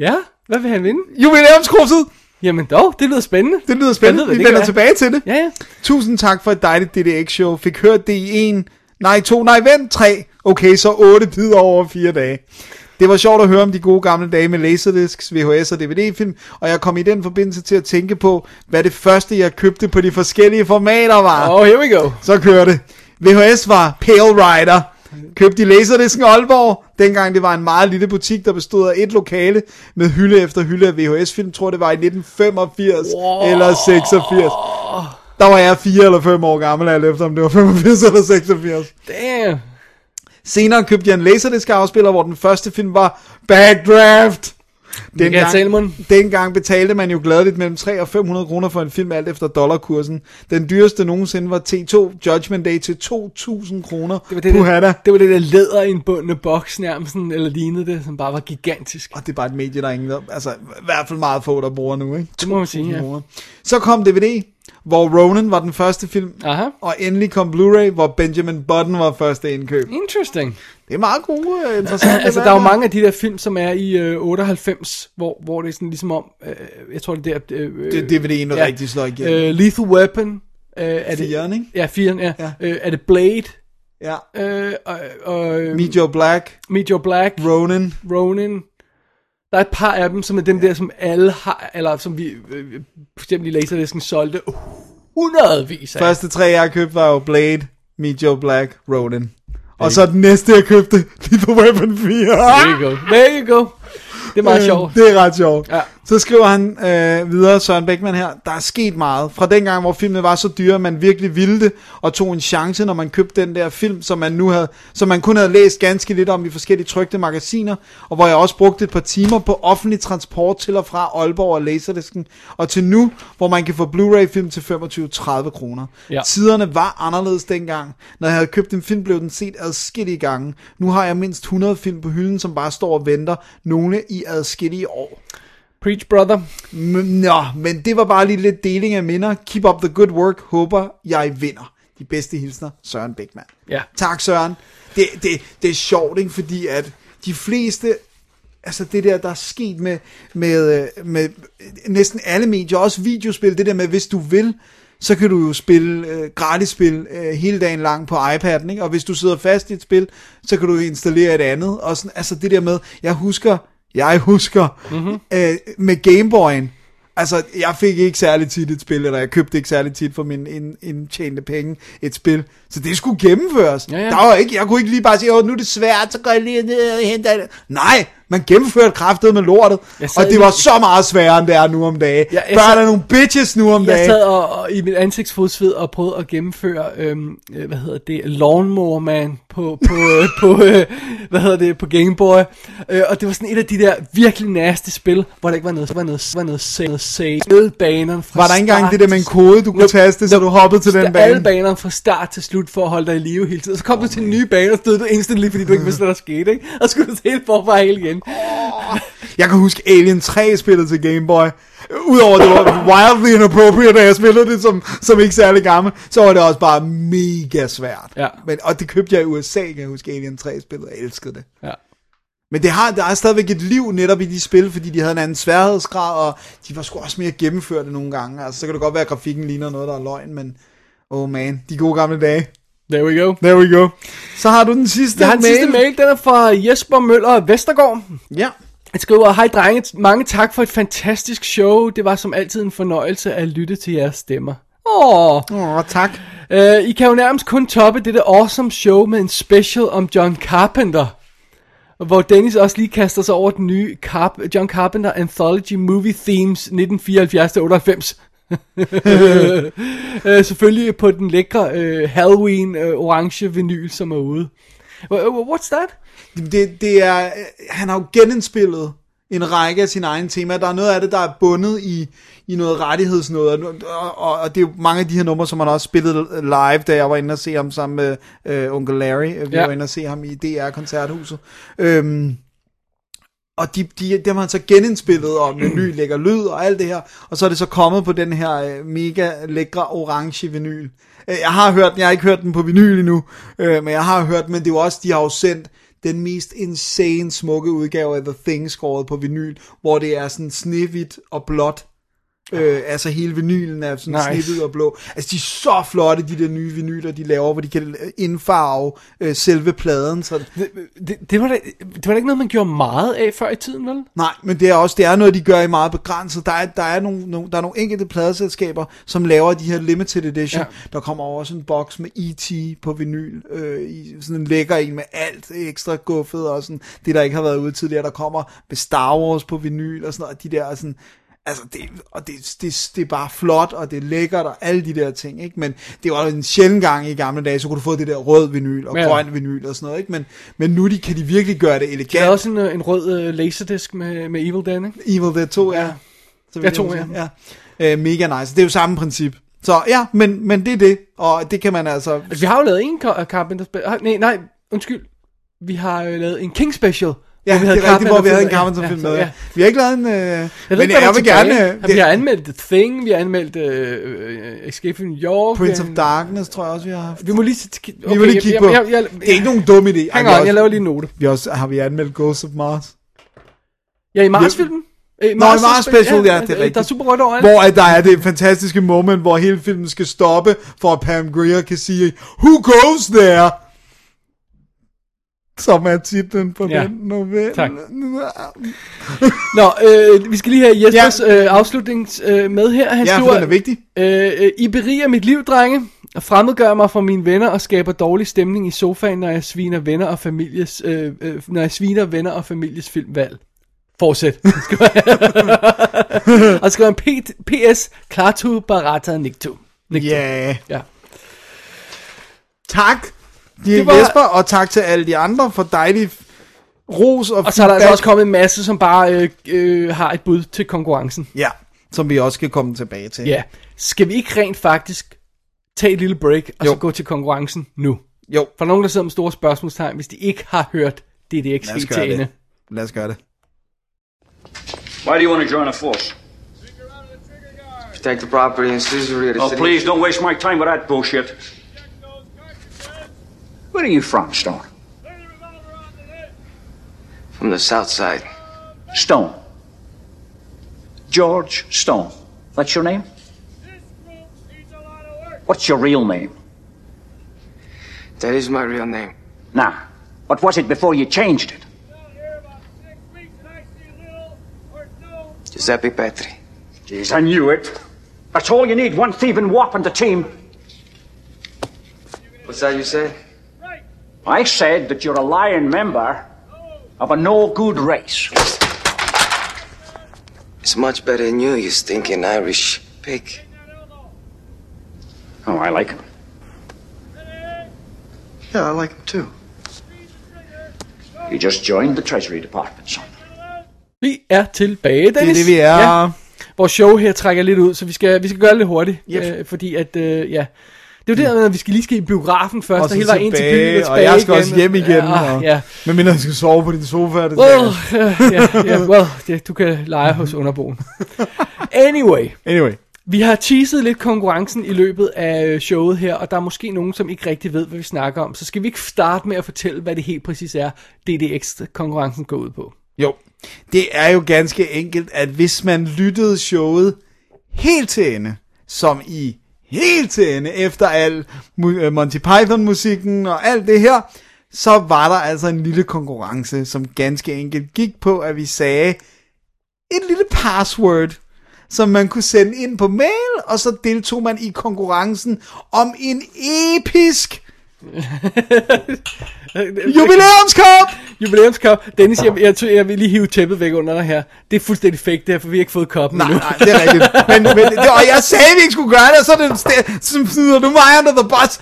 Ja, hvad vil han vinde? jubilæumskurset. Jamen dog, det lyder spændende. Det lyder Jeg spændende. ved, Vi vender tilbage til det. Ja, ja. Tusind tak for et dejligt DDX-show. Fik hørt det i en, nej to, nej vent, tre. Okay, så otte bidder over fire dage. Det var sjovt at høre om de gode gamle dage med Laserdiscs, VHS og DVD-film, og jeg kom i den forbindelse til at tænke på, hvad det første, jeg købte på de forskellige formater var. Oh, here we go. Så kører det. VHS var Pale Rider. Købte i Laserdisken Aalborg. Dengang det var en meget lille butik, der bestod af et lokale med hylde efter hylde af VHS-film. Tror det var i 1985 wow. eller 86. Der var jeg 4 eller 5 år gammel, alt efter om det var 85 eller 86. Damn. Senere købte jeg en Laserdisc afspiller, hvor den første film var Backdraft. Michael Salmon. dengang betalte man jo gladeligt mellem 3 og 500 kroner for en film, alt efter dollarkursen. Den dyreste nogensinde var T2 Judgment Day til 2.000 kroner. Det var det, der, det var det der læder i en bundne boks nærmest, sådan, eller lignede det, som bare var gigantisk. Og det er bare et medie, der er ingen, altså i hvert fald meget få, der bruger nu, ikke? Det må man sige, 2.000 ja. kroner. Så kom DVD, hvor Ronin var den første film, Aha. og endelig kom Blu-ray, hvor Benjamin Button var første indkøb. Interesting. Det er meget gode, uh, interessant. <clears throat> altså, der er jo mange af de der film, som er i øh, 98, hvor, hvor det er sådan ligesom om, øh, jeg tror det er der... Øh, Det DVD'en, ja. rigtig slår igennem. Øh, Lethal Weapon. Øh, er det, Firen, ikke? Ja, firen, ja. Ja. Øh, er det Blade? Ja. Øh, og, og, øh, Meet Joe Black, Meet Your Black. Ronin. Ronin. Der er et par af dem, som er dem der, som alle har, eller som vi, øh, for eksempel i Laserdisken, solgte hundredvis af. Første tre, jeg har købt, var jo Blade, Meet Joe Black, Ronin. Og så den næste, jeg købte, <laughs> Lethal Weapon 4. There you go. There you go. Det er meget sjovt. Det er ret sjovt. Ja. Så skriver han øh, videre, Søren Beckmann her, der er sket meget. Fra dengang, hvor filmene var så dyre, man virkelig ville det, og tog en chance, når man købte den der film, som man, nu havde, som man kun havde læst ganske lidt om i forskellige trygte magasiner, og hvor jeg også brugte et par timer på offentlig transport til og fra Aalborg og Laserdisken, og til nu, hvor man kan få Blu-ray-film til 25-30 kroner. Ja. Tiderne var anderledes dengang. Når jeg havde købt en film, blev den set adskillige gange. Nu har jeg mindst 100 film på hylden, som bare står og venter, nogle i adskillige år. Preach, brother. M- Nå, men det var bare lige lidt deling af minder. Keep up the good work. Håber, jeg vinder. De bedste hilsner, Søren Bækman. Ja. Tak, Søren. Det, det, det er sjovt, ikke? Fordi at de fleste... Altså det der, der er sket med, med, øh, med næsten alle medier, også videospil, det der med, hvis du vil, så kan du jo spille øh, gratis spil øh, hele dagen lang på iPad'en, ikke? og hvis du sidder fast i et spil, så kan du installere et andet, og sådan, altså det der med, jeg husker, jeg husker, mm-hmm. øh, med Gameboy'en, altså jeg fik ikke særlig tit et spil, eller jeg købte ikke særlig tit for min ind, indtjente penge et spil, så det skulle gennemføres. Ja, ja. Der var ikke, jeg kunne ikke lige bare sige, åh nu er det svært, så går jeg lige ned og henter det. Nej, man gennemførte kraftet med lortet, Jeg og det var så meget sværere, end det er nu om dagen. Ja, jeg Børn sad- er nogle bitches nu om Jeg dagen. sad og, og i mit ansigtsfodsved og prøvede at gennemføre, øhm, øh, hvad hedder det, Lawnmower Man på, på, øh, <laughs> på øh, hvad hedder det, på Game Boy. Øh, og det var sådan et af de der virkelig nasty spil, hvor der ikke var noget, var noget, var noget save, noget save. Alle banerne fra Var der ikke engang det der med en kode, du kunne Nope. taste, så du hoppede til den der alle bane? banerne fra start til slut for at holde dig i live hele tiden. Og så kom du til en ny bane, og stod du instantly, fordi du ikke vidste, hvad der skete. Ikke? Og så skulle du til helt forfra hele igen. Jeg kan huske Alien 3 spillet til Game Boy. Udover det var wildly inappropriate, da jeg spillede det som, som ikke særlig gammel, så var det også bare mega svært. Ja. Men, og det købte jeg i USA, kan jeg huske Alien 3 spillet. Jeg elskede det. Ja. Men det har, der er stadigvæk et liv netop i de spil, fordi de havde en anden sværhedsgrad, og de var sgu også mere gennemførte nogle gange. Altså, så kan det godt være, at grafikken ligner noget, der er løgn, men oh man, de gode gamle dage. There we go. There we go. Så har du den sidste Jeg har den sidste mail, den er fra Jesper Møller Vestergaard. Ja. Han skriver, hej drenge, mange tak for et fantastisk show. Det var som altid en fornøjelse at lytte til jeres stemmer. Åh, Åh, oh, tak. uh, I kan jo nærmest kun toppe dette awesome show med en special om John Carpenter. Hvor Dennis også lige kaster sig over den nye Carp- John Carpenter Anthology Movie Themes 1974-98. Uh, <laughs> selvfølgelig på den lækre uh, Halloween uh, orange vinyl, som er ude. Wha- What's that? Det, det er, øh, han har jo genindspillet en række af sine egne temaer. Der er noget af det, der er bundet i, i noget rettighedsnoget, og, og, og det er jo mange af de her numre, som han også spillede live, da jeg var inde og se ham sammen med øh, onkel Larry. Vi Ja. var inde og se ham i DR-koncerthuset. Øhm, og de, de, dem har han så genindspillet og med ny lækker lyd og alt det her. Og så er det så kommet på den her øh, mega lækre orange vinyl. Øh, Jeg har hørt den, jeg har ikke hørt den på vinyl endnu, øh, men jeg har hørt den, men det er jo også, de har jo sendt den mest insane smukke udgave af The Thing skåret på vinyl, hvor det er sådan snehvidt og blåt. Øh, altså hele vinylen er sådan Nice. snippet og blå. Altså de er så flotte, de der nye vinyler, de laver, hvor de kan indfarve øh, selve pladen. Så, Det, det, det, var da, det var da ikke noget, man gjorde meget af før i tiden, vel? nej, men det er også det er noget, de gør i meget begrænset. Der er, der er, nogle, nogle, der er nogle enkelte pladeselskaber, som laver de her limited edition. Ja. Der kommer også en boks med E.T. på vinyl. Øh, i sådan en lækker en med alt ekstra guffet og sådan. Det, der ikke har været ude tidligere. Der kommer med Star Wars på vinyl og sådan noget. De der sådan... Altså, det, og det, det, det er bare flot, og det er lækkert, og alle de der ting, ikke? Men det var en sjælden gang i gamle dage, så kunne du få det der rød vinyl, og Ja. grøn vinyl og sådan noget, ikke? Men, men nu de, kan de virkelig gøre det Der er elegant. også en, øh, en rød uh, laserdisc med, med Evil Dead, ikke? Evil Dead 2, ja. Så Ja, to, ja. ja. Øh, mega nice. Det er jo samme princip. Så ja, men, men det er det, og det kan man altså... Altså, vi har jo lavet en Car- Carpenter. Nej, nej, undskyld. Vi har øh, lavet en King Special. Ja, hvor det er rigtigt, hvor vi havde en Carpenter-film. Ja, med. ja, Ja, Vi har ikke lavet en... Øh, Jeg men ikke, hvad jeg der vil er gerne... Ja, Vi har anmeldt The Thing, vi har anmeldt uh, Escape from New York. Prince vi of Darkness, tror jeg også, vi har haft. Vi må lige, okay, Vi må lige kigge på. Jeg, jeg, jeg, Det er ikke nogen dum idé. Hang vi on, også- jeg laver lige en note. Vi også, har vi anmeldt Ghost of Mars? Ja, i Mars-filmen. Øh, Nå, i Mars Special, ja, det er Der er rigtigt. super rødt over Hvor at der er det fantastiske moment, hvor hele filmen skal stoppe, for at Pam Grier kan sige, Who goes there? Som er titlen på Ja. den novelle. Tak. <laughs> Nå, øh, vi skal lige have Jespers ja. øh, afslutnings øh, med her. Han Ja, skriver, den er vigtig. Øh, øh, I beriger mit liv, drenge, og fremmedgør mig fra mine venner og skaber dårlig stemning i sofaen, når jeg sviner venner og families, øh, øh, når jeg sviner venner og families filmvalg. Fortsæt. <laughs> og skriver en PS, Klartu Barata Nikto. Nikto. Ja. Ja. Tak, de Det var... Jesper, og tak til alle de andre for dejlig ros og Og så er der altså også kommet en masse, som bare øh, øh, har et bud til konkurrencen. Ja, som vi også skal komme tilbage til. Ja. Skal vi ikke rent faktisk tage et lille break, og Jo. så gå til konkurrencen nu? Jo, For nogen, der sidder med store spørgsmålstegn, hvis de ikke har hørt DDX lad os helt til ende. det. Lad os gøre det. Why do you want to join a force? Protect the property and citizenry of the Oh, city. please don't waste my time with that bullshit. Where are you from, Stone? From the south side. Stone. George Stone. That's your name? What's your real name? That is my real name. Nah. What was it before you changed it? Giuseppe Petri. Jeez, I knew it. That's all you need, one thieving wop on the team. What's that you say? I said that you're a lying member of a no-good race. It's much better than you, you stinking Irish pig. Oh, I like him. Yeah, I like him too. You just joined the Treasury Department, son. Vi er tilbage, Dennis. Det er det, vi er. Ja. Vores show her trækker lidt ud, så vi skal, vi skal gøre det lidt hurtigt. Yep. Øh, fordi at, øh, ja... Det er jo det, at vi skal lige skal i biografen først, Og og, hele vejen ind til byen og tilbage og jeg skal igen. også hjem igen. Ja, og, ja. Men mindre jeg skal sove på din sofa. Det Well, uh, <laughs> ja, ja, <laughs> well, det, du kan lege hos underboen. Anyway, Anyway. vi har teaset lidt konkurrencen i løbet af øh, showet her, og der er måske nogen, som ikke rigtig ved, hvad vi snakker om. Så skal vi ikke starte med at fortælle, hvad det helt præcis er, DDX-konkurrencen går ud på. Jo, det er jo ganske enkelt, at hvis man lyttede showet helt til ende, som i helt til ende, efter al øh, Monty Python-musikken og alt det her, så var der altså en lille konkurrence, som ganske enkelt gik på, at vi sagde et lille password, som man kunne sende ind på mail, og så deltog man i konkurrencen om en episk <laughs> jubilæumskop! Jubilæumskop. <laughs> Dennis, jeg, jeg, jeg, vil lige hive tæppet væk under dig her. Det er fuldstændig fake, det her, for vi har ikke fået koppen Nej, endnu. nej, det er rigtigt. Men, men <laughs> det, og jeg sagde, at vi ikke skulle gøre det, og så, er det, så smider du mig under the bus.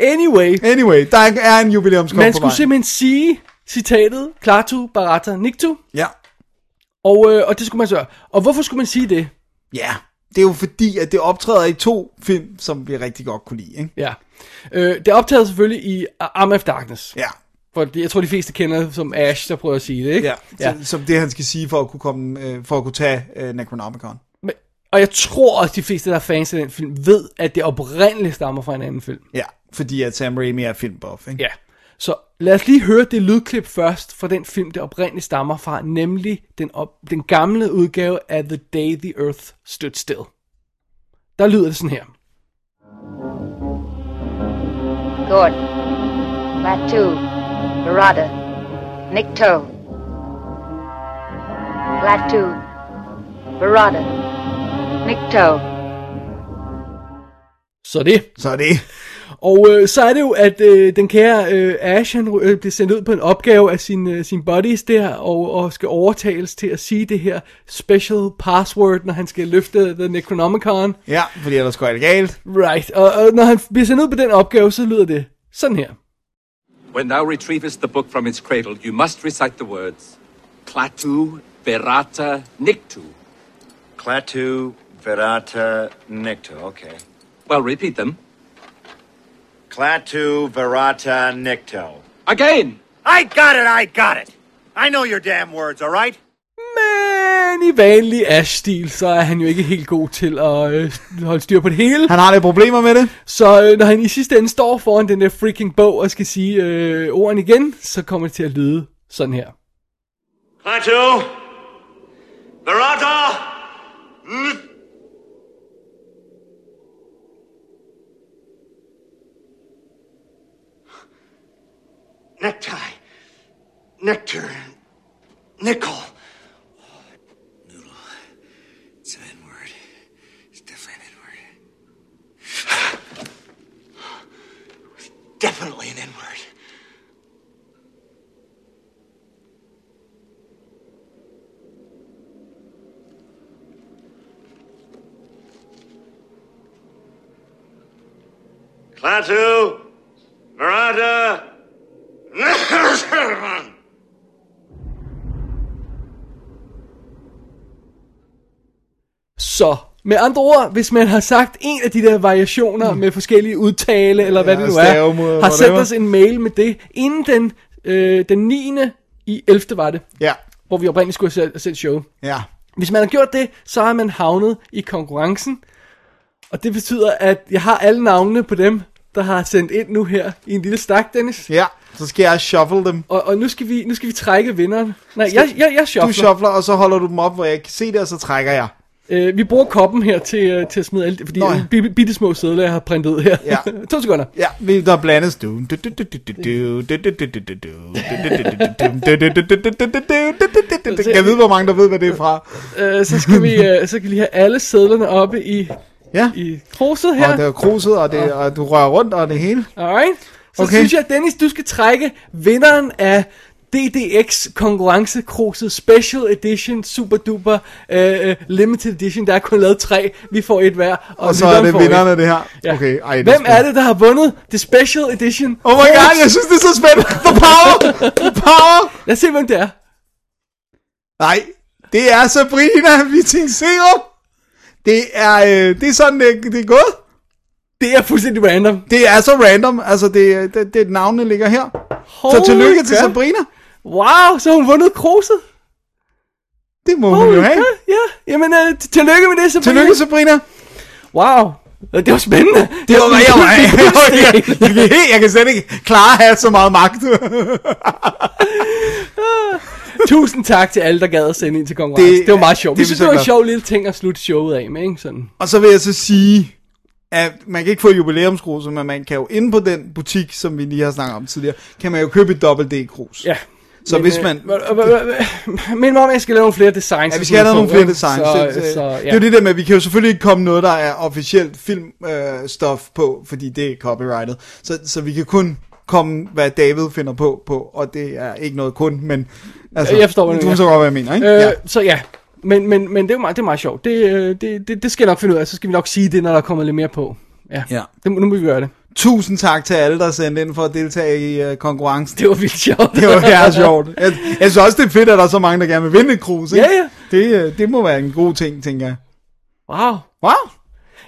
Anyway, Anyway, der er en jubilæumskop man på skulle vej. simpelthen sige citatet, Klartu, Barata, Niktu, Ja. og, øh, og det skulle man så. Og hvorfor skulle man sige det? ja, det er jo fordi, at det optræder i to film, som vi rigtig godt kunne lide. Ikke? Ja. Øh, det er optaget selvfølgelig i Arm of Darkness. Ja. For jeg tror, de fleste kender som Ash, der prøver at sige det, ikke? Ja, ja. Som det han skal sige for at kunne, komme, øh, for at kunne tage øh, Necronomicon. Men, og jeg tror også, de fleste, der er fans af den film, ved, at det oprindeligt stammer fra en anden film. Ja, fordi at Sam Raimi er filmbuff, ikke? Ja. Så lad os lige høre det lydklip først fra den film, det oprindeligt stammer fra, nemlig den, op, den gamle udgave af The Day the Earth Stood Still. Der lyder det sådan her. Good. Latu. Barada. Nikto. Latu. Barada. Nikto. Så det. Så det. Og øh, så er det jo, at øh, den kære øh, Ash, han øh, bliver sendt ud på en opgave af sin, øh, sin buddies der, og, og skal overtales til at sige det her special password, når han skal løfte The Necronomicon. Ja, fordi ellers går det galt. Right, og, og når han bliver sendt ud på den opgave, så lyder det sådan her. When thou retrievest the book from its cradle, you must recite the words Clatu Verata Nictu. Clatu Verata Nicto. Okay. Well, repeat them. Clatu Verata Nicto. Again! I got it, I got it. I know your damn words, all right? Men i vanlig Ash-stil, så er han jo ikke helt god til at øh, holde styr på det hele. Han har lidt problemer med det. Så øh, når han i sidste ende står foran den der freaking bog og skal sige øh, ordene igen, så kommer det til at lyde sådan her. Clatu Verata Nicto. Necktie. Nectar. Nickel. Noodle. It's an N word. It's definitely an N word. It's definitely an N word. Klaatu. Veranda. Så med andre ord, hvis man har sagt en af de der variationer mm. med forskellige udtale, eller hvad Ja, det nu er, har sendt os en mail med det, inden den, øh, den 9. i 11. var det, Ja, hvor vi oprindeligt skulle have sendt show. ja. Hvis man har gjort det, så har man havnet i konkurrencen. Og det betyder, at jeg har alle navnene på dem, der har sendt ind nu her i en lille stak, Dennis. Ja, så skal jeg shuffle dem. Og, og nu, skal vi, nu skal vi trække vinderen. Nej, jeg, jeg, jeg shuffler. Du shuffler, og så holder du dem op, hvor jeg kan se det, og så trækker jeg. Øh, vi bruger koppen her til, øh, til at smide alle, fordi Nå det ja. er bitte, små sædler, jeg har printet ud her. Ja. to sekunder. Ja, vi- der blandes du. Jeg vide, hvor mange der ved, hvad det er fra? Øh, så skal vi øh, så kan vi lige have alle sædlerne oppe i, Ja, i kruset her. og det er kruset, og, det, og du rører rundt, og det hele. Alright. Så Okay. synes jeg, Dennis, du skal trække vinderen af DDX konkurrence kruset Special Edition Super Duper uh, Limited Edition. Der er kun lavet tre. Vi får et hver. Og, Og så er det vinderne af det her. Ja. Okay, ej, Hvem er det, der har vundet det Special Edition? Oh my god, jeg synes, det er så spændende. The power! The power! Lad os se, hvem det er. Nej, det er Sabrina Witting Serum. Det er, øh, det er sådan, det, det er gået. Det er fuldstændig random. Det er så random. Altså, det, det, det navnene ligger her. Så Holy tillykke til crap. Sabrina. Wow, så har hun vundet kruset. Det må hun jo Holy have. Ja, jamen uh, tillykke med det, Sabrina. Tillykke, Sabrina. Wow. Øh, Det var spændende. Det var, jeg, var, jeg, jeg, jeg, jeg, jeg, jeg kan slet ikke klare at have så meget magt. <laughs> Tusind tak til alle, der gad at sende ind til konkurrencen. Det- Det, var meget sjovt. det er synes, det var en sjov lille ting at slutte showet af med, ikke? Sådan. Og så vil jeg så sige, at man kan ikke få jubilæumskruse, men man kan jo inde på den butik, som vi lige har snakket om tidligere, kan man jo købe et dobbelt D-krus. Ja. Så hvis man... Men om jeg skal lave nogle flere designs. Ja, vi skal have nogle flere designs. Så, Så, så, så, ja. Det er jo det der med, at vi kan jo selvfølgelig ikke komme noget, der er officielt filmstof øh, på, fordi det er copyrightet. Så, så vi kan kun komme, hvad David finder på, på, og det er ikke noget kun, men... Altså, Jeg forstår, hvad du du mener. forstår godt, hvad jeg mener, ikke? Øh, ja. Så ja. Men, men, men det, er meget, det er meget sjovt. Det, øh, det, det, det skal jeg nok finde ud af. Så skal vi nok sige det, når der kommer lidt mere på. Ja. Ja. Det, nu må vi gøre det. Tusind tak til alle, der sendte ind for at deltage i uh, konkurrencen. Det var vildt sjovt. Det var ja, sjovt. Jeg, jeg synes også, det er fedt, at der er så mange, der gerne vil vinde et krus. Ikke? Ja, ja. Det, øh, det må være en god ting, tænker jeg. Wow. Wow,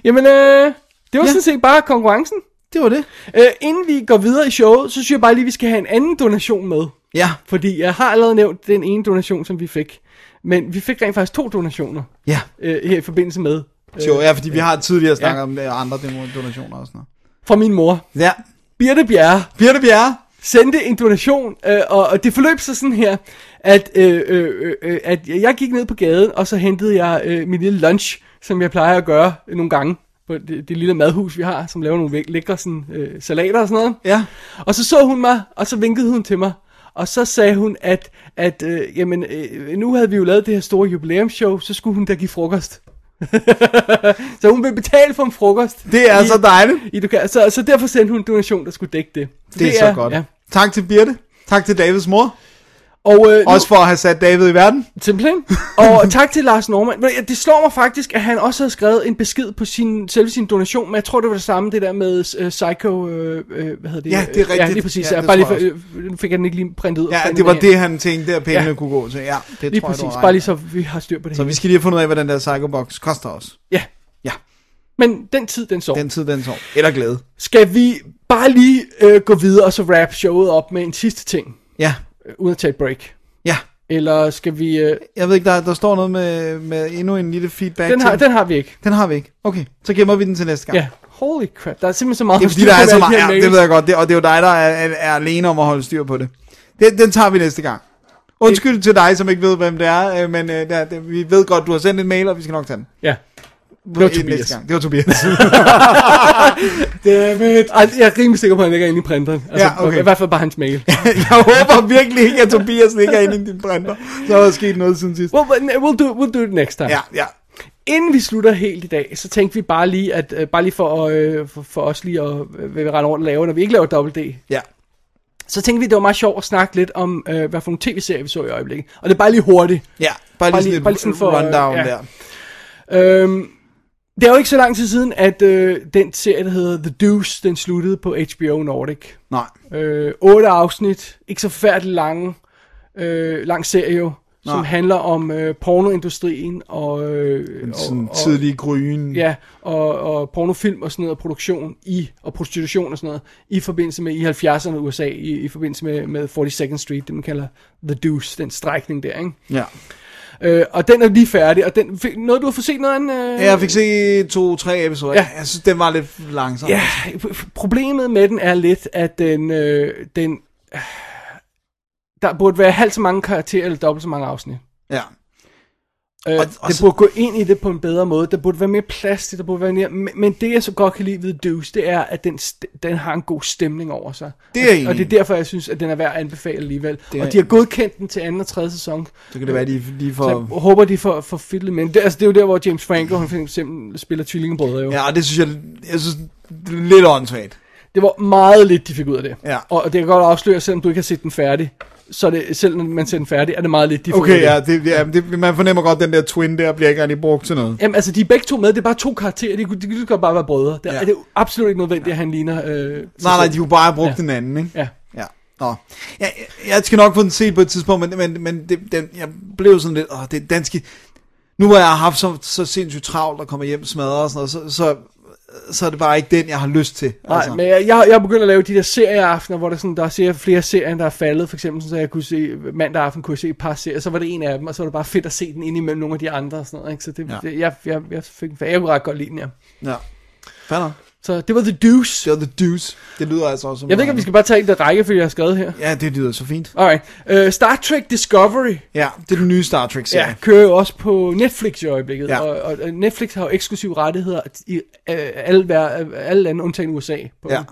Jamen, øh, det var Ja. sådan set bare konkurrencen. det var det. Øh, inden vi går videre i showet, så synes jeg bare lige, vi skal have en anden donation med. Ja, Fordi jeg har allerede nævnt den ene donation, som vi fik. Men vi fik rent faktisk to donationer ja. øh, her i forbindelse med. Jo, ja, fordi vi har tidligere snakket ja. om øh, andre donationer og sådan noget. Fra min mor. Ja. Birte Bjerre. Birte Bjerre, sendte en donation, øh, og, og det forløb sig sådan her, at, øh, øh, øh, at jeg gik ned på gaden, og så hentede jeg øh, min lille lunch, som jeg plejer at gøre nogle gange på det, det lille madhus, vi har, som laver nogle lækre sådan, øh, salater og sådan noget. Ja. Og så så hun mig, og så vinkede hun til mig, og så sagde hun, at, at øh, jamen, øh, nu havde vi jo lavet det her store jubilæumsshow, så skulle hun da give frokost. <laughs> så hun vil betale for en frokost. Det er i, så dejligt. I, du kan, så, så derfor sendte hun en donation, der skulle dække det. Det er så godt. Ja. Tak til Birte. Tak til Davids mor. Og, øh, Også for at have sat David i verden. Simpelthen. <laughs> Og tak til Lars Norman. Det slår mig faktisk, at han også havde skrevet en besked på sin, selve sin donation, men jeg tror, det var det samme, det der med uh, Psycho, uh, uh, hvad hedder det? Ja, det er Ja, rigtigt. lige præcis. Ja, Ja, det bare lige for, jeg øh, nu fik jeg den ikke lige printet ud. Ja, det var med det, han tænkte, at pengene Ja. kunne gå til. Ja, det Lige tror jeg, du præcis. har Bare lige så vi har styr på det Så hele. vi skal lige have fundet ud af, hvad den der Psycho Box koster os. Ja. Ja. Men den tid, den sov. Den tid, den sov. Eller glæde. Skal vi bare lige øh, gå videre og så wrap showet op med en sidste ting, Ja. Uden at tage et break? Ja. Eller skal vi... Øh, Jeg ved ikke, der, der står noget med, med endnu en lille feedback den, har, til. den har vi ikke. den har vi ikke. Okay, så gemmer vi den til næste gang. Ja. Holy crap, der er simpelthen så meget Det er fordi, der er så meget, ja, det ved jeg godt, det, og det er jo dig, der er, er, er alene om at holde styr på det. Den, den tager vi næste gang. Undskyld til dig, som ikke ved, hvem det er, øh, men øh, der, det, vi ved godt, du har sendt en mail, og vi skal nok tage den. Ja. Det var Tobias. Gang. <laughs> Det var Tobias. Dammit. Ej, jeg er rimelig sikker på, at han ligger inde i printeren. Altså, Ja, okay. I hvert fald bare hans mail. <laughs> jeg håber virkelig ikke, at Tobias ligger inde i din printer. Så er der sket noget siden sidst. well, we'll do, we'll do it next time. Ja, ja. Inden vi slutter helt i dag, så tænkte vi bare lige, at uh, bare lige for, uh, for, for os lige at uh, rende rundt og lave, når vi ikke laver dobbelt D, Ja. så tænkte vi, det var meget sjovt at snakke lidt om, uh, hvad for nogle tv-serier vi så i øjeblikket. Og det er bare lige hurtigt. Ja, bare lige Bare sådan lige- bare lige sådan for, rundown ja. der. Øhm, det er jo ikke så lang tid siden, at øh, den serie, der hedder The Deuce, den sluttede på HBO Nordic. Nej. Øh, otte afsnit, ikke så forfærdeligt lange, øh, lang serie jo, som Nej. handler om øh, pornoindustrien og, øh, Sådan og, tidlig grøn. ja, og, og pornofilm og sådan noget, og produktion i, og prostitution og sådan noget, i forbindelse med, i 70'erne USA, i, i forbindelse med, med 42nd Street, det man kalder The Deuce, den strækning der, ikke? Ja. Øh, og den er lige færdig, og den, fik, noget du har fået set noget af den? Øh, Ja, jeg fik set to-tre episoder. Ja. Jeg synes, den var lidt langsom. Ja, problemet med den er lidt, at den, øh, den øh, der burde være halvt så mange karakterer, eller dobbelt så mange afsnit. ja. Øh, Og- og, og det så- burde gå ind i det på en bedre måde. Der burde være mere plads til, der burde være mere... Men, men det, jeg så godt kan lide ved Deuce, det er, at den, den har en god stemning over sig. Det er og, og det er derfor, jeg synes, at den er værd at anbefale alligevel. Det er Og de har godkendt den til anden og tredje sæson. Så kan det være, de, de Så får... jeg håber, de får, får fidlet med det. Altså, det er jo der, hvor James Franco, han eksempel spiller tvillingebrødre jo. Ja, det synes jeg, jeg synes, det er lidt åndssvagt. Det var meget lidt, de fik ud af det. Ja. Og det kan godt afsløre, selvom du ikke har set den færdig, så er det, selv når man ser den færdig, er det meget lidt, de Okay, det. ja, det, ja det, man fornemmer godt, den der twin der bliver ikke rigtig brugt til noget. Jamen, altså, de er begge to med. Det er bare to karakterer. De, kunne- de, de kan bare være brødre. Der Ja. ja. er det absolut ikke nødvendigt, at han ligner... Øh, Nej, nej, de kunne bare have brugt Ja. den anden, ikke? Ja. Ja. Nå. Jeg, jeg, jeg skal nok få den set på et tidspunkt, men, men, men det, den, jeg blev sådan lidt, åh, det danske... Nu hvor jeg har haft så, så sindssygt travlt og kommer hjem smadret og sådan noget, så, så, så er det bare ikke den, jeg har lyst til. Nej, altså. men jeg, jeg, jeg er begyndt at lave de der serieaftener, hvor der, sådan, der er flere serier, der er faldet. For eksempel, så jeg kunne se, mandag aften kunne jeg se et par serier, så var det en af dem, og så var det bare fedt at se den ind imellem nogle af de andre. Og sådan noget, ikke? Så det, Ja. det, jeg, jeg, jeg, fik, jeg kunne ret godt lide den, ja. Ja. Fair. Så det var The Deuce. Det var The Deuce. Det lyder altså også som... Jeg ved ikke, om vi skal bare tage en der række, fordi jeg har skrevet her. Ja, det lyder så fint. Alright. Uh, Star Trek Discovery Ja, det er den nye Star Trek-serie. ja, kører jo også på Netflix i øjeblikket. Ja. Og, og, Netflix har jo eksklusive rettigheder i uh, alle, hver- alle lande, undtagen USA. På, Ja.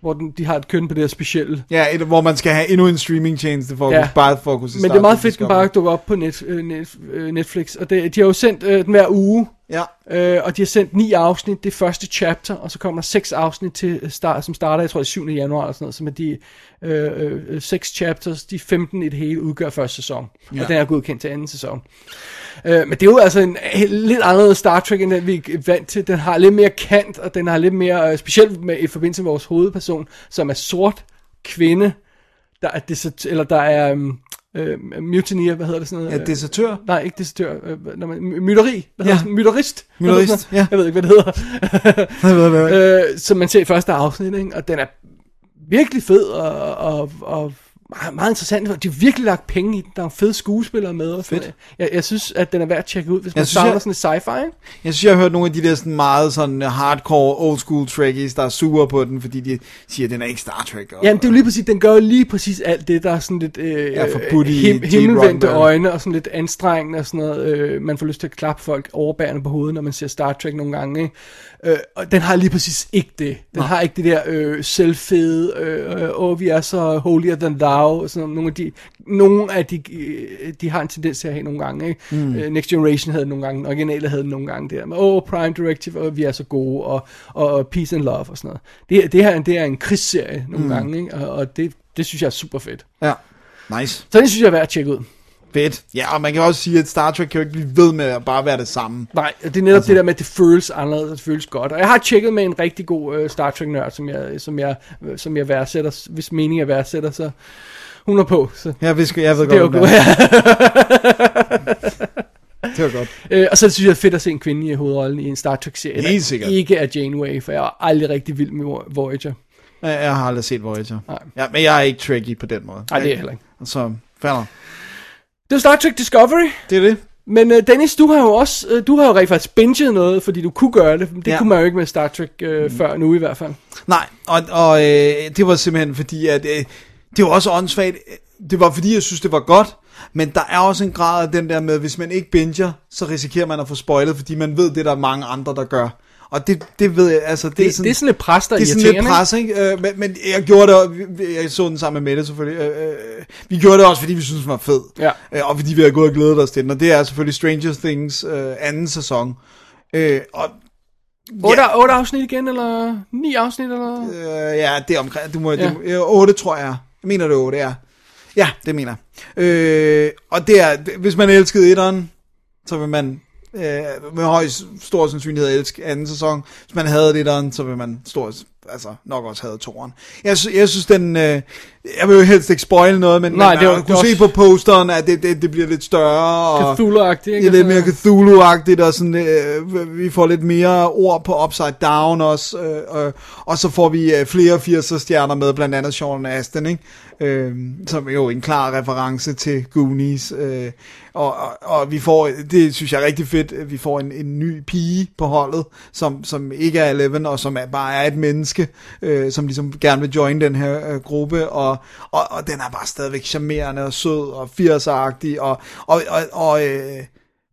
Hvor den, de har et køn på det her specielle. Ja, et, hvor man skal have endnu en streaming-tjeneste for, ja. Bare for at se Men det Star er meget fedt, den Discovery. bare dukker op på net, øh, net, øh, Netflix. Og det, de har jo sendt øh, den hver uge. Ja. Øh, og de har sendt ni afsnit, det første chapter, og så kommer der seks afsnit til start, som starter, jeg tror det er 7. januar eller sådan noget, som er de øh, øh, seks chapters, de 15 i det hele udgør første sæson. Ja. Og den er godkendt til anden sæson. Øh, men det er jo altså en helt- lidt anderledes Star Trek, end den vi er vant til. Den har lidt mere kant, og den har lidt mere, øh, specielt med, i forbindelse med vores hovedperson, som er sort kvinde, der er, desert, eller der er um, øh, mutineer, hvad hedder det sådan noget? Ja, desertør. Nej, ikke desertør. Øh, når man, my- mytteri. Hvad Ja. hedder det? Hvad sådan noget? ja. Jeg ved ikke, hvad det hedder. Jeg ved det øh, som man ser i første afsnit, ikke? Og den er virkelig fed, og, og, og meget, meget interessant. De har virkelig lagt penge i den. Der er fede skuespillere med. Og Fedt. Jeg, jeg synes, at den er værd at tjekke ud, hvis man Jeg synes, savner jeg- sådan et sci-fi. Jeg synes, jeg har hørt nogle af de der sådan meget sådan hardcore old school trekkies, der er sure på den, fordi de siger, at den er ikke Star Trek. Og, Jamen, det er jo lige præcis, den gør jo lige præcis alt det, der er sådan lidt øh, Ja, forbudt i him, himmelvendte øjne, og sådan lidt anstrengende og sådan noget. Øh, man får lyst til at klappe folk overbærende på hovedet, når man ser Star Trek nogle gange. Ikke? Øh, og den har lige præcis ikke det. Den har ikke det der øh, selvfede, øh, åh, vi er så holier than thou, og sådan nogle af de, nogle af de, øh, de har en tendens til at have nogle gange. Ikke? Mm. Øh, Next Generation havde nogle gange, originale havde nogle gange der, med, åh, Prime Directive, og vi er så gode, og, og Peace and Love og sådan noget. Det, det her, det er en krigsserie nogle mm. gange, ikke? og, og det, det synes jeg er super fedt. Ja, nice. Så det synes jeg er værd at tjekke ud. Fedt. Ja, og man kan også sige, at Star Trek kan jo ikke blive ved med at bare være det samme. Nej, det er netop altså. det der med, at det føles anderledes, og det føles godt. Og jeg har tjekket med en rigtig god uh, Star Trek-nørd, som jeg, som, jeg, øh, som jeg værdsætter, hvis mening jeg værdsætter, så hun er på. Så. Jeg ved, jeg ved det er godt, godt. <laughs> Det var godt. Øh, og så synes jeg, det er fedt at se en kvinde i hovedrollen i en Star Trek-serie, Helt sikkert. ikke er Janeway, for jeg er aldrig rigtig vild med Voyager. Jeg, har aldrig set Voyager. Nej. Ja, men jeg er ikke Trekkie på den måde. Nej, det er heller ikke. Så, falder. Det er Star Trek Discovery. Det er det. Men uh, Dennis, du har jo også, uh, du har jo rent faktisk binget noget, fordi du kunne gøre det. Det ja. kunne man jo ikke med Star Trek uh, mm. før nu i hvert fald. Nej, og, og øh, det var simpelthen fordi, at øh, det var også åndssvagt. Det var fordi, jeg synes, det var godt. Men der er også en grad af den der med, hvis man ikke binger, så risikerer man at få spoilet, fordi man ved, det er der mange andre, der gør. Og det, det ved jeg, altså... Det, Det, det er sådan lidt pres, der det er sådan lidt pres, ikke? Øh, men, men jeg gjorde det, jeg så den sammen med Mette selvfølgelig. Øh, øh, vi gjorde det også, fordi vi synes den var fed. Ja. Øh, og fordi vi har gået og glædet os til den. Og det er selvfølgelig Stranger Things øh, anden sæson. Øh, og 8, ja. 8 afsnit igen, eller 9 afsnit, eller? Øh, ja, det er omkring, du må, ja. Det, øh, 8 tror jeg. Jeg mener det er 8, ja. Ja, det mener jeg. Øh, og det er, hvis man elskede etteren, så vil man øh, med høj stor sandsynlighed elske anden sæson. Hvis man havde etteren, så vil man stor, altså nok også have toren. Jeg, jeg synes den, øh, jeg vil jo helst ikke spoil noget, men, Nej, det var- man det kunne se på posteren, at det, det, det bliver lidt større. Og, Cthulhu-agtigt, ikke? Det er lidt mere Altså- Cthulhu-agtigt, og sådan, øh, vi får lidt mere ord på Upside Down også, øh, øh, og så får vi øh, flere 80'er stjerner med, blandt andet Sean Astin, ikke? Øh, som jo er en klar reference til Goonies, øh, og, og, og vi får, det synes jeg er rigtig fedt, vi får en, en ny pige på holdet, som, som ikke er Eleven, og som er, bare er et menneske, øh, som ligesom gerne vil join den her øh, gruppe, og, og, og den er bare stadigvæk charmerende og sød og 80'er-agtig, og, og, og, og øh,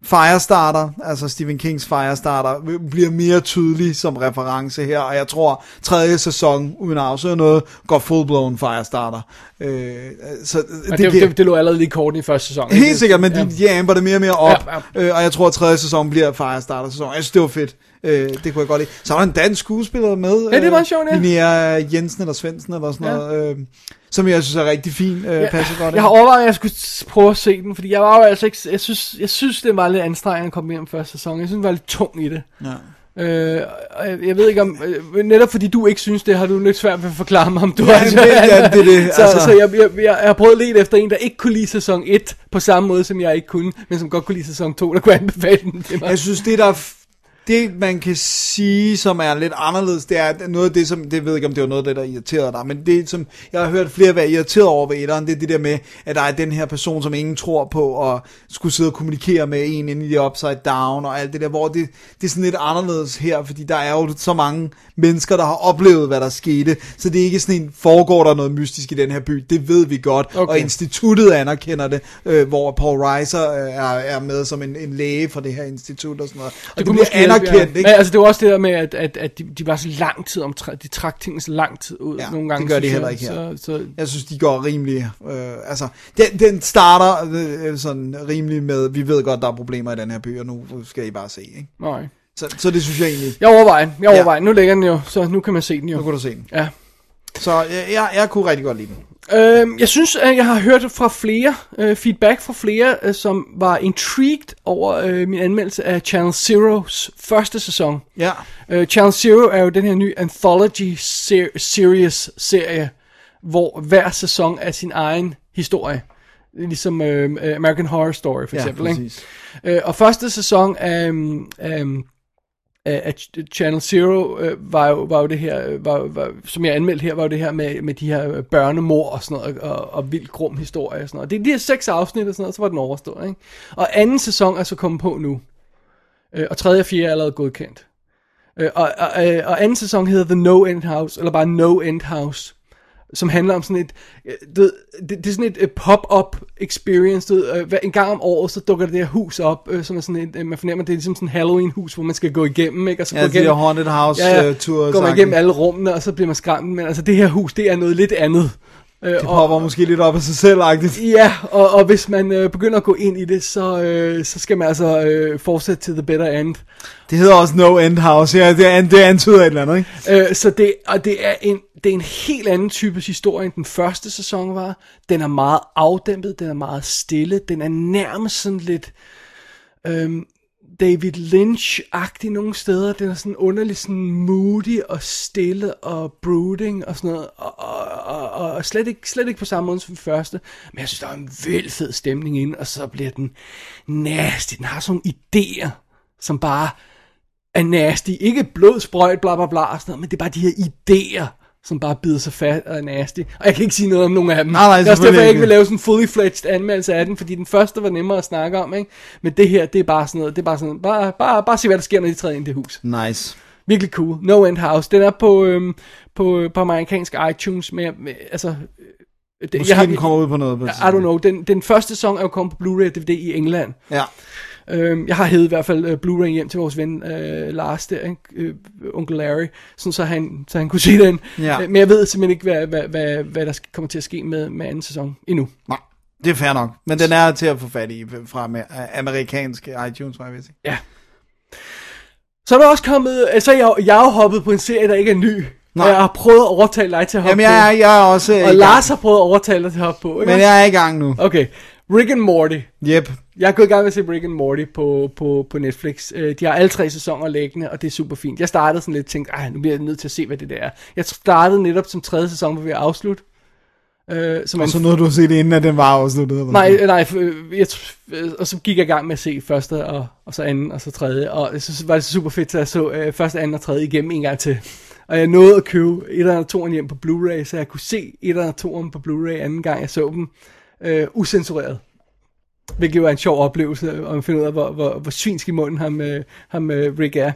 Firestarter, altså Stephen Kings Firestarter, bliver mere tydelig som reference her, og jeg tror, tredje sæson, uden at afsløre noget, går full-blown Firestarter. Øh, så det, det, det, giver- det, det lå allerede lige kort i første sæson. ikke? Helt sikkert, men de, Ja. de amber det mere og mere op, Ja, ja. Øh, og jeg tror, at tredje sæson bliver Firestarter sæson. Jeg synes, det var fedt. Øh, det kunne jeg godt lide. Så var der en dansk skuespiller med. Ja, det var sjovt, ja. Linnea Jensen eller Svendsen eller sådan Ja. noget. Øh, som jeg synes er rigtig fin. Øh, Ja, passer godt jeg har overvejet, at jeg skulle prøve at se den, fordi jeg var jo altså ikke, jeg synes, jeg synes det var lidt anstrengende at komme hjem første sæson. Jeg synes, det var lidt tung i det. Ja. Øh, jeg, ved ikke om, øh, netop fordi du ikke synes det, har du lidt svært ved at forklare mig, om du Ja, har det- ja, det det, Så, altså. så jeg, jeg, jeg, jeg har prøvet at lede efter en, der ikke kunne lide sæson 1, på samme måde som jeg ikke kunne, men som godt kunne lide sæson 2, der kunne anbefale den til mig. Jeg synes, det der... Det, man kan sige, som er lidt anderledes, det er noget af det, som, det ved jeg ikke, om det var noget af det, der irriterede dig, men det, som jeg har hørt flere være irriteret over ved etteren, det er det der med, at der er den her person, som ingen tror på, og skulle sidde og kommunikere med en inde i de upside down, og alt det der, hvor det, det er sådan lidt anderledes her, fordi der er jo så mange mennesker, der har oplevet, hvad der skete, så det er ikke sådan en, foregår der noget mystisk i den her by, det ved vi godt, Okay. og instituttet anerkender det, øh, hvor Paul Reiser øh, er, er med som en, en læge fra det her institut og sådan noget, og det, kunne bliver anerkendt, ja. ikke? Men, altså, det var også det der med, at, at, at de, de var så lang tid om, de trak tingene så lang tid ud Ja, nogle gange. det gør de heller ikke her. Så, så, Jeg synes, de går rimelig... Øh, altså, den, den starter øh, sådan rimelig med, vi ved godt, der er problemer i den her by, og nu skal I bare se, ikke? nej. Så, så det synes jeg egentlig... Jeg overvejer, den, jeg Ja. overvejer. den. Nu ligger den jo, så nu kan man se den jo. Nu kan du se den. Ja. Så jeg, jeg, jeg kunne rigtig godt lide den. Øhm, jeg synes, at jeg har hørt fra flere, øh, feedback fra flere, øh, som var intrigued over øh, min anmeldelse af Channel Zeros første sæson. Ja. Øh, Channel Zero er jo den her nye anthology ser- series serie, hvor hver sæson er sin egen historie. Ligesom øh, øh, American Horror Story for Ja, eksempel. ikke? præcis. Øh, og første sæson af, um, um, at Channel Zero øh, var, jo, var jo det her, øh, var, var, som jeg anmeldte her, var jo det her med, med de her øh, børnemor og sådan noget, og, og vildt grum historie og sådan noget. Det er de her seks afsnit og sådan noget, så var den overstået, ikke? Og anden sæson er så kommet på nu. Øh, og tredje og fjerde er allerede godkendt. Øh, og, og, øh, og anden sæson hedder The No End House, eller bare No End House, som handler om sådan et, øh, du ved, det, det er sådan et øh, pop-up experience, du ved, øh, hver- en gang om året, så dukker det der hus op, øh, som er sådan et, man fornemmer, det er ligesom sådan en Halloween-hus, hvor man skal gå igennem, ikke? Og så Ja, gå de igennem, haunted house, øh, tours, går man igennem alle rummene, og så bliver man skræmt, men altså det her hus, det er noget lidt andet. Øh, Det popper måske lidt op af sig selv -agtigt. <laughs> Ja, og, og hvis man øh, begynder at gå ind i det, så, øh, så skal man altså øh, fortsætte til the better end. Det hedder også No End House, ja, det, det antyder et eller andet, ikke? Øh, så det, og det er, en, det er en helt anden type historie, end den første sæson var. Den er meget afdæmpet, den er meget stille, den er nærmest sådan lidt øhm, David Lynch-agtig nogle steder. Den er sådan underligt sådan moody og stille og brooding og sådan noget. Og, og, og, og slet, ikke, slet ikke på samme måde som den første. Men jeg synes, der er en vild fed stemning ind, og så bliver den nasty. Den har sådan nogle idéer, som bare er nasty. Ikke blodsprøjt, bla bla bla, og sådan noget, men det er bare de her idéer, som bare bider sig fat og er nasty. Og jeg kan ikke sige noget om nogen af dem. Nej, nej, det er også derfor, jeg ikke vil lave sådan en fully fledged anmeldelse af den, fordi den første var nemmere at snakke om, ikke? Men det her, det er bare sådan noget, det er bare sådan, bare, bare, bare se, hvad der sker, når de træder ind i det hus. Nice. Virkelig cool. No End House. Den er på, øhm, på, på amerikansk iTunes, med, med altså... øh, Det, Måske den kommer ud på noget på I don't know. Den, den første sæson er jo kommet på Blu-ray og DVD i England. Ja. Øhm, jeg har hævet i hvert fald uh, Blu-ray hjem til vores ven uh, Lars der, ikke? Øh, onkel Larry, sådan så han, så han kunne se den. Ja. Øh, men jeg ved simpelthen ikke, hvad, hvad, hvad, hvad der kommer til at ske med, med anden sæson endnu. Nej, det er fair nok. Men den er til at få fat i fra amer- amerikanske iTunes, var jeg ved sige. Ja. Så er der også kommet, altså jeg, jeg har jo hoppet på en serie, der ikke er ny. Nej. Jeg har prøvet at overtale dig til at hoppe Jamen, jeg, er- på. jeg er også... og gang. Lars har prøvet at overtale dig til at hoppe på. Ikke? Men jeg er i gang nu. Okay, Rick and Morty. Yep. Jeg er gået i gang med at se Rick and Morty på, på, på Netflix. Øh, De har alle tre sæsoner liggende, og det er super fint. Jeg startede sådan lidt og tænkte, nu bliver jeg nødt til at se, hvad det der er. Jeg startede netop som tredje sæson, hvor vi er afslut. Øh, som Og så nåede du at se det, inden at den var afsluttet. eller Nej, nej, øh, jeg, øh, og så gik jeg i gang med at se første, og, og så anden, og så tredje, og så var det super fedt, så jeg så øh, første, anden og tredje igennem en gang til. Og jeg nåede at købe et og toeren hjem på Blu-ray, så jeg kunne se et og toeren på Blu-ray anden gang, jeg så dem, øh, usensureret. Hvilket jo er en sjov oplevelse, og man finder ud af, hvor, hvor, hvor svinsk i munden ham, øh, ham øh, Rick er.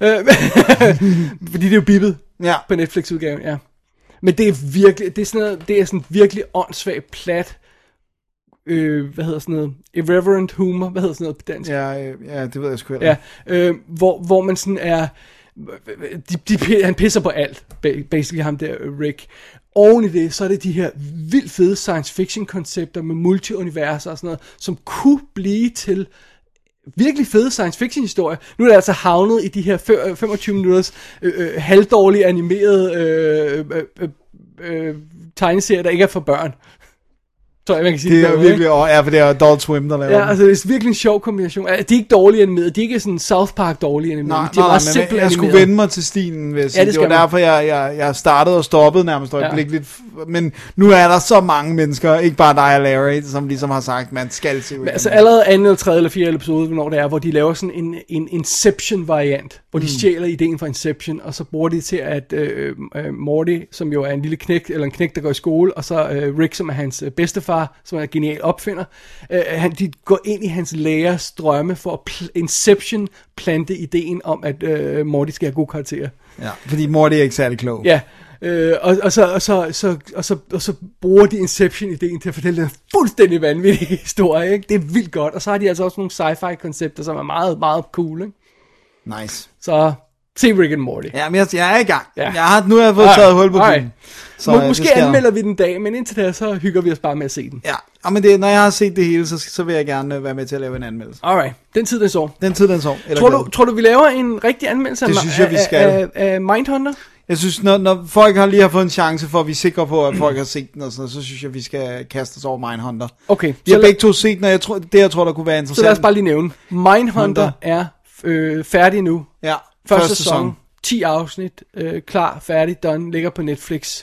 Øh, <laughs> fordi det er jo bippet ja. på Netflix-udgaven, ja. Men det er virkelig, det er sådan noget, det er sådan virkelig åndssvagt plat, øh, hvad hedder sådan noget, irreverent humor, hvad hedder sådan noget på dansk? Ja, øh, ja, det ved jeg sgu heller Ja, øh, hvor, hvor man sådan er, de, de, han pisser på alt, ba- basically ham der, Rick. Oven i det, så er det de her vildt fede science fiction koncepter med multiuniverser og sådan noget, som kunne blive til virkelig fede science fiction historier. Nu er det altså havnet i de her 25 øh, minutters øh, øh, halvdårlige animerede øh, øh, øh, øh, øh tegneserier, der ikke er for børn. Tror jeg, man kan sige Det er måde, virkelig, og, ja, for det er Adult Swim, der laver Ja, altså det er virkelig en sjov kombination. Altså, De er ikke dårlige animeret, de er ikke sådan South Park dårlige animeret. Nej, de er nej, meget simpelt men jeg skulle animeret. vende mig til stilen, sige. Ja, det det, var man. derfor, jeg, jeg, jeg startede og stoppede nærmest øjeblikkeligt. Men nu er der så mange mennesker, ikke bare dig og Larry, som ligesom har sagt, man skal se Men altså allerede anden eller tredje eller fjerde episode, hvornår det er, hvor de laver sådan en, en Inception-variant, hvor de Mm. stjæler ideen fra Inception, og så bruger de til, at øh, øh, Morty, som jo er en lille knæk, eller en knæk, der går i skole, og så øh, Rick, som er hans øh, bedstefar, som er en genial opfinder, øh, han, de går ind i hans lærers drømme for at pl- Inception plante ideen om, at øh, Morty skal have gode karakterer. Ja, fordi Morty er ikke særlig klog. Ja, øh, og, og, så, og, så, så, og, så, og så bruger de Inception-ideen til at fortælle den fuldstændig vanvittige <laughs> historie, ikke? Det er vildt godt, og så har de altså også nogle sci-fi-koncepter, som er meget, meget cool, ikke? Nice. Så se Rick and Morty. Ja, men jeg, jeg er i gang. Ja. Jeg har, nu har jeg fået taget hul på Alright. Så, Må, øh, måske skal anmelder vi den dag, men indtil da, så hygger vi os bare med at se den. Ja, og men det, når jeg har set det hele, så, så vil jeg gerne øh, være med til at lave en anmeldelse. Alright, den tid, den så. Den tid, den så. Eller Tror du, tror du, vi laver en rigtig anmeldelse Det af, synes jeg, vi af- skal. af, af Mindhunter? Jeg synes, når, når folk har lige har fået en chance for, at vi er sikre på, at folk har set den og sådan noget, så synes jeg, vi skal kaste os over Mindhunter. Okay, Vi har så, begge to set den, og jeg tror, det jeg tror, der kunne være interessant. så lad os bare lige nævne. Mindhunter Hunter. er øh, færdig nu. Ja, Første, første sæson, sæson. 10 afsnit, øh, klar, færdig, done, ligger på Netflix.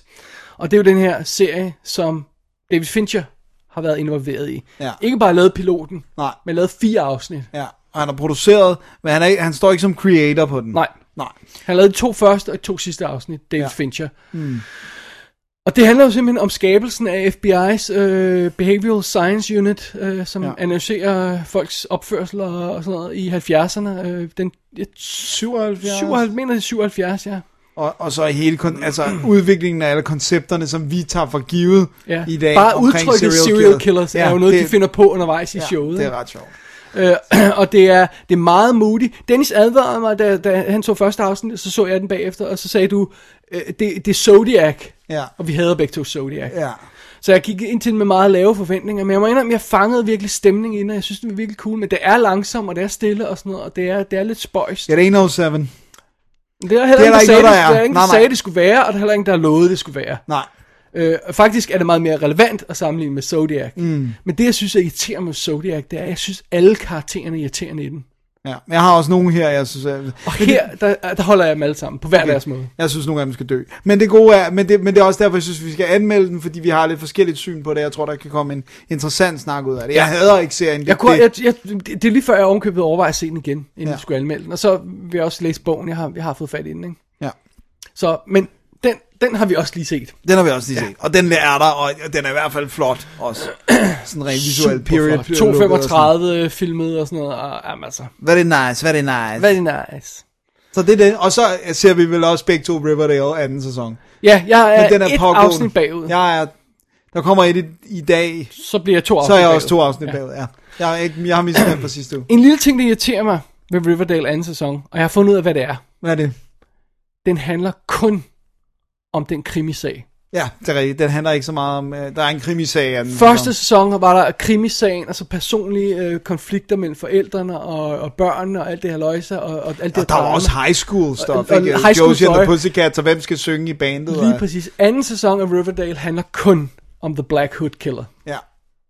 Og det er jo den her serie, som David Fincher har været involveret i. Ja. Ikke bare lavet piloten, Nej. men lavet fire afsnit. Ja, og han har produceret, men han, er, han står ikke som creator på den. Nej. Nej. Han lavede de to første og to sidste afsnit, David ja. Fincher. Mm. Og det handler jo simpelthen om skabelsen af FBI's øh, Behavioral Science Unit, øh, som Ja. analyserer folks opførsel og, og sådan noget i 70'erne. Øh, den, jeg, 77? 77, mener det er 77, ja. Og, og så hele kon- altså, udviklingen af alle koncepterne, som vi tager for givet ja. i dag. Bare udtrykket serial killers er jo noget, de finder på undervejs i ja, showet. det er ret sjovt. Øh, <clears throat> og det er, det er meget moody. Dennis advarede mig, da, da han så første afsnit, så så jeg den bagefter, og så sagde du, øh, det, det er Zodiac. Ja. Og vi havde begge to Zodiac. Ja. Så jeg gik ind til den med meget lave forventninger, men jeg må indrømme, jeg fangede virkelig stemningen ind, og jeg synes, det var virkelig cool, men det er langsomt, og det er stille og sådan noget, og det er, det er lidt spøjst. It ain't 07. Det er heller Det er der ikke noget, det, der er. der er ingen, Nej, nej. sagde, det skulle være, og der er heller ingen, der har lovet, det skulle være. Nej. Øh, faktisk er det meget mere relevant at sammenligne med Zodiac. Mm. Men det, jeg synes, er irriterende med Zodiac, det er, at jeg synes, alle karaktererne er irriterende i den. Ja. Men jeg har også nogle her, jeg synes... Jeg, Og her, der, der holder jeg dem alle sammen, på hver Okay. deres måde. Jeg synes, nogle af dem skal dø. Men det gode er, men det, men det er også derfor, jeg synes, vi skal anmelde den, fordi vi har lidt forskelligt syn på det. Jeg tror, der kan komme en interessant snak ud af det. Jeg hader ikke serien. Det, Jeg kunne, det, jeg, jeg, det er lige før, jeg ovenkøbet overvejer at se den igen, inden Ja. jeg skulle anmelde den. Og så vil jeg også læse bogen, jeg har, jeg har fået fat i den. Ikke? Ja. Så, men den, har vi også lige set. Den har vi også lige set. Og den er der, og den er i hvert fald flot også. <clears throat> Sådan rent visuelt period. Super flot. 235 filmet og sådan noget. Og, jamen, altså, Very nice, very nice. very nice. Så det er det. Og så ser vi vel også begge to Riverdale anden sæson. Ja, jeg er Men den er et pågående. afsnit bagud. Jeg er, der kommer et i, i dag. Så bliver jeg to Så er jeg afsnit også to afsnit Ja. bagud, ja. Jeg, er ikke, jeg har mistet den fra sidste uge. En lille ting, der irriterer mig ved Riverdale anden sæson, og jeg har fundet ud af, hvad det er. Hvad er det? Den handler kun om den krimisag. Ja, det er rigtigt. Den handler ikke så meget om... øh, Der er en krimisag. i anden Første sæson. var der krimisagen, altså personlige øh, konflikter mellem forældrene og, og børnene og alt det her løjse og, og alt det Og der var også high school stuff, Og- og ikke? high school Josie and the. Pussycats, og hvem skal synge i bandet? Lige og- præcis. Anden sæson af Riverdale handler kun om The Black Hood Killer. Ja.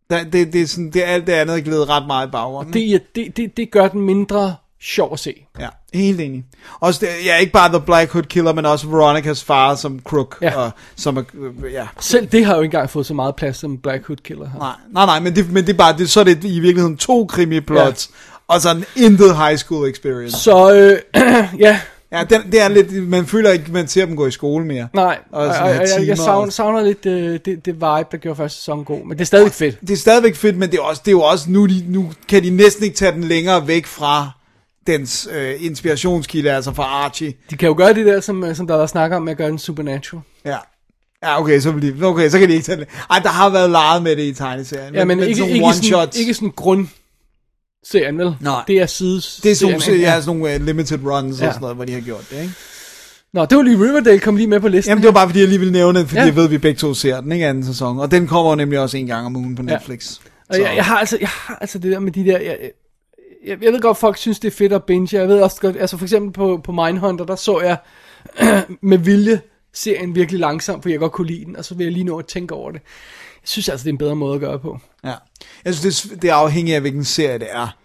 Det, det, det, er sådan, det alt det andet er glædet ret meget i baggrunden. Det, det, det, det gør den mindre sjov at se. Ja, helt enig. Også det, ja, ikke bare The Black Hood Killer, men også Veronicas far som crook. Ja. Og, som er, øh, ja. Selv det har jo ikke engang fået så meget plads, som Black Hood Killer har. Nej, nej, nej, men det, men det er bare, det, så er det i virkeligheden to krimi-plots, ja. og så en intet high school experience. Så, øh, <clears throat> ja, Ja, den, det er lidt, man føler ikke, man ser dem gå i skole mere. nej. Og Og, og, jeg, jeg savner, savner lidt øh, det, det vibe, der gjorde første sæson god. Men det er stadig fedt. Det er stadigvæk fedt, men det er, også, det er jo også, nu, de, nu kan de næsten ikke tage den længere væk fra dens øh, inspirationskilde, altså fra Archie. De kan jo gøre det der, som, øh, som der var snak om, med at gøre den supernatural. Ja. Ja, okay, så, de, okay, så kan de ikke tage det. Ej, der har været leget med det i tegneserien. Ja, men, ikke, sådan ikke, sådan, ikke sådan grund serien, vel? Nej. Det er sides. Det er sådan, serien, ikke? ja, sådan nogle uh, limited runs ja. Ja. og sådan noget, hvor de har gjort det, ikke? Nå, det var lige Riverdale, kom lige med på listen. Jamen, det var bare fordi, jeg lige ville nævne det, fordi ja. Ja. jeg ved, at vi begge to ser den, ikke anden sæson. Og den kommer nemlig også en gang om ugen på Ja. Netflix. Og jeg, jeg, har altså, jeg har altså det der med de der... Jeg, jeg, jeg ved godt, folk synes, det er fedt at binge. Jeg ved også godt, altså for eksempel på, på Mindhunter, der så jeg <clears throat> med vilje serien virkelig langsomt, for jeg godt kunne lide den, og så vil jeg lige nå at tænke over det. Jeg synes altså, det er en bedre måde at gøre på. Ja. Jeg synes, det, det er afhængigt af, hvilken serie det er,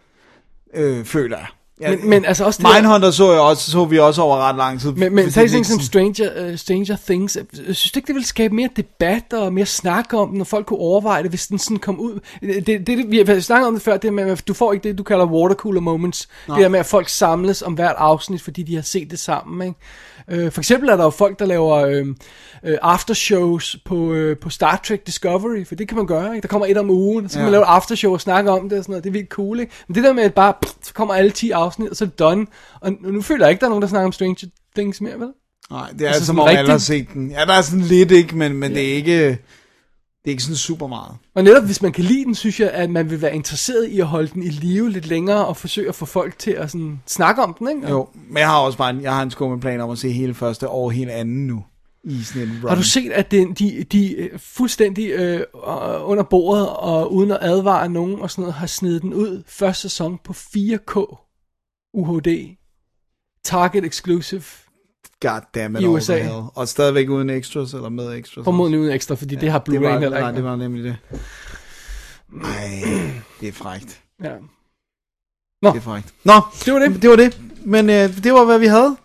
øh, føler jeg. Ja, Men, men altså også det der- Mindhunter så, jeg også, så vi også over ret lang tid. Men, men sådan ikke som Stranger, uh, Stranger Things. Jeg synes du ikke, det ville skabe mere debat og mere snak om den, når folk kunne overveje det, hvis den sådan kom ud? Det, det, det vi har snakket om det før, det med, at du får ikke det, du kalder watercooler moments. Nej. Det der med, at folk samles om hvert afsnit, fordi de har set det sammen. Ikke? Uh, for eksempel er der jo folk, der laver uh, uh, aftershows på, uh, på Star Trek Discovery, for det kan man gøre. Ikke? Der kommer et om ugen, så kan Ja. man lave aftershow og snakke om det og sådan noget. Det er vildt cool. Ikke? Men det der med, at bare pff, så kommer alle 10 afsnit, og så er det done. Og nu føler jeg ikke, der er nogen, der snakker om Stranger Things mere, vel? Nej, det er Altså altså, som om rigtig- alle har set den. Ja, der er sådan lidt, ikke, men, men det er ikke... Det er ikke sådan super meget. Og netop hvis man kan lide den, synes jeg, at man vil være interesseret i at holde den i live lidt længere, og forsøge at få folk til at sådan snakke om den, ikke? Jo, men jeg har også bare en, jeg har en skummel plan om at se hele første og hele anden nu. I sådan en run. Har du set, at den, de, de øh, fuldstændig øh, øh, under bordet, og uden at advare nogen og sådan noget, har snedet den ud første sæson på 4K UHD. Target exclusive. God damn it i all USA. the hell. Og stadigvæk uden extras, eller med extras. Formodentlig uden ekstra, fordi ja, det har det Blu-ray heller Nej, ikke. det var nemlig det. Ej, det er frægt. Ja. Nå. Det er frægt. Nå, det var det. Det var det. Men øh, det var, hvad vi havde.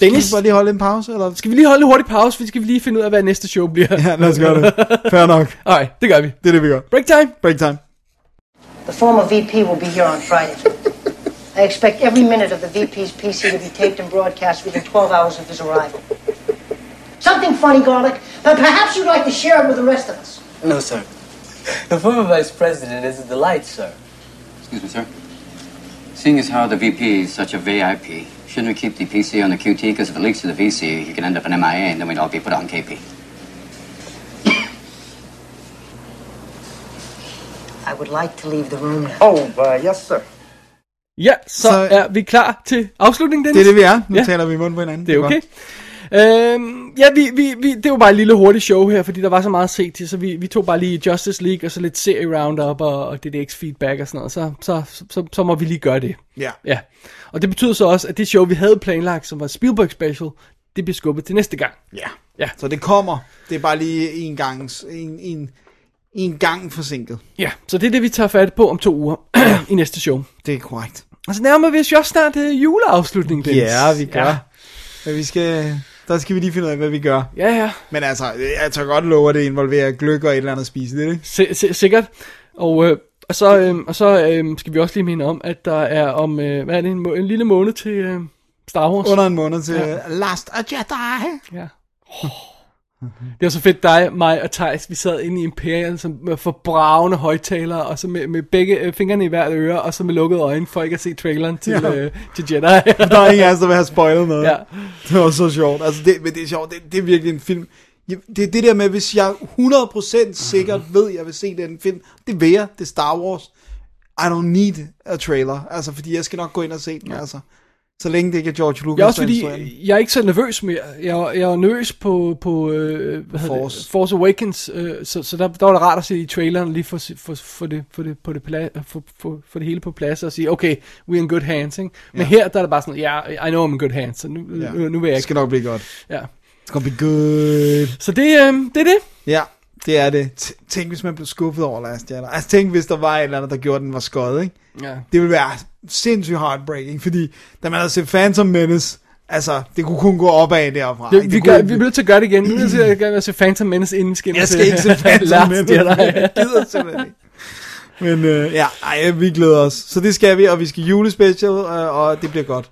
Dennis? Skal vi lige holde en pause? Eller? Skal vi lige holde en hurtig pause, for vi skal lige finde ud af, hvad næste show bliver. Ja, lad os gøre det. Fair nok. <laughs> Alright, det gør vi. Det er det, vi gør. Break time. Break time. The former VP will be here on Friday. I I expect every minute of the VP's PC to be taped and broadcast within 12 hours of his arrival. Something funny, Garlic, but perhaps you'd like to share it with the rest of us. No, sir. The former vice president is a delight, sir. Excuse me, sir. Seeing as how the VP is such a VIP, shouldn't we keep the PC on the QT? Because if it leaks to the VC, you can end up in MIA, and then we'd all be put on KP. <coughs> I would like to leave the room now. Oh, uh, yes, sir. Ja, så, Så- så er vi klar til afslutningen, Det Dennis? er det, vi er. Nu Ja. taler vi i munden på hinanden. Det er okay. godt. Øhm, ja, vi, vi, vi, det var bare et lille hurtigt show her, fordi der var så meget at se til, så vi, vi tog bare lige Justice League, og så lidt serie roundup, og, og DDX feedback og sådan noget, så, så, så, så må vi lige gøre det. Ja. Ja, og det betyder så også, at det show, vi havde planlagt, som var Spielberg Special, det bliver skubbet til næste gang. Ja. Ja. Så det kommer. Det er bare lige en gang, en, en, en gang forsinket. Ja, så det er det, vi tager fat på om to uger <clears throat> i næste show. Det er korrekt. Og så nærmer vi os jo også snart uh, juleafslutning, Dennis. Ja, vi gør. Ja. Men vi skal, der skal vi lige finde ud af, hvad vi gør. Ja, ja. Men altså, jeg tør godt love, at det involverer gløk og et eller andet spiseligt, ikke? S- s- sikkert. Og, øh, og så, øh, og så øh, skal vi også lige minde om, at der er om, øh, hvad er det, en, må- en lille måned til øh, Star Wars. Under en måned til Ja. Last a Jedi. Ja. <laughs> Det var så fedt dig, mig og Thijs, vi sad inde i Imperial som med forbravende højtalere, og så med, med begge øh, fingrene i hvert øre, og så med lukkede øjne, for ikke at se traileren til, Ja. øh, til Jedi. <laughs> Der er ingen af der vil have spoilet noget. Ja. Det var så sjovt. Altså, det, men det er sjovt. Det, det er virkelig en film. Det er det der med, hvis jeg 100% sikkert ved, at jeg vil se den film. Det vil jeg. Det er Star Wars. I don't need a trailer. Altså, fordi jeg skal nok gå ind og se den. Altså. Så længe det ikke er George Lucas. Jeg er også fordi, jeg er ikke så nervøs mere. Jeg, er- jeg er nervøs på, på øh, hvad Force. Det? Force Awakens, øh, så, så der, der var det rart at se i traileren lige for, for, for, det, for, det, på det pla- for, for, for det hele på plads og sige, okay, we're in good hands. Ikke? Men Ja. her der er det bare sådan, ja, yeah, I know I'm in good hands, så nu, Ja. nu, nu vil jeg Det ikke. skal nok blive godt. Ja. It's gonna be good. Så det, øh, det er det. Ja, det er det. Tænk, hvis man blev skuffet over Last Jedi. Altså, tænk, hvis der var et eller andet, der gjorde, den var skød, ikke? Ja. Det ville være sindssygt heartbreaking, fordi da man havde set Phantom Menace, altså, det kunne kun gå opad derfra. Det, vi, Det gør, kunne- vi bliver nødt til at gøre det igen. Nu vil jeg gerne se Phantom Menace, inden vi ind Jeg skal ikke se <laughs> Phantom Menace. <laughs> Jeg gider simpelthen ikke. Men øh, ja, ej, vi glæder os. Så det skal vi, og vi skal julespecial, øh, og det bliver godt.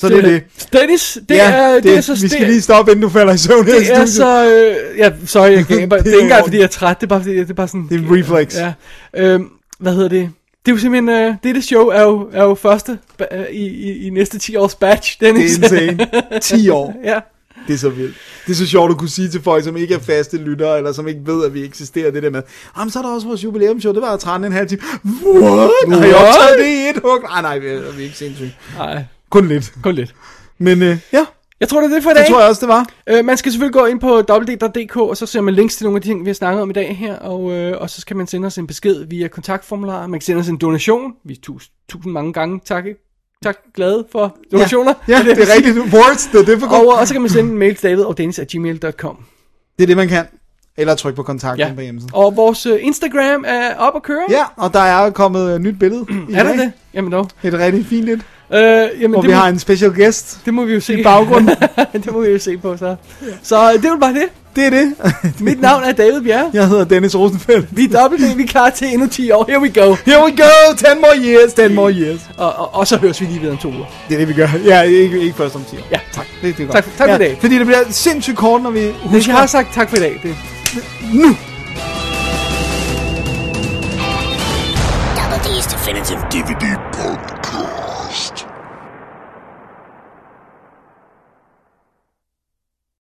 Så det er det. Dennis, det, ja, er, det, er så Vi skal det- lige stoppe, inden du falder i søvn Det er så... Øh, ja, sorry, jeg kan, det, Det det er ikke engang, fordi jeg er træt. Det er bare, fordi, det er bare sådan... Det er en reflex. Ja. Øhm, hvad hedder det? Det er jo simpelthen... Øh, dette show er jo, er jo første øh, i, i, i næste 10 års batch, Dennis. Det er insane. 10 år. <laughs> ja. Det er så vildt. Det er så sjovt at kunne sige til folk, som ikke er faste lyttere, eller som ikke ved, at vi eksisterer, det der med, jamen så er der også vores jubilæumshow, det var 13 en halv time. What? Har I optaget det i et hug? Nej, nej, vi er, vi er ikke sindssygt. Nej. Kun lidt. Kun lidt. Men øh, ja, Jeg tror, det er det for i det dag. tror jeg også, det var. Øh, man skal selvfølgelig gå ind på www.dk, og så ser man links til nogle af de ting, vi har snakket om i dag her, og, øh, og så skal man sende os en besked via kontaktformular. Man kan sende os en donation. Vi er tusind, tusind mange gange tak, tak glade for donationer. Ja, ja det er rigtigt. Words, det er det for Og, og så kan man sende en mail til david og gmail.com. Det er det, man kan. Eller tryk på kontakten Ja. på hjemmesiden. Og vores øh, Instagram er op at køre. Ja, og der er kommet et nyt billede. i Er der dag. det? Jamen dog. Et rigtig fint et. Øh, jamen, Og det vi må, har en special guest det må vi jo se. i <laughs> baggrunden. det må vi jo se på så. Så øh, det var bare det. det er det. <laughs> Mit navn er David Bjerre. Jeg hedder Dennis Rosenfeldt. Vi er dobbelt vi er klar til endnu 10 år. Here we go. Here we go. 10 more years. 10 more years. Og, og, og så høres vi lige videre om to uger. Det er det, vi gør. Ja, ikke, ikke først om 10 år. Ja. Tak. Det, det er godt. Tak- tak for ja, i dag. Fordi det bliver sindssygt kort, når vi Husk, husker... jeg har sagt tak for i dag. Det. Nu! Double D's Definitive DVD.